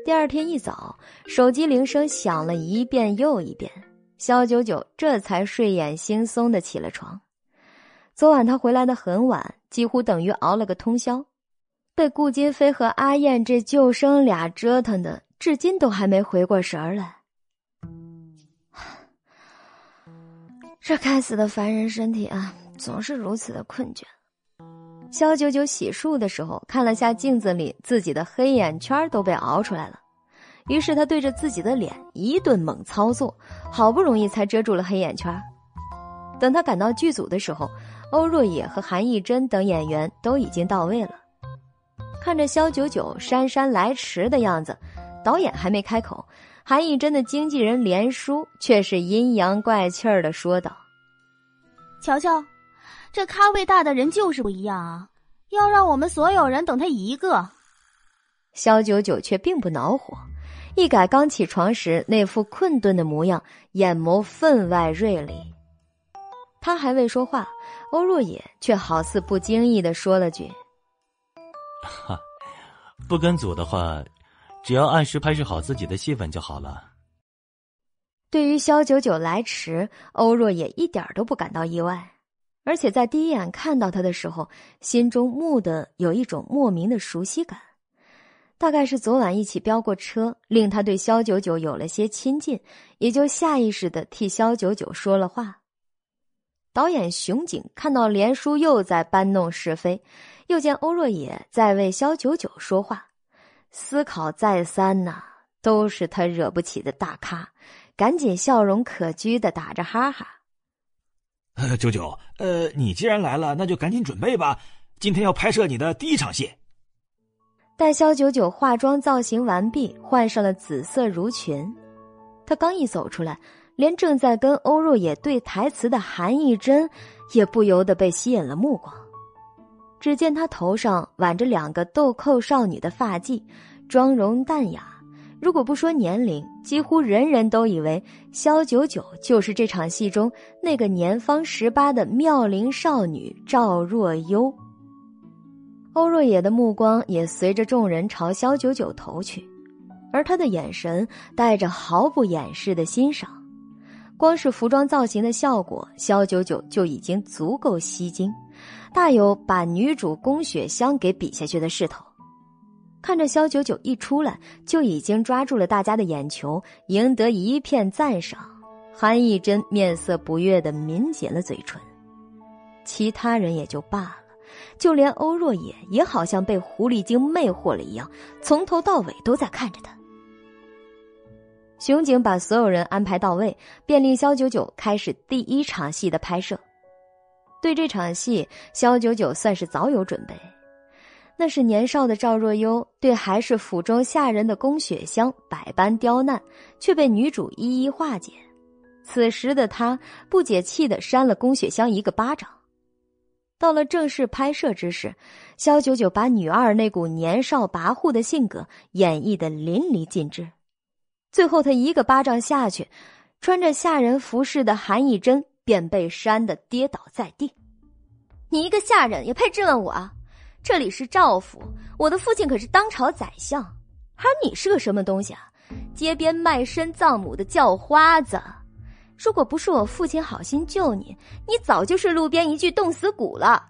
第二天一早，手机铃声响了一遍又一遍，肖九九这才睡眼惺忪的起了床。昨晚他回来的很晚，几乎等于熬了个通宵，被顾金飞和阿燕这救生俩折腾的，至今都还没回过神来。这该死的凡人身体啊，总是如此的困倦。肖九九洗漱的时候，看了下镜子里自己的黑眼圈都被熬出来了，于是他对着自己的脸一顿猛操作，好不容易才遮住了黑眼圈。等他赶到剧组的时候，欧若野和韩艺珍等演员都已经到位了。看着肖九九姗姗来迟的样子，导演还没开口。韩艺珍的经纪人连叔却是阴阳怪气儿的说道：“瞧瞧，这咖位大的人就是不一样啊！要让我们所有人等他一个。”肖九九却并不恼火，一改刚起床时那副困顿的模样，眼眸分外锐利。他还未说话，欧若野却好似不经意的说了句：“哈，不跟组的话。”只要按时拍摄好自己的戏份就好了。对于肖九九来迟，欧若野一点都不感到意外，而且在第一眼看到他的时候，心中蓦地有一种莫名的熟悉感。大概是昨晚一起飙过车，令他对肖九九有了些亲近，也就下意识的替肖九九说了话。导演熊景看到连叔又在搬弄是非，又见欧若野在为肖九九说话。思考再三呐，都是他惹不起的大咖，赶紧笑容可掬的打着哈哈。呃九九，呃，你既然来了，那就赶紧准备吧，今天要拍摄你的第一场戏。待肖九九化妆造型完毕，换上了紫色襦裙，他刚一走出来，连正在跟欧若野对台词的韩艺珍，也不由得被吸引了目光。只见她头上挽着两个豆蔻少女的发髻，妆容淡雅。如果不说年龄，几乎人人都以为萧九九就是这场戏中那个年方十八的妙龄少女赵若幽。欧若野的目光也随着众人朝萧九九投去，而他的眼神带着毫不掩饰的欣赏。光是服装造型的效果，萧九九就已经足够吸睛。大有把女主宫雪香给比下去的势头。看着萧九九一出来，就已经抓住了大家的眼球，赢得一片赞赏。韩艺珍面色不悦的抿紧了嘴唇。其他人也就罢了，就连欧若野也好像被狐狸精魅惑了一样，从头到尾都在看着他。熊景把所有人安排到位，便令萧九九开始第一场戏的拍摄。对这场戏，萧九九算是早有准备。那是年少的赵若悠对还是府中下人的宫雪香百般刁难，却被女主一一化解。此时的他不解气的扇了宫雪香一个巴掌。到了正式拍摄之时，萧九九把女二那股年少跋扈的性格演绎的淋漓尽致。最后，他一个巴掌下去，穿着下人服饰的韩义珍。便被扇得跌倒在地。你一个下人也配质问我？这里是赵府，我的父亲可是当朝宰相，而你是个什么东西啊？街边卖身葬母的叫花子！如果不是我父亲好心救你，你早就是路边一具冻死骨了。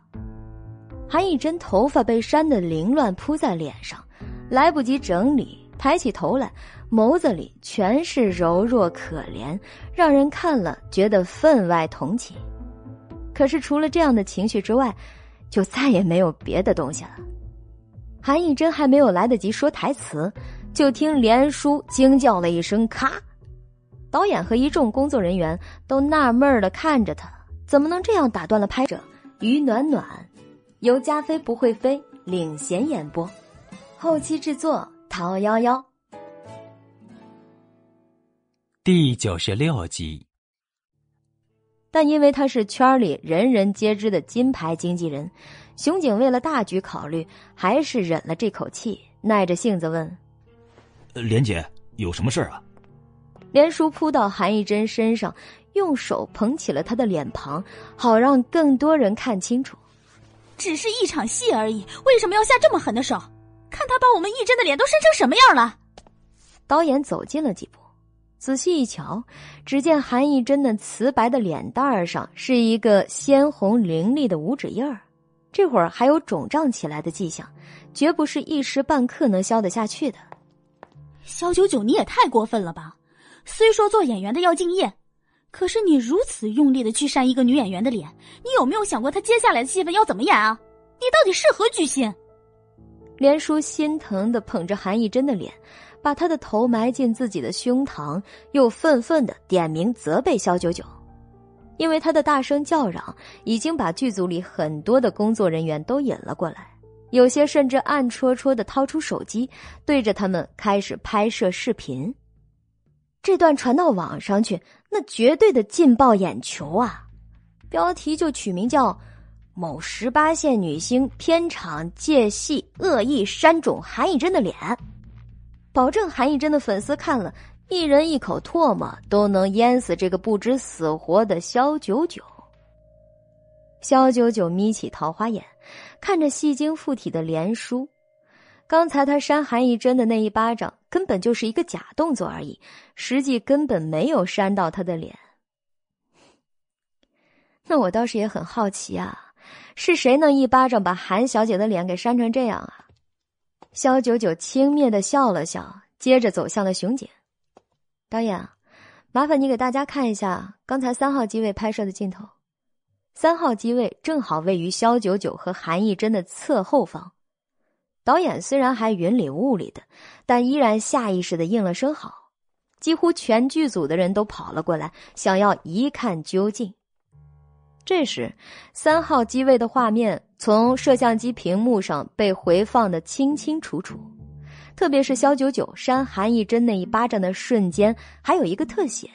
韩以真头发被扇得凌乱扑在脸上，来不及整理，抬起头来。眸子里全是柔弱可怜，让人看了觉得分外同情。可是除了这样的情绪之外，就再也没有别的东西了。韩艺珍还没有来得及说台词，就听连叔惊叫了一声“咔”，导演和一众工作人员都纳闷的看着他，怎么能这样打断了拍摄？于暖暖，由加菲不会飞领衔演播，后期制作陶幺幺。第九十六集，但因为他是圈里人人皆知的金牌经纪人，熊景为了大局考虑，还是忍了这口气，耐着性子问：“莲姐，有什么事啊？”连叔扑到韩艺珍身上，用手捧起了她的脸庞，好让更多人看清楚。只是一场戏而已，为什么要下这么狠的手？看他把我们艺珍的脸都扇成什么样了！导演走近了几步。仔细一瞧，只见韩义珍那瓷白的脸蛋儿上是一个鲜红凌厉的五指印儿，这会儿还有肿胀起来的迹象，绝不是一时半刻能消得下去的。萧九九，你也太过分了吧！虽说做演员的要敬业，可是你如此用力的去扇一个女演员的脸，你有没有想过她接下来的戏份要怎么演啊？你到底是何居心？连叔心疼的捧着韩义珍的脸，把他的头埋进自己的胸膛，又愤愤的点名责备肖九九，因为他的大声叫嚷已经把剧组里很多的工作人员都引了过来，有些甚至暗戳戳的掏出手机，对着他们开始拍摄视频。这段传到网上去，那绝对的劲爆眼球啊！标题就取名叫。某十八线女星片场借戏恶意扇肿韩艺珍的脸，保证韩艺珍的粉丝看了一人一口唾沫都能淹死这个不知死活的肖九九。肖九九眯起桃花眼，看着戏精附体的连叔，刚才他扇韩艺珍的那一巴掌根本就是一个假动作而已，实际根本没有扇到他的脸。(laughs) 那我倒是也很好奇啊。是谁能一巴掌把韩小姐的脸给扇成这样啊？肖九九轻蔑的笑了笑，接着走向了熊姐。导演，麻烦你给大家看一下刚才三号机位拍摄的镜头。三号机位正好位于肖九九和韩艺珍的侧后方。导演虽然还云里雾里的，但依然下意识的应了声好。几乎全剧组的人都跑了过来，想要一看究竟。这时，三号机位的画面从摄像机屏幕上被回放的清清楚楚，特别是肖九九扇韩艺珍那一巴掌的瞬间，还有一个特写。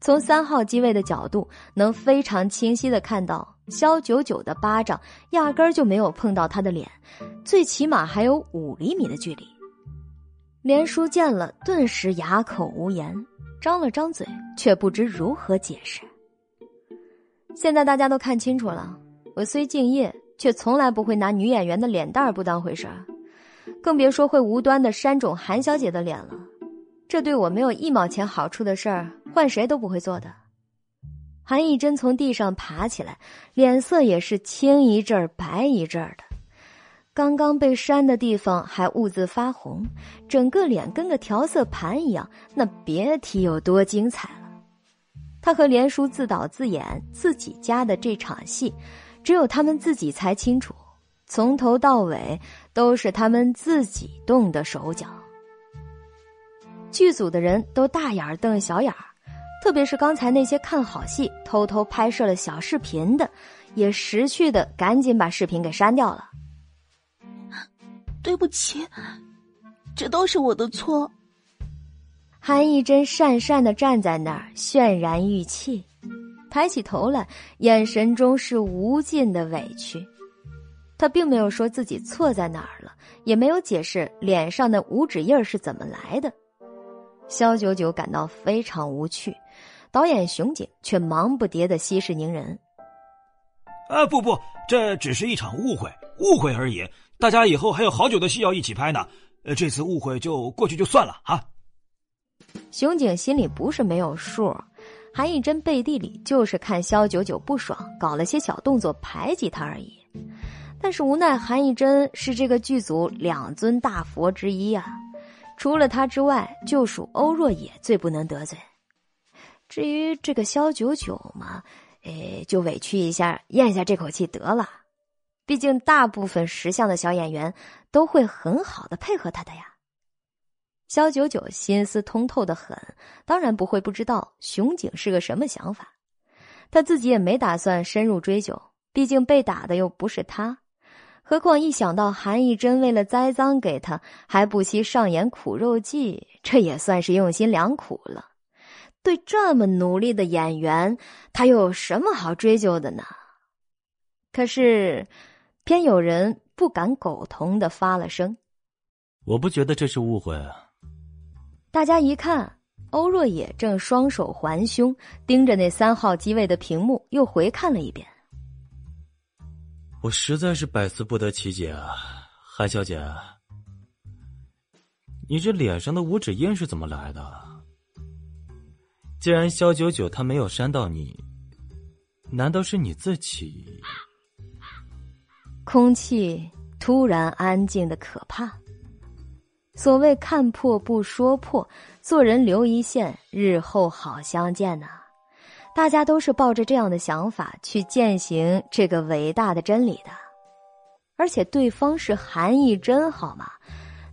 从三号机位的角度，能非常清晰的看到肖九九的巴掌压根儿就没有碰到他的脸，最起码还有五厘米的距离。连叔见了，顿时哑口无言，张了张嘴，却不知如何解释。现在大家都看清楚了，我虽敬业，却从来不会拿女演员的脸蛋儿不当回事儿，更别说会无端的扇肿韩小姐的脸了。这对我没有一毛钱好处的事儿，换谁都不会做的。韩艺珍从地上爬起来，脸色也是青一阵儿白一阵儿的，刚刚被扇的地方还兀自发红，整个脸跟个调色盘一样，那别提有多精彩了。他和连叔自导自演自己家的这场戏，只有他们自己才清楚，从头到尾都是他们自己动的手脚。剧组的人都大眼瞪小眼儿，特别是刚才那些看好戏、偷偷拍摄了小视频的，也识趣的赶紧把视频给删掉了。对不起，这都是我的错。韩艺珍讪讪的站在那儿，泫然欲泣，抬起头来，眼神中是无尽的委屈。他并没有说自己错在哪儿了，也没有解释脸上的五指印是怎么来的。肖九九感到非常无趣，导演熊姐却忙不迭的息事宁人。啊，不不，这只是一场误会，误会而已。大家以后还有好久的戏要一起拍呢，呃，这次误会就过去就算了啊。熊景心里不是没有数，韩艺珍背地里就是看肖九九不爽，搞了些小动作排挤他而已。但是无奈韩艺珍是这个剧组两尊大佛之一啊，除了他之外，就属欧若野最不能得罪。至于这个肖九九嘛，哎，就委屈一下，咽下这口气得了。毕竟大部分识相的小演员都会很好的配合他的呀。肖九九心思通透的很，当然不会不知道熊景是个什么想法。他自己也没打算深入追究，毕竟被打的又不是他。何况一想到韩义珍为了栽赃给他，还不惜上演苦肉计，这也算是用心良苦了。对这么努力的演员，他又有什么好追究的呢？可是，偏有人不敢苟同的发了声：“我不觉得这是误会啊。”大家一看，欧若野正双手环胸，盯着那三号机位的屏幕，又回看了一遍。我实在是百思不得其解啊，韩小姐，你这脸上的五指印是怎么来的？既然肖九九他没有删到你，难道是你自己？空气突然安静的可怕。所谓看破不说破，做人留一线，日后好相见呐。大家都是抱着这样的想法去践行这个伟大的真理的。而且对方是韩义真，好吗？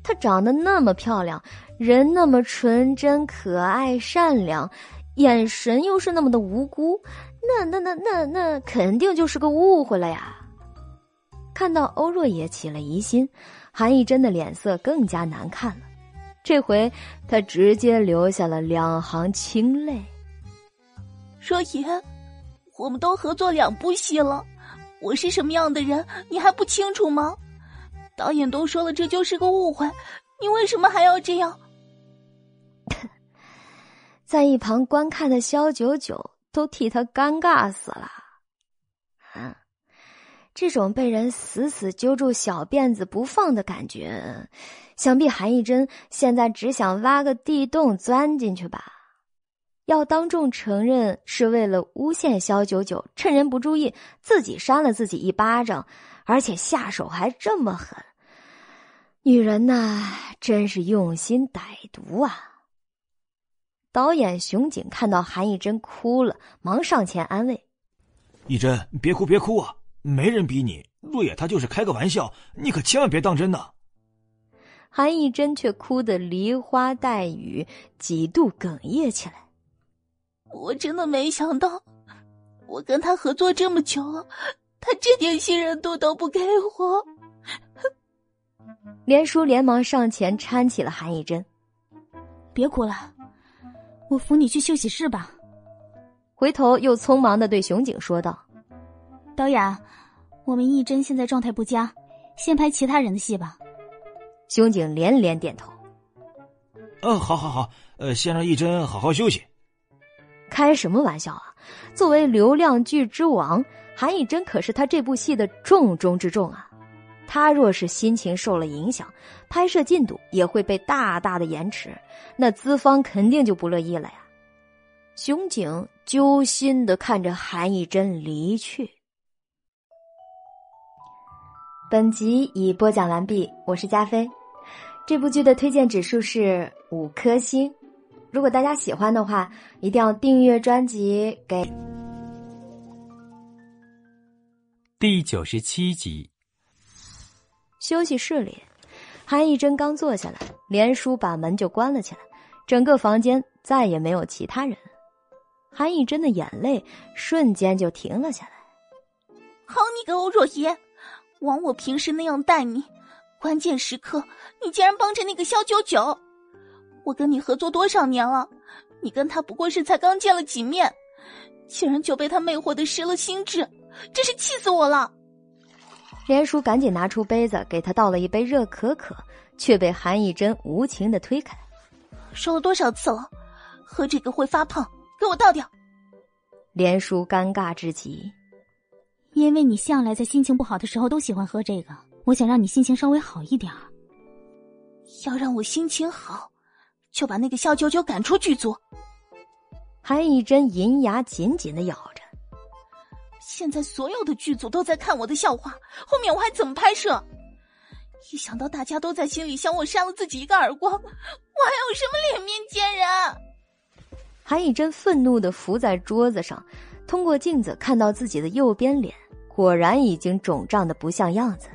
她长得那么漂亮，人那么纯真可爱善良，眼神又是那么的无辜，那那那那那肯定就是个误会了呀。看到欧若野起了疑心。韩义真的脸色更加难看了，这回他直接流下了两行清泪。若言，我们都合作两部戏了，我是什么样的人，你还不清楚吗？导演都说了，这就是个误会，你为什么还要这样？(laughs) 在一旁观看的肖九九都替他尴尬死了。这种被人死死揪住小辫子不放的感觉，想必韩义真现在只想挖个地洞钻进去吧。要当众承认是为了诬陷肖九九，趁人不注意自己扇了自己一巴掌，而且下手还这么狠。女人呐，真是用心歹毒啊！导演熊景看到韩义真哭了，忙上前安慰：“义真，别哭，别哭啊！”没人逼你，若野他就是开个玩笑，你可千万别当真呐。韩义真却哭得梨花带雨，几度哽咽起来。我真的没想到，我跟他合作这么久，他这点信任度都不给我。(laughs) 连叔连忙上前搀起了韩义真，别哭了，我扶你去休息室吧。回头又匆忙的对熊景说道。导演，我们义真现在状态不佳，先拍其他人的戏吧。熊景连连点头。嗯，好，好，好，呃，先让义真好好休息。开什么玩笑啊！作为流量剧之王，韩义真可是他这部戏的重中之重啊。他若是心情受了影响，拍摄进度也会被大大的延迟，那资方肯定就不乐意了呀。熊景揪心的看着韩义真离去。本集已播讲完毕，我是加菲。这部剧的推荐指数是五颗星。如果大家喜欢的话，一定要订阅专辑。给第九十七集。休息室里，韩一真刚坐下来，连叔把门就关了起来，整个房间再也没有其他人。韩一真的眼泪瞬间就停了下来。好你个欧若言！枉我平时那样待你，关键时刻你竟然帮着那个肖九九！我跟你合作多少年了，你跟他不过是才刚见了几面，竟然就被他魅惑的失了心智，真是气死我了！连叔赶紧拿出杯子给他倒了一杯热可可，却被韩义真无情的推开。说了多少次了，喝这个会发胖，给我倒掉！连叔尴尬至极。因为你向来在心情不好的时候都喜欢喝这个，我想让你心情稍微好一点儿。要让我心情好，就把那个肖九九赶出剧组。韩以真银牙紧紧的咬着。现在所有的剧组都在看我的笑话，后面我还怎么拍摄？一想到大家都在心里想我扇了自己一个耳光，我还有什么脸面见人？韩以真愤怒的伏在桌子上。通过镜子看到自己的右边脸，果然已经肿胀的不像样子。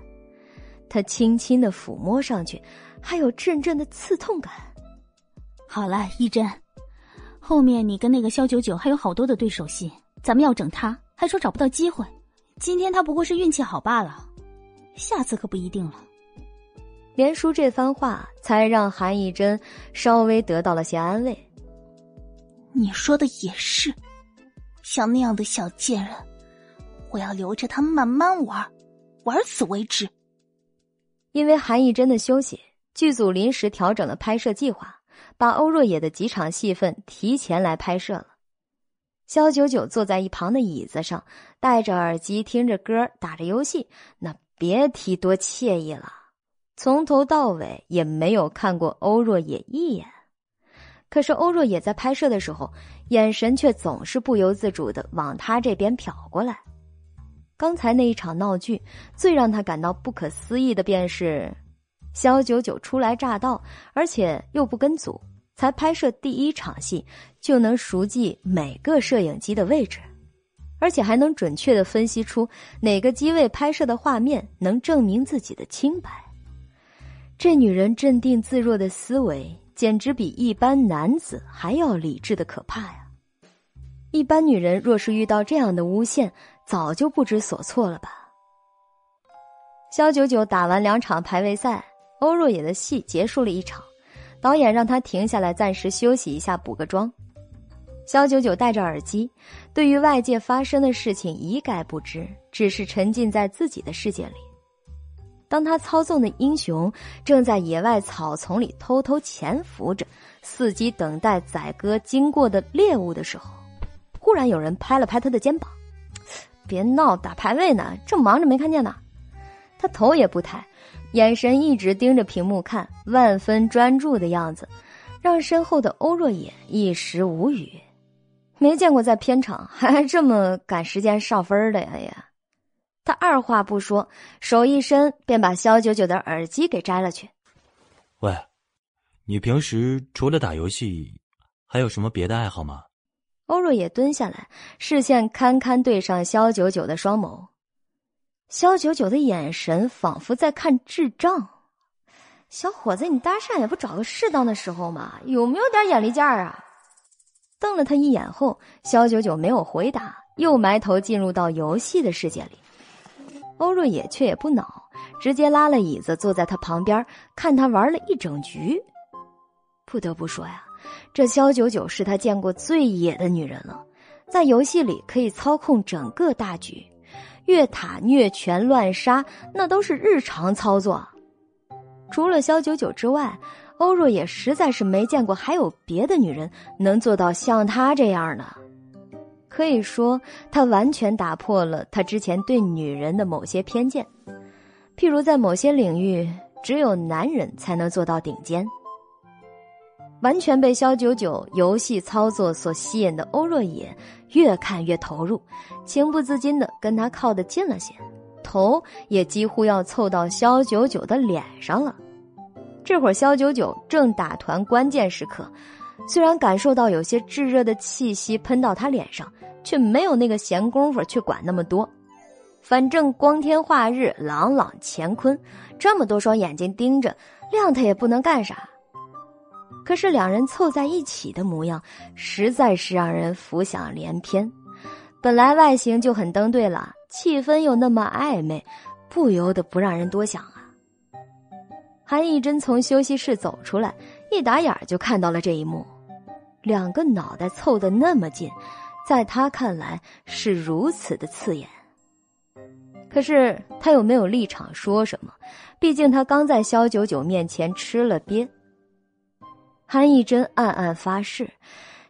他轻轻的抚摸上去，还有阵阵的刺痛感。好了，一真，后面你跟那个肖九九还有好多的对手戏，咱们要整他，还说找不到机会。今天他不过是运气好罢了，下次可不一定了。连叔这番话才让韩一真稍微得到了些安慰。你说的也是。像那样的小贱人，我要留着他慢慢玩，玩死为止。因为韩义真的休息，剧组临时调整了拍摄计划，把欧若野的几场戏份提前来拍摄了。肖九九坐在一旁的椅子上，戴着耳机听着歌，打着游戏，那别提多惬意了。从头到尾也没有看过欧若野一眼。可是欧若野在拍摄的时候，眼神却总是不由自主的往他这边瞟过来。刚才那一场闹剧，最让他感到不可思议的便是，肖九九初来乍到，而且又不跟组，才拍摄第一场戏就能熟记每个摄影机的位置，而且还能准确的分析出哪个机位拍摄的画面能证明自己的清白。这女人镇定自若的思维。简直比一般男子还要理智的可怕呀！一般女人若是遇到这样的诬陷，早就不知所措了吧？肖九九打完两场排位赛，欧若野的戏结束了一场，导演让他停下来暂时休息一下，补个妆。肖九九戴着耳机，对于外界发生的事情一概不知，只是沉浸在自己的世界里。当他操纵的英雄正在野外草丛里偷偷潜伏着，伺机等待宰割经过的猎物的时候，忽然有人拍了拍他的肩膀：“别闹，打排位呢，正忙着没看见呢。”他头也不抬，眼神一直盯着屏幕看，万分专注的样子，让身后的欧若野一时无语。没见过在片场还这么赶时间上分的呀哎呀！他二话不说，手一伸便把肖九九的耳机给摘了去。喂，你平时除了打游戏，还有什么别的爱好吗？欧若也蹲下来，视线堪堪对上肖九九的双眸。肖九九的眼神仿佛在看智障。小伙子，你搭讪也不找个适当的时候嘛，有没有点眼力见儿啊？瞪了他一眼后，肖九九没有回答，又埋头进入到游戏的世界里。欧若野却也不恼，直接拉了椅子坐在他旁边，看他玩了一整局。不得不说呀，这肖九九是他见过最野的女人了，在游戏里可以操控整个大局，越塔虐拳乱杀那都是日常操作。除了肖九九之外，欧若野实在是没见过还有别的女人能做到像她这样的。可以说，他完全打破了他之前对女人的某些偏见，譬如在某些领域，只有男人才能做到顶尖。完全被肖九九游戏操作所吸引的欧若野，越看越投入，情不自禁的跟他靠得近了些，头也几乎要凑到肖九九的脸上了。这会儿，肖九九正打团关键时刻。虽然感受到有些炙热的气息喷到他脸上，却没有那个闲工夫去管那么多。反正光天化日，朗朗乾坤，这么多双眼睛盯着，亮他也不能干啥。可是两人凑在一起的模样，实在是让人浮想联翩。本来外形就很登对了，气氛又那么暧昧，不由得不让人多想啊。韩艺珍从休息室走出来。一打眼就看到了这一幕，两个脑袋凑得那么近，在他看来是如此的刺眼。可是他又没有立场说什么，毕竟他刚在肖九九面前吃了瘪。韩义珍暗暗发誓，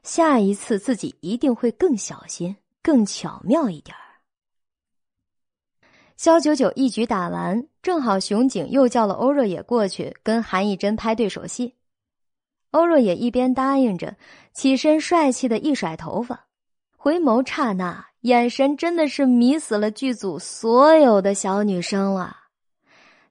下一次自己一定会更小心、更巧妙一点肖九九一局打完，正好熊景又叫了欧若野过去跟韩义珍拍对手戏。欧若也一边答应着，起身帅气的一甩头发，回眸刹那，眼神真的是迷死了剧组所有的小女生了。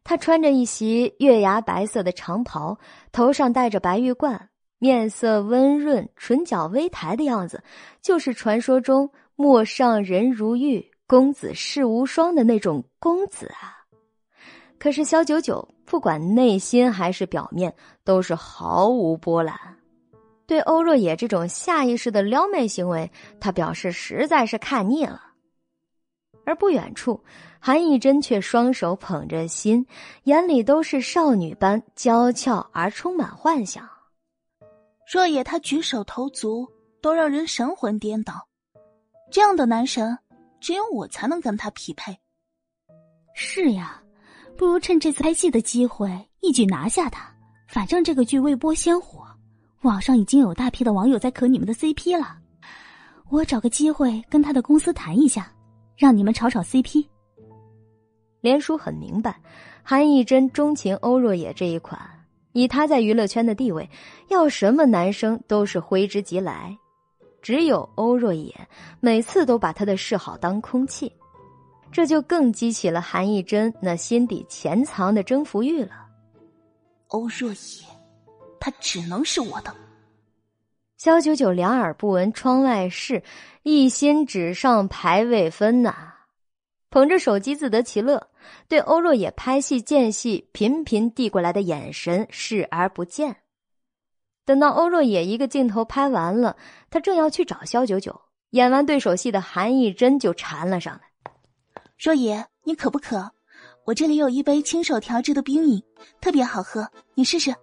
她穿着一袭月牙白色的长袍，头上戴着白玉冠，面色温润，唇角微抬的样子，就是传说中“陌上人如玉，公子世无双”的那种公子啊。可是萧九九。不管内心还是表面，都是毫无波澜。对欧若野这种下意识的撩妹行为，他表示实在是看腻了。而不远处，韩艺珍却双手捧着心，眼里都是少女般娇俏而充满幻想。若野他举手投足都让人神魂颠倒，这样的男神，只有我才能跟他匹配。是呀。不如趁这次拍戏的机会一举拿下他。反正这个剧未播先火，网上已经有大批的网友在磕你们的 CP 了。我找个机会跟他的公司谈一下，让你们炒炒 CP。连叔很明白，韩艺珍钟情欧若野这一款，以他在娱乐圈的地位，要什么男生都是挥之即来。只有欧若野每次都把他的示好当空气，这就更激起了韩艺珍那心底潜藏的征服欲了。欧若野，他只能是我的。肖九九两耳不闻窗外事，一心只上排位分呐，捧着手机自得其乐。对欧若野拍戏间隙频频递过来的眼神视而不见。等到欧若野一个镜头拍完了，他正要去找肖九九，演完对手戏的韩艺珍就缠了上来：“若野，你渴不渴？我这里有一杯亲手调制的冰饮，特别好喝，你试试。”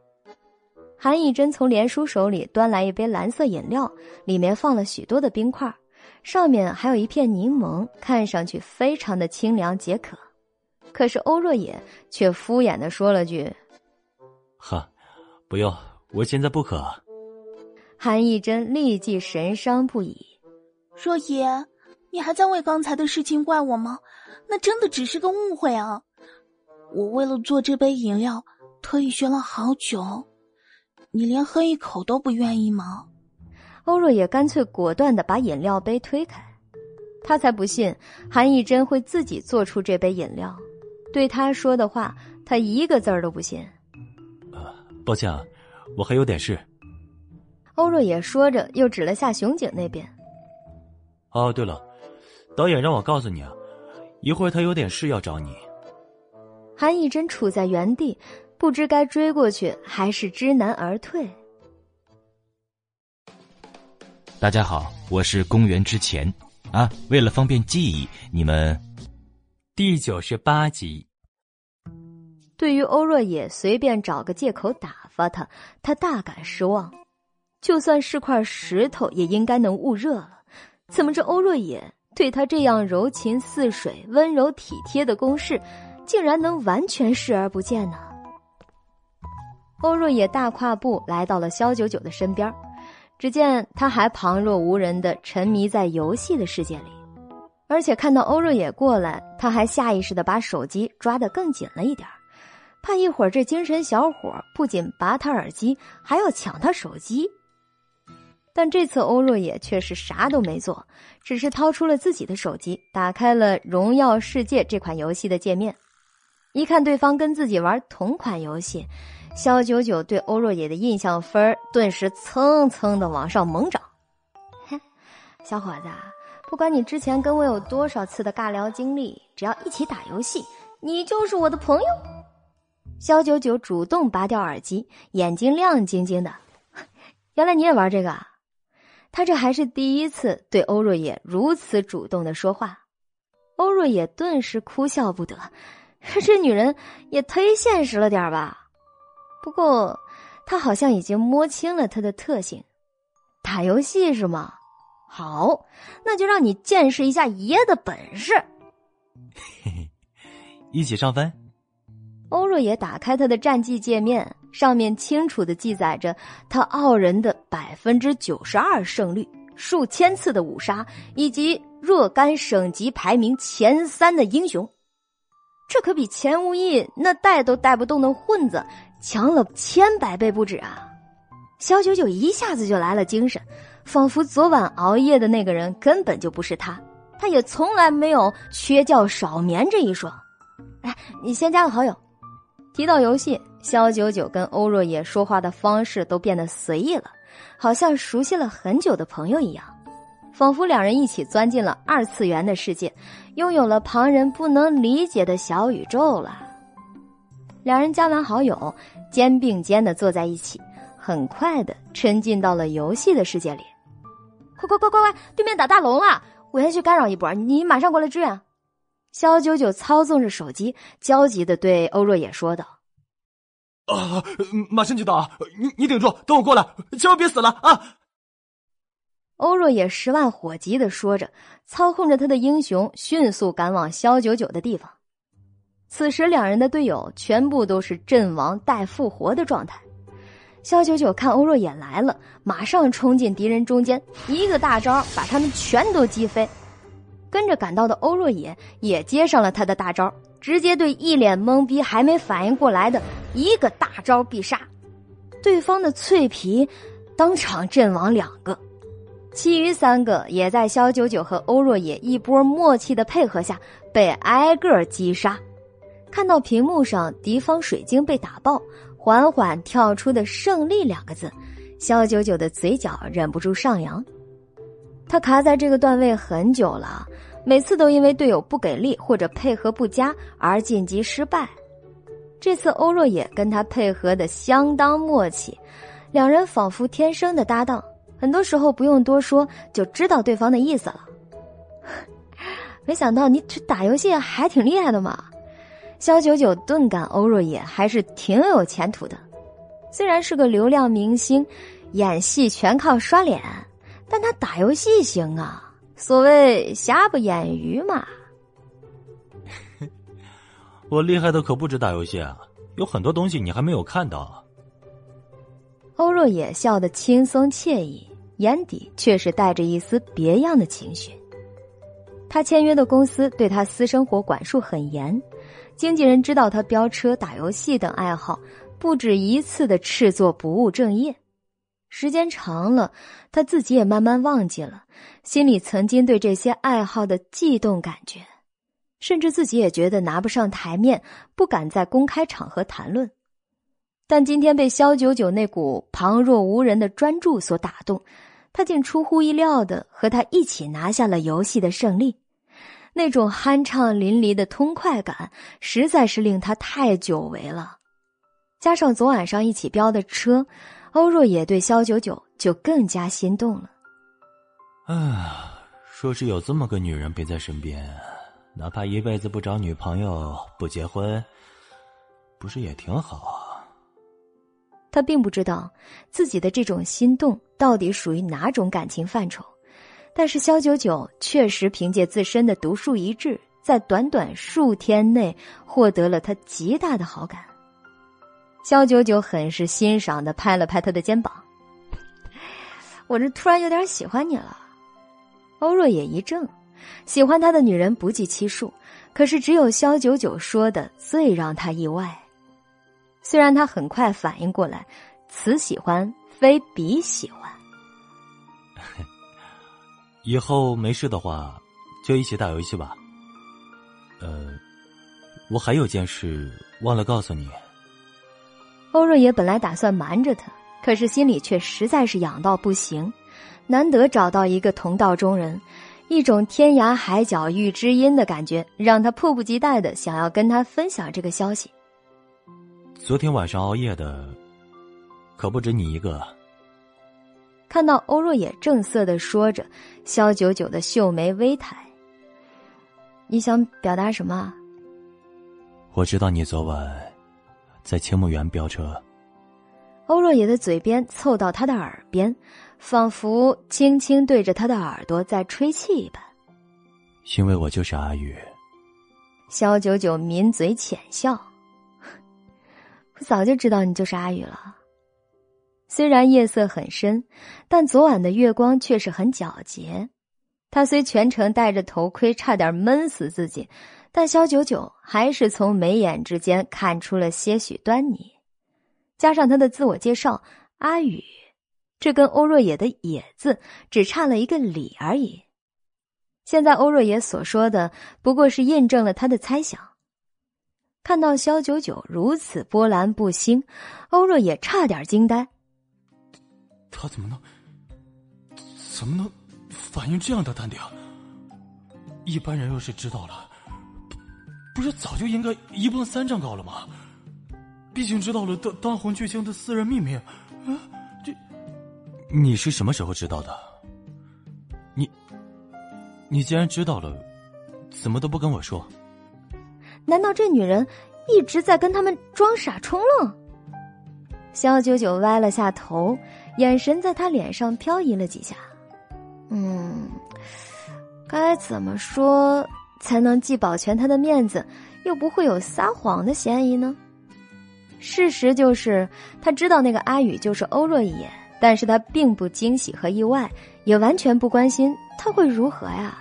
韩艺珍从连叔手里端来一杯蓝色饮料，里面放了许多的冰块，上面还有一片柠檬，看上去非常的清凉解渴。可是欧若野却敷衍的说了句：“哈，不用，我现在不渴。”韩义珍立即神伤不已：“若野，你还在为刚才的事情怪我吗？那真的只是个误会啊！我为了做这杯饮料，特意学了好久，你连喝一口都不愿意吗？”欧若也干脆果断的把饮料杯推开，他才不信韩义珍会自己做出这杯饮料。对他说的话，他一个字儿都不信。啊，抱歉啊，我还有点事。欧若也说着，又指了下熊景那边。哦，对了，导演让我告诉你啊，一会儿他有点事要找你。韩义珍处在原地，不知该追过去还是知难而退。大家好，我是公元之前啊，为了方便记忆，你们。第九十八集。对于欧若野随便找个借口打发他，他大感失望。就算是块石头，也应该能捂热了。怎么这欧若野对他这样柔情似水、温柔体贴的攻势，竟然能完全视而不见呢？欧若野大跨步来到了肖九九的身边，只见他还旁若无人的沉迷在游戏的世界里。而且看到欧若野过来，他还下意识的把手机抓得更紧了一点，怕一会儿这精神小伙不仅拔他耳机，还要抢他手机。但这次欧若野却是啥都没做，只是掏出了自己的手机，打开了《荣耀世界》这款游戏的界面。一看对方跟自己玩同款游戏，肖九九对欧若野的印象分顿时蹭蹭的往上猛涨。哼，(laughs) 小伙子。不管你之前跟我有多少次的尬聊经历，只要一起打游戏，你就是我的朋友。肖九九主动拔掉耳机，眼睛亮晶晶的。(laughs) 原来你也玩这个啊？他这还是第一次对欧若野如此主动的说话。欧若野顿时哭笑不得，(laughs) 这女人也忒现实了点吧？不过，他好像已经摸清了他的特性，打游戏是吗？好，那就让你见识一下爷的本事。嘿嘿，一起上分。欧若野打开他的战绩界面，上面清楚的记载着他傲人的百分之九十二胜率、数千次的五杀，以及若干省级排名前三的英雄。这可比钱无义那带都带不动的混子强了千百倍不止啊！肖九九一下子就来了精神。仿佛昨晚熬夜的那个人根本就不是他，他也从来没有缺觉少眠这一说。哎，你先加个好友。提到游戏，肖九九跟欧若野说话的方式都变得随意了，好像熟悉了很久的朋友一样，仿佛两人一起钻进了二次元的世界，拥有了旁人不能理解的小宇宙了。两人加完好友，肩并肩的坐在一起。很快的沉浸到了游戏的世界里，快快快快快！对面打大龙了，我先去干扰一波，你马上过来支援。肖九九操纵着手机，焦急的对欧若野说道：“啊，马上就到啊，你你顶住，等我过来，千万别死了啊！”欧若野十万火急的说着，操控着他的英雄迅速赶往肖九九的地方。此时，两人的队友全部都是阵亡待复活的状态。肖九九看欧若野来了，马上冲进敌人中间，一个大招把他们全都击飞。跟着赶到的欧若野也接上了他的大招，直接对一脸懵逼、还没反应过来的一个大招必杀，对方的脆皮当场阵亡两个，其余三个也在肖九九和欧若野一波默契的配合下被挨个击杀。看到屏幕上敌方水晶被打爆，缓缓跳出的“胜利”两个字，肖九九的嘴角忍不住上扬。他卡在这个段位很久了，每次都因为队友不给力或者配合不佳而晋级失败。这次欧若野跟他配合的相当默契，两人仿佛天生的搭档，很多时候不用多说就知道对方的意思了。没想到你这打游戏还挺厉害的嘛！肖九九顿感欧若野还是挺有前途的，虽然是个流量明星，演戏全靠刷脸。但他打游戏行啊，所谓瑕不掩瑜嘛。(laughs) 我厉害的可不止打游戏啊，有很多东西你还没有看到。欧若野笑得轻松惬意，眼底却是带着一丝别样的情绪。他签约的公司对他私生活管束很严，经纪人知道他飙车、打游戏等爱好，不止一次的斥作不务正业。时间长了，他自己也慢慢忘记了心里曾经对这些爱好的悸动感觉，甚至自己也觉得拿不上台面，不敢在公开场合谈论。但今天被肖九九那股旁若无人的专注所打动，他竟出乎意料的和他一起拿下了游戏的胜利，那种酣畅淋漓的痛快感实在是令他太久违了。加上昨晚上一起飙的车。欧若也对肖九九就更加心动了。啊，说是有这么个女人陪在身边，哪怕一辈子不找女朋友、不结婚，不是也挺好啊？他并不知道自己的这种心动到底属于哪种感情范畴，但是肖九九确实凭借自身的独树一帜，在短短数天内获得了他极大的好感。肖九九很是欣赏的拍了拍他的肩膀，我这突然有点喜欢你了。欧若也一怔，喜欢他的女人不计其数，可是只有肖九九说的最让他意外。虽然他很快反应过来，此喜欢非彼喜欢。(laughs) 以后没事的话，就一起打游戏吧。呃，我还有件事忘了告诉你。欧若野本来打算瞒着他，可是心里却实在是痒到不行。难得找到一个同道中人，一种天涯海角遇知音的感觉，让他迫不及待的想要跟他分享这个消息。昨天晚上熬夜的，可不止你一个。看到欧若野正色的说着，肖九九的秀眉微抬。你想表达什么？我知道你昨晚。在青木园飙车，欧若野的嘴边凑到他的耳边，仿佛轻轻对着他的耳朵在吹气一般。因为我就是阿宇。肖九九抿嘴浅笑，(laughs) 我早就知道你就是阿宇了。虽然夜色很深，但昨晚的月光却是很皎洁。他虽全程戴着头盔，差点闷死自己。但肖九九还是从眉眼之间看出了些许端倪，加上他的自我介绍“阿宇”，这跟欧若野的“野”字只差了一个“李”而已。现在欧若野所说的不过是印证了他的猜想。看到肖九九如此波澜不兴，欧若野差点惊呆。他怎么能，怎么能反应这样的淡定？一般人要是知道了。不是早就应该一蹦三丈高了吗？毕竟知道了当当红巨星的私人秘密，啊，这你是什么时候知道的？你，你既然知道了，怎么都不跟我说？难道这女人一直在跟他们装傻充愣？肖九九歪了下头，眼神在他脸上漂移了几下。嗯，该怎么说？才能既保全他的面子，又不会有撒谎的嫌疑呢？事实就是，他知道那个阿宇就是欧若野，但是他并不惊喜和意外，也完全不关心他会如何呀。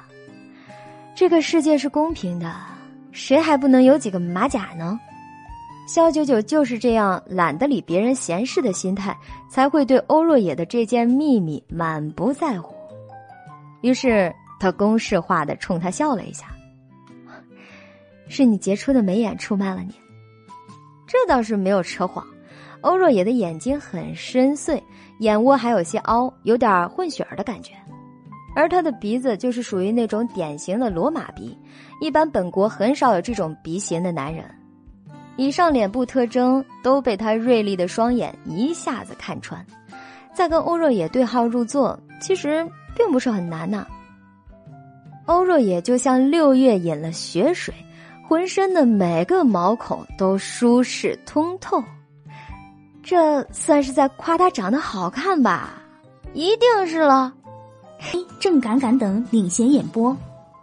这个世界是公平的，谁还不能有几个马甲呢？肖九九就是这样懒得理别人闲事的心态，才会对欧若野的这件秘密满不在乎。于是他公式化的冲他笑了一下：“是你杰出的眉眼出卖了你。”这倒是没有扯谎。欧若野的眼睛很深邃，眼窝还有些凹，有点混血儿的感觉。而他的鼻子就是属于那种典型的罗马鼻，一般本国很少有这种鼻型的男人。以上脸部特征都被他锐利的双眼一下子看穿，再跟欧若野对号入座，其实并不是很难呐。欧若野就像六月饮了雪水，浑身的每个毛孔都舒适通透，这算是在夸他长得好看吧？一定是了。嘿，正敢敢等领衔演播，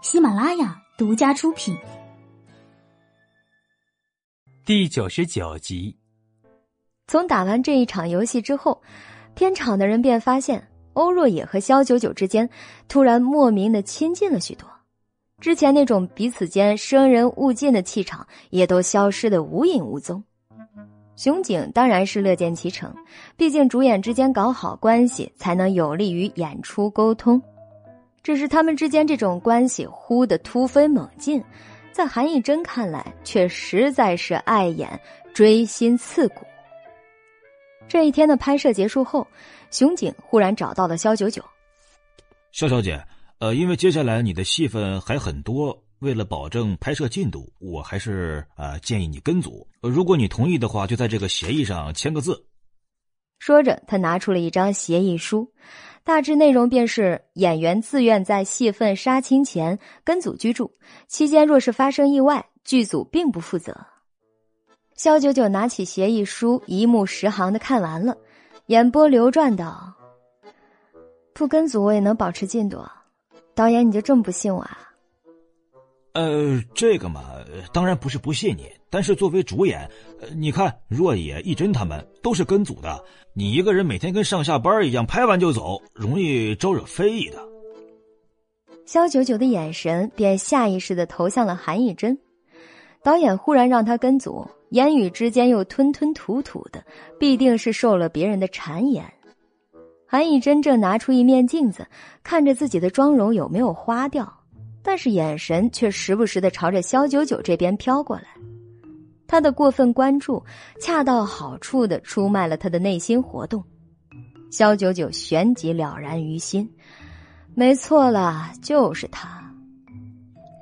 喜马拉雅独家出品。第九十九集，从打完这一场游戏之后，片场的人便发现欧若野和萧九九之间突然莫名的亲近了许多，之前那种彼此间生人勿近的气场也都消失的无影无踪。熊景当然是乐见其成，毕竟主演之间搞好关系才能有利于演出沟通。只是他们之间这种关系忽的突飞猛进。在韩艺珍看来，却实在是碍眼、锥心刺骨。这一天的拍摄结束后，熊景忽然找到了肖九九。肖小姐，呃，因为接下来你的戏份还很多，为了保证拍摄进度，我还是呃建议你跟组。如果你同意的话，就在这个协议上签个字。说着，他拿出了一张协议书。大致内容便是演员自愿在戏份杀青前跟组居住，期间若是发生意外，剧组并不负责。肖九九拿起协议书，一目十行的看完了，眼波流转道：“不跟组我也能保持进度，导演你就这么不信我啊？”呃，这个嘛，当然不是不信你，但是作为主演，你看若野、一真他们都是跟组的，你一个人每天跟上下班一样，拍完就走，容易招惹非议的。肖九九的眼神便下意识的投向了韩艺珍，导演忽然让他跟组，言语之间又吞吞吐吐的，必定是受了别人的谗言。韩艺珍正拿出一面镜子，看着自己的妆容有没有花掉。但是眼神却时不时的朝着肖九九这边飘过来，他的过分关注恰到好处的出卖了他的内心活动。肖九九旋即了然于心，没错了，就是他。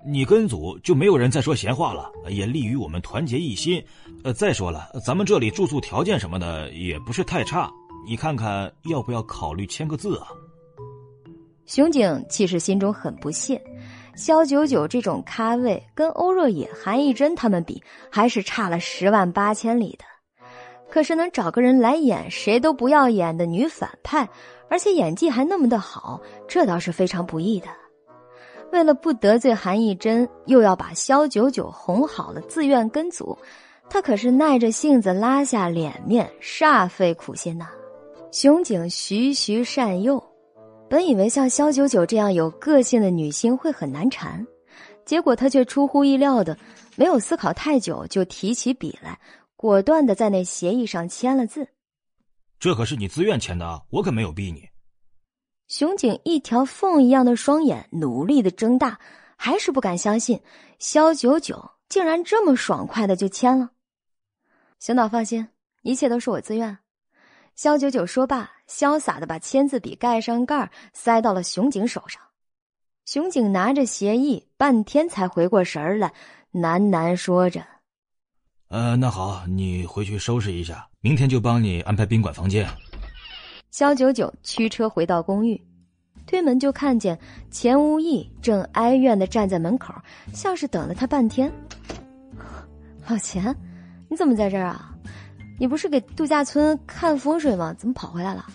你跟组就没有人再说闲话了，也利于我们团结一心。呃，再说了，咱们这里住宿条件什么的也不是太差，你看看要不要考虑签个字啊？熊景其实心中很不屑。肖九九这种咖位跟欧若野、韩艺珍他们比，还是差了十万八千里的。可是能找个人来演谁都不要演的女反派，而且演技还那么的好，这倒是非常不易的。为了不得罪韩艺珍，又要把肖九九哄好了，自愿跟组，他可是耐着性子拉下脸面，煞费苦心呐。熊景徐徐善诱。本以为像肖九九这样有个性的女星会很难缠，结果她却出乎意料的没有思考太久就提起笔来，果断的在那协议上签了字。这可是你自愿签的，我可没有逼你。熊景一条缝一样的双眼努力的睁大，还是不敢相信肖九九竟然这么爽快的就签了。熊导放心，一切都是我自愿。肖九九说罢，潇洒的把签字笔盖上盖塞到了熊景手上。熊景拿着协议，半天才回过神来，喃喃说着：“呃，那好，你回去收拾一下，明天就帮你安排宾馆房间。”肖九九驱车回到公寓，推门就看见钱无义正哀怨的站在门口，像是等了他半天。(laughs) 老钱，你怎么在这儿啊？你不是给度假村看风水吗？怎么跑回来了？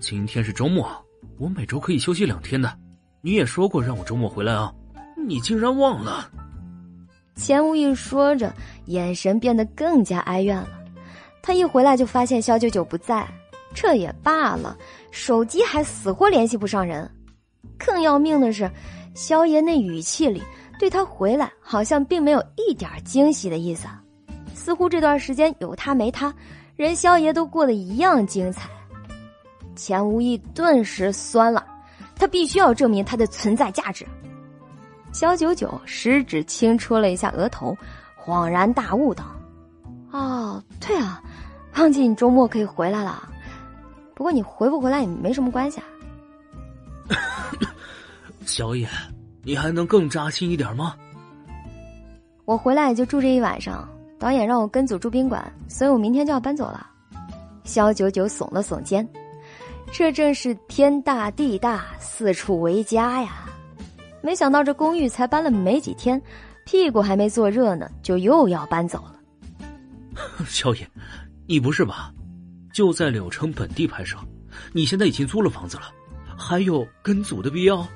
今天是周末，我每周可以休息两天的。你也说过让我周末回来啊，你竟然忘了。钱无义说着，眼神变得更加哀怨了。他一回来就发现肖九九不在，这也罢了，手机还死活联系不上人。更要命的是，萧爷那语气里对他回来好像并没有一点惊喜的意思。似乎这段时间有他没他，人萧爷都过得一样精彩。钱无意顿时酸了，他必须要证明他的存在价值。萧九九食指轻戳了一下额头，恍然大悟道：“哦，对啊，忘记你周末可以回来了。不过你回不回来也没什么关系啊。”小野，你还能更扎心一点吗？我回来也就住这一晚上，导演让我跟组住宾馆，所以我明天就要搬走了。肖九九耸了耸肩。这正是天大地大，四处为家呀！没想到这公寓才搬了没几天，屁股还没坐热呢，就又要搬走了。(laughs) 萧野，你不是吧？就在柳城本地拍摄，你现在已经租了房子了，还有跟组的必要？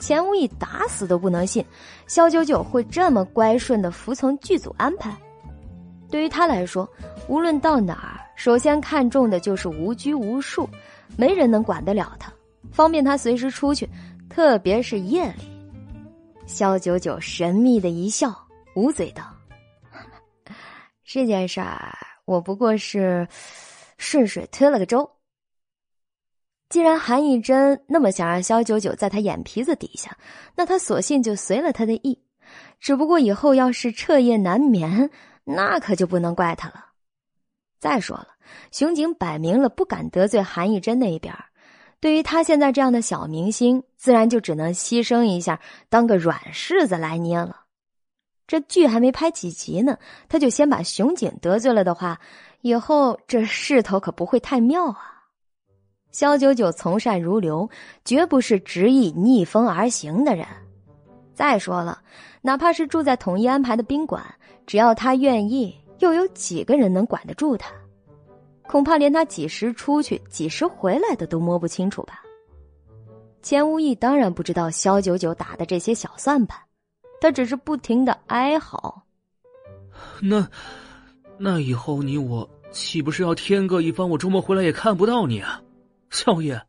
钱无义打死都不能信，萧九九会这么乖顺的服从剧组安排。对于他来说，无论到哪儿，首先看重的就是无拘无束。没人能管得了他，方便他随时出去，特别是夜里。肖九九神秘的一笑，捂嘴道：“ (laughs) 这件事儿，我不过是顺水推了个舟。既然韩义珍那么想让肖九九在他眼皮子底下，那他索性就随了他的意。只不过以后要是彻夜难眠，那可就不能怪他了。再说了。”熊警摆明了不敢得罪韩义珍那一边对于他现在这样的小明星，自然就只能牺牲一下，当个软柿子来捏了。这剧还没拍几集呢，他就先把熊景得罪了的话，以后这势头可不会太妙啊！肖九九从善如流，绝不是执意逆风而行的人。再说了，哪怕是住在统一安排的宾馆，只要他愿意，又有几个人能管得住他？恐怕连他几时出去、几时回来的都摸不清楚吧。钱无义当然不知道肖九九打的这些小算盘，他只是不停的哀嚎。那，那以后你我岂不是要天各一方？我周末回来也看不到你啊，少爷，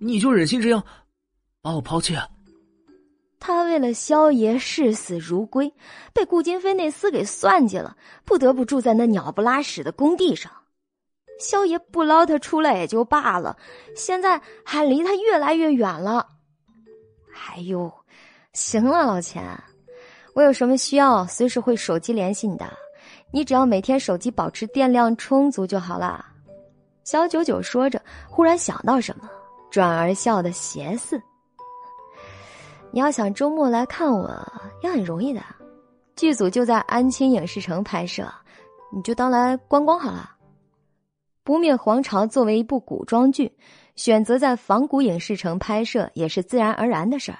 你就忍心这样把我抛弃？他为了萧爷视死如归，被顾金飞那厮给算计了，不得不住在那鸟不拉屎的工地上。萧爷不捞他出来也就罢了，现在还离他越来越远了。哎呦，行了，老钱，我有什么需要，随时会手机联系你的。你只要每天手机保持电量充足就好了。小九九说着，忽然想到什么，转而笑得邪似。你要想周末来看我，也很容易的，剧组就在安青影视城拍摄，你就当来观光好了。不灭皇朝作为一部古装剧，选择在仿古影视城拍摄也是自然而然的事儿。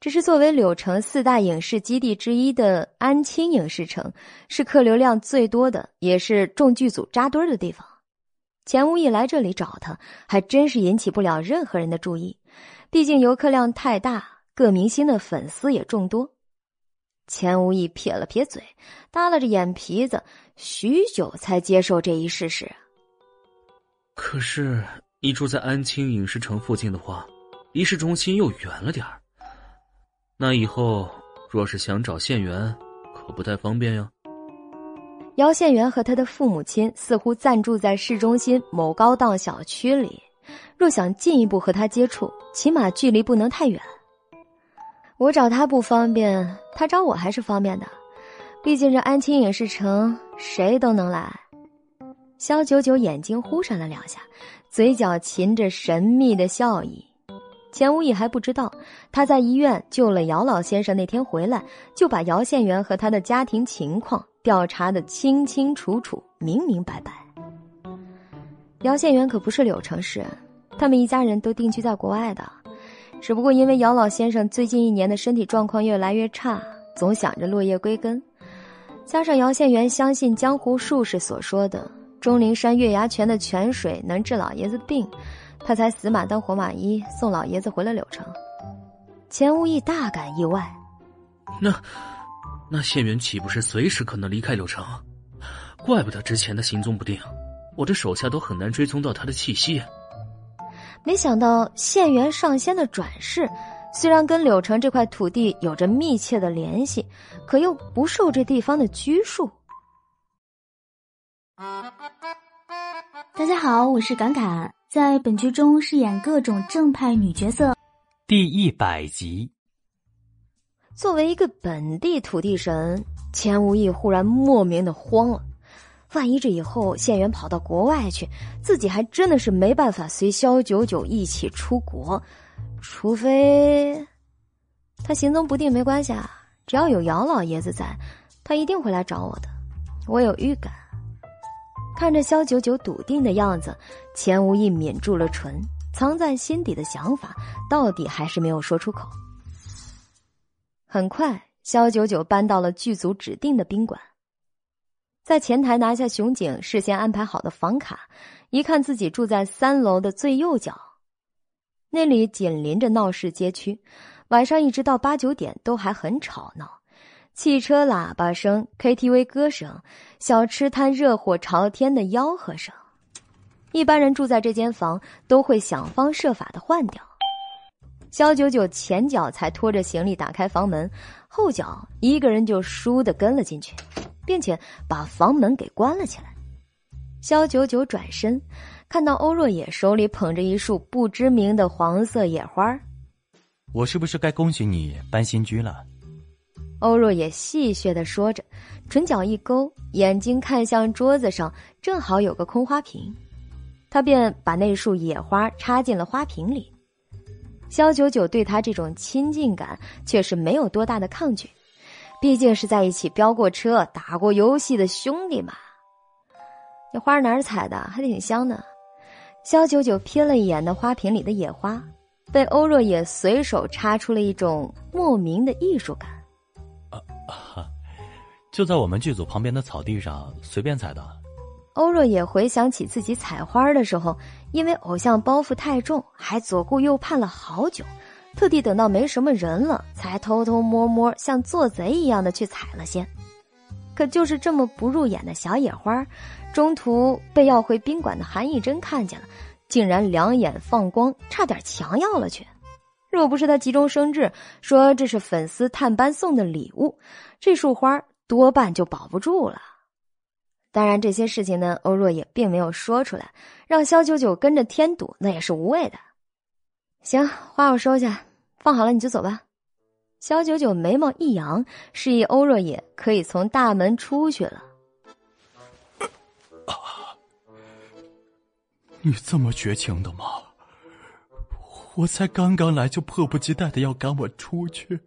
只是作为柳城四大影视基地之一的安青影视城，是客流量最多的，也是众剧组扎堆的地方。钱无义来这里找他，还真是引起不了任何人的注意。毕竟游客量太大，各明星的粉丝也众多。钱无义撇了撇嘴，耷拉着眼皮子，许久才接受这一事实。可是你住在安青影视城附近的话，离市中心又远了点儿。那以后若是想找县元，可不太方便呀。姚县元和他的父母亲似乎暂住在市中心某高档小区里，若想进一步和他接触，起码距离不能太远。我找他不方便，他找我还是方便的，毕竟这安青影视城谁都能来。肖九九眼睛忽闪了两下，嘴角噙着神秘的笑意。钱无义还不知道，他在医院救了姚老先生那天回来，就把姚县元和他的家庭情况调查的清清楚楚、明明白白。姚县元可不是柳城市人，他们一家人都定居在国外的，只不过因为姚老先生最近一年的身体状况越来越差，总想着落叶归根，加上姚县元相信江湖术士所说的。钟灵山月牙泉的泉水能治老爷子病，他才死马当活马医，送老爷子回了柳城。钱无义大感意外，那那县元岂不是随时可能离开柳城？怪不得之前的行踪不定，我这手下都很难追踪到他的气息。没想到县元上仙的转世，虽然跟柳城这块土地有着密切的联系，可又不受这地方的拘束。大家好，我是侃侃，在本剧中饰演各种正派女角色。第一百集。作为一个本地土地神，钱无义忽然莫名的慌了。万一这以后县元跑到国外去，自己还真的是没办法随萧九九一起出国，除非他行踪不定，没关系啊，只要有姚老爷子在，他一定会来找我的。我有预感。看着萧九九笃定的样子，钱无义抿住了唇，藏在心底的想法到底还是没有说出口。很快，肖九九搬到了剧组指定的宾馆，在前台拿下熊景事先安排好的房卡，一看自己住在三楼的最右角，那里紧邻着闹市街区，晚上一直到八九点都还很吵闹。汽车喇叭声、KTV 歌声、小吃摊热火朝天的吆喝声，一般人住在这间房都会想方设法的换掉。肖九九前脚才拖着行李打开房门，后脚一个人就倏地跟了进去，并且把房门给关了起来。肖九九转身，看到欧若野手里捧着一束不知名的黄色野花我是不是该恭喜你搬新居了？欧若野戏谑的说着，唇角一勾，眼睛看向桌子上，正好有个空花瓶，他便把那束野花插进了花瓶里。肖九九对他这种亲近感却是没有多大的抗拒，毕竟是在一起飙过车、打过游戏的兄弟嘛。那花哪儿采的？还挺香的。肖九九瞥了一眼那花瓶里的野花，被欧若野随手插出了一种莫名的艺术感。啊，就在我们剧组旁边的草地上随便采的。欧若也回想起自己采花的时候，因为偶像包袱太重，还左顾右盼了好久，特地等到没什么人了，才偷偷摸摸像做贼一样的去采了些。可就是这么不入眼的小野花，中途被要回宾馆的韩义珍看见了，竟然两眼放光，差点强要了去。若不是他急中生智，说这是粉丝探班送的礼物，这束花多半就保不住了。当然，这些事情呢，欧若也并没有说出来，让肖九九跟着添堵，那也是无谓的。行，花我收下，放好了你就走吧。肖九九眉毛一扬，示意欧若也可以从大门出去了。你这么绝情的吗？我才刚刚来，就迫不及待的要赶我出去。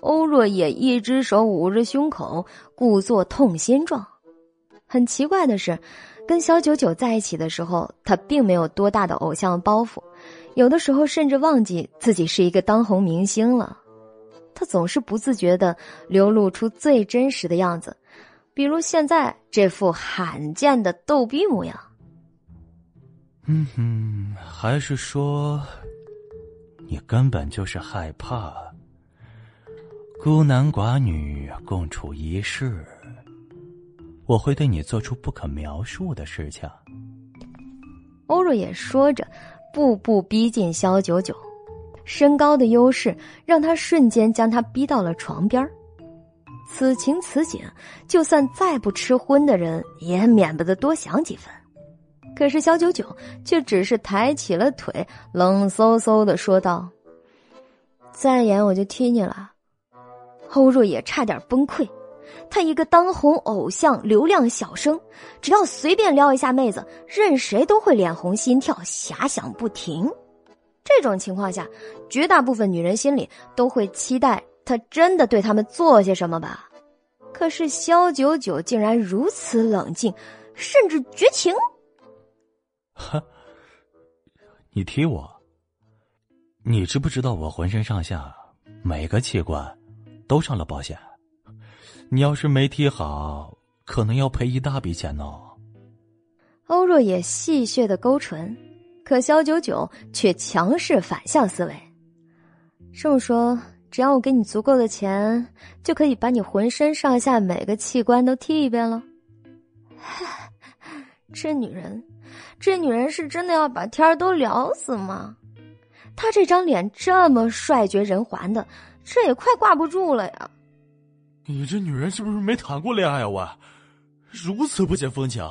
欧若也一只手捂着胸口，故作痛心状。很奇怪的是，跟小九九在一起的时候，他并没有多大的偶像包袱，有的时候甚至忘记自己是一个当红明星了。他总是不自觉的流露出最真实的样子，比如现在这副罕见的逗逼模样。嗯哼，还是说，你根本就是害怕孤男寡女共处一室，我会对你做出不可描述的事情。欧若也说着，步步逼近肖九九，身高的优势让他瞬间将他逼到了床边此情此景，就算再不吃荤的人，也免不得多想几分。可是肖九九却只是抬起了腿，冷飕飕的说道：“再演我就踢你了。”欧若也差点崩溃。他一个当红偶像、流量小生，只要随便撩一下妹子，任谁都会脸红心跳、遐想不停。这种情况下，绝大部分女人心里都会期待他真的对他们做些什么吧。可是肖九九竟然如此冷静，甚至绝情。哈，你踢我？你知不知道我浑身上下每个器官都上了保险？你要是没踢好，可能要赔一大笔钱呢。欧若也戏谑的勾唇，可肖九九却强势反向思维。这么说，只要我给你足够的钱，就可以把你浑身上下每个器官都踢一遍了？(laughs) 这女人。这女人是真的要把天儿都聊死吗？她这张脸这么帅绝人寰的，这也快挂不住了呀！你这女人是不是没谈过恋爱啊？我，如此不解风情，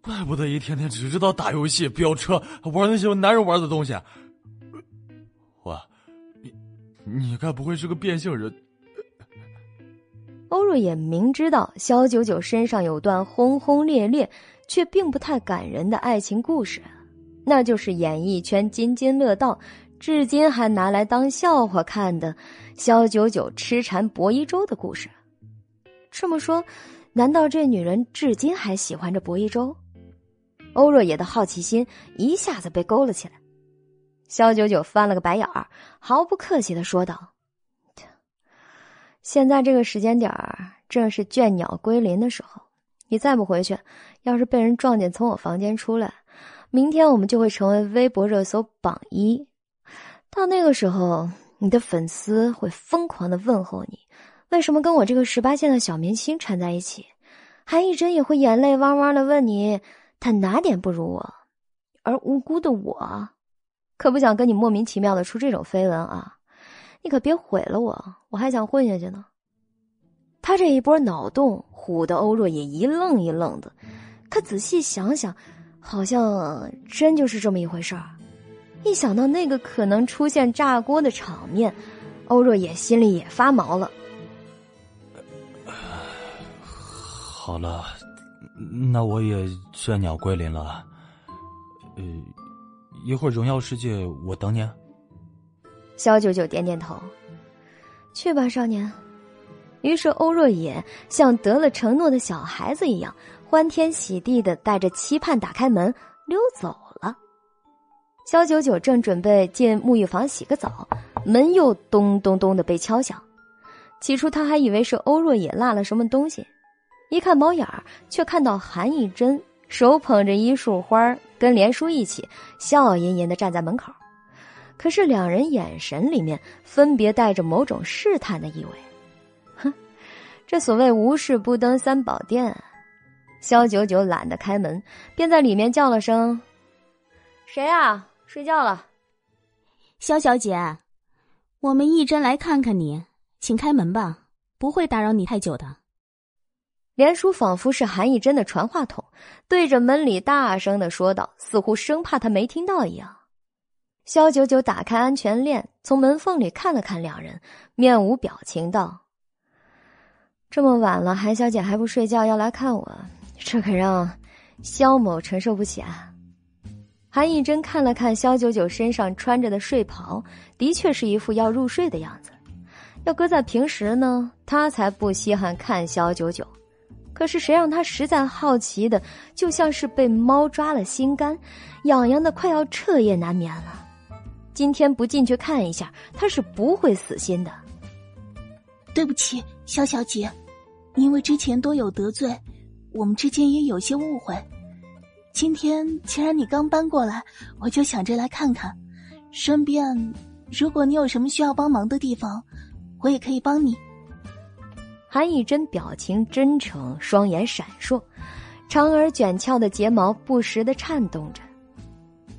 怪不得一天天只知道打游戏、飙车，玩那些男人玩的东西。我，你，你该不会是个变性人？欧若也明知道肖九九身上有段轰轰烈烈却并不太感人的爱情故事，那就是演艺圈津津乐道。至今还拿来当笑话看的萧九九痴缠薄一舟的故事。这么说，难道这女人至今还喜欢着薄一舟？欧若野的好奇心一下子被勾了起来。萧九九翻了个白眼儿，毫不客气的说道：“现在这个时间点儿正是倦鸟归林的时候，你再不回去，要是被人撞见从我房间出来，明天我们就会成为微博热搜榜一。”到那个时候，你的粉丝会疯狂的问候你，为什么跟我这个十八线的小明星缠在一起？韩艺珍也会眼泪汪汪的问你，他哪点不如我？而无辜的我，可不想跟你莫名其妙的出这种绯闻啊！你可别毁了我，我还想混下去呢。他这一波脑洞唬得欧若也一愣一愣的，可仔细想想，好像真就是这么一回事儿。一想到那个可能出现炸锅的场面，欧若野心里也发毛了。好了，那我也倦鸟归林了。呃，一会儿荣耀世界我等你。肖九九点点头，去吧，少年。于是欧若野像得了承诺的小孩子一样，欢天喜地的带着期盼打开门溜走。肖九九正准备进沐浴房洗个澡，门又咚咚咚的被敲响。起初他还以为是欧若野落了什么东西，一看猫眼儿，却看到韩艺珍手捧着一束花，跟连叔一起笑吟吟的站在门口。可是两人眼神里面分别带着某种试探的意味。哼，这所谓无事不登三宝殿。肖九九懒得开门，便在里面叫了声：“谁啊？”睡觉了，肖小姐，我们一真来看看你，请开门吧，不会打扰你太久的。连叔仿佛是韩一真的传话筒，对着门里大声的说道，似乎生怕他没听到一样。肖九九打开安全链，从门缝里看了看两人，面无表情道：“这么晚了，韩小姐还不睡觉，要来看我，这可让肖某承受不起啊。”韩艺珍看了看肖九九身上穿着的睡袍，的确是一副要入睡的样子。要搁在平时呢，他才不稀罕看肖九九。可是谁让他实在好奇的，就像是被猫抓了心肝，痒痒的快要彻夜难眠了。今天不进去看一下，他是不会死心的。对不起，肖小姐，因为之前多有得罪，我们之间也有些误会。今天既然你刚搬过来，我就想着来看看，顺便，如果你有什么需要帮忙的地方，我也可以帮你。韩以真表情真诚，双眼闪烁，长而卷翘的睫毛不时的颤动着。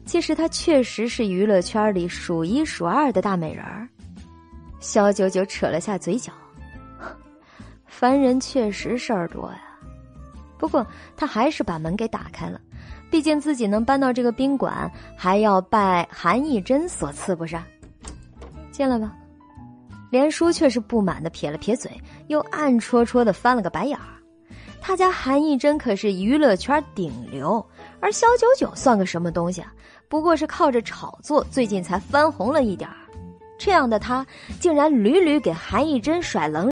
其实她确实是娱乐圈里数一数二的大美人儿。肖九九扯了下嘴角，(laughs) 凡人确实事儿多呀。不过他还是把门给打开了。毕竟自己能搬到这个宾馆，还要拜韩艺珍所赐，不是？(tsk) 进来吧。连叔却是不满的撇了撇嘴，又暗戳戳的翻了个白眼儿。他家韩艺珍可是娱乐圈顶流，而肖九九算个什么东西啊？不过是靠着炒作，最近才翻红了一点儿。这样的他，竟然屡屡给韩艺珍甩冷。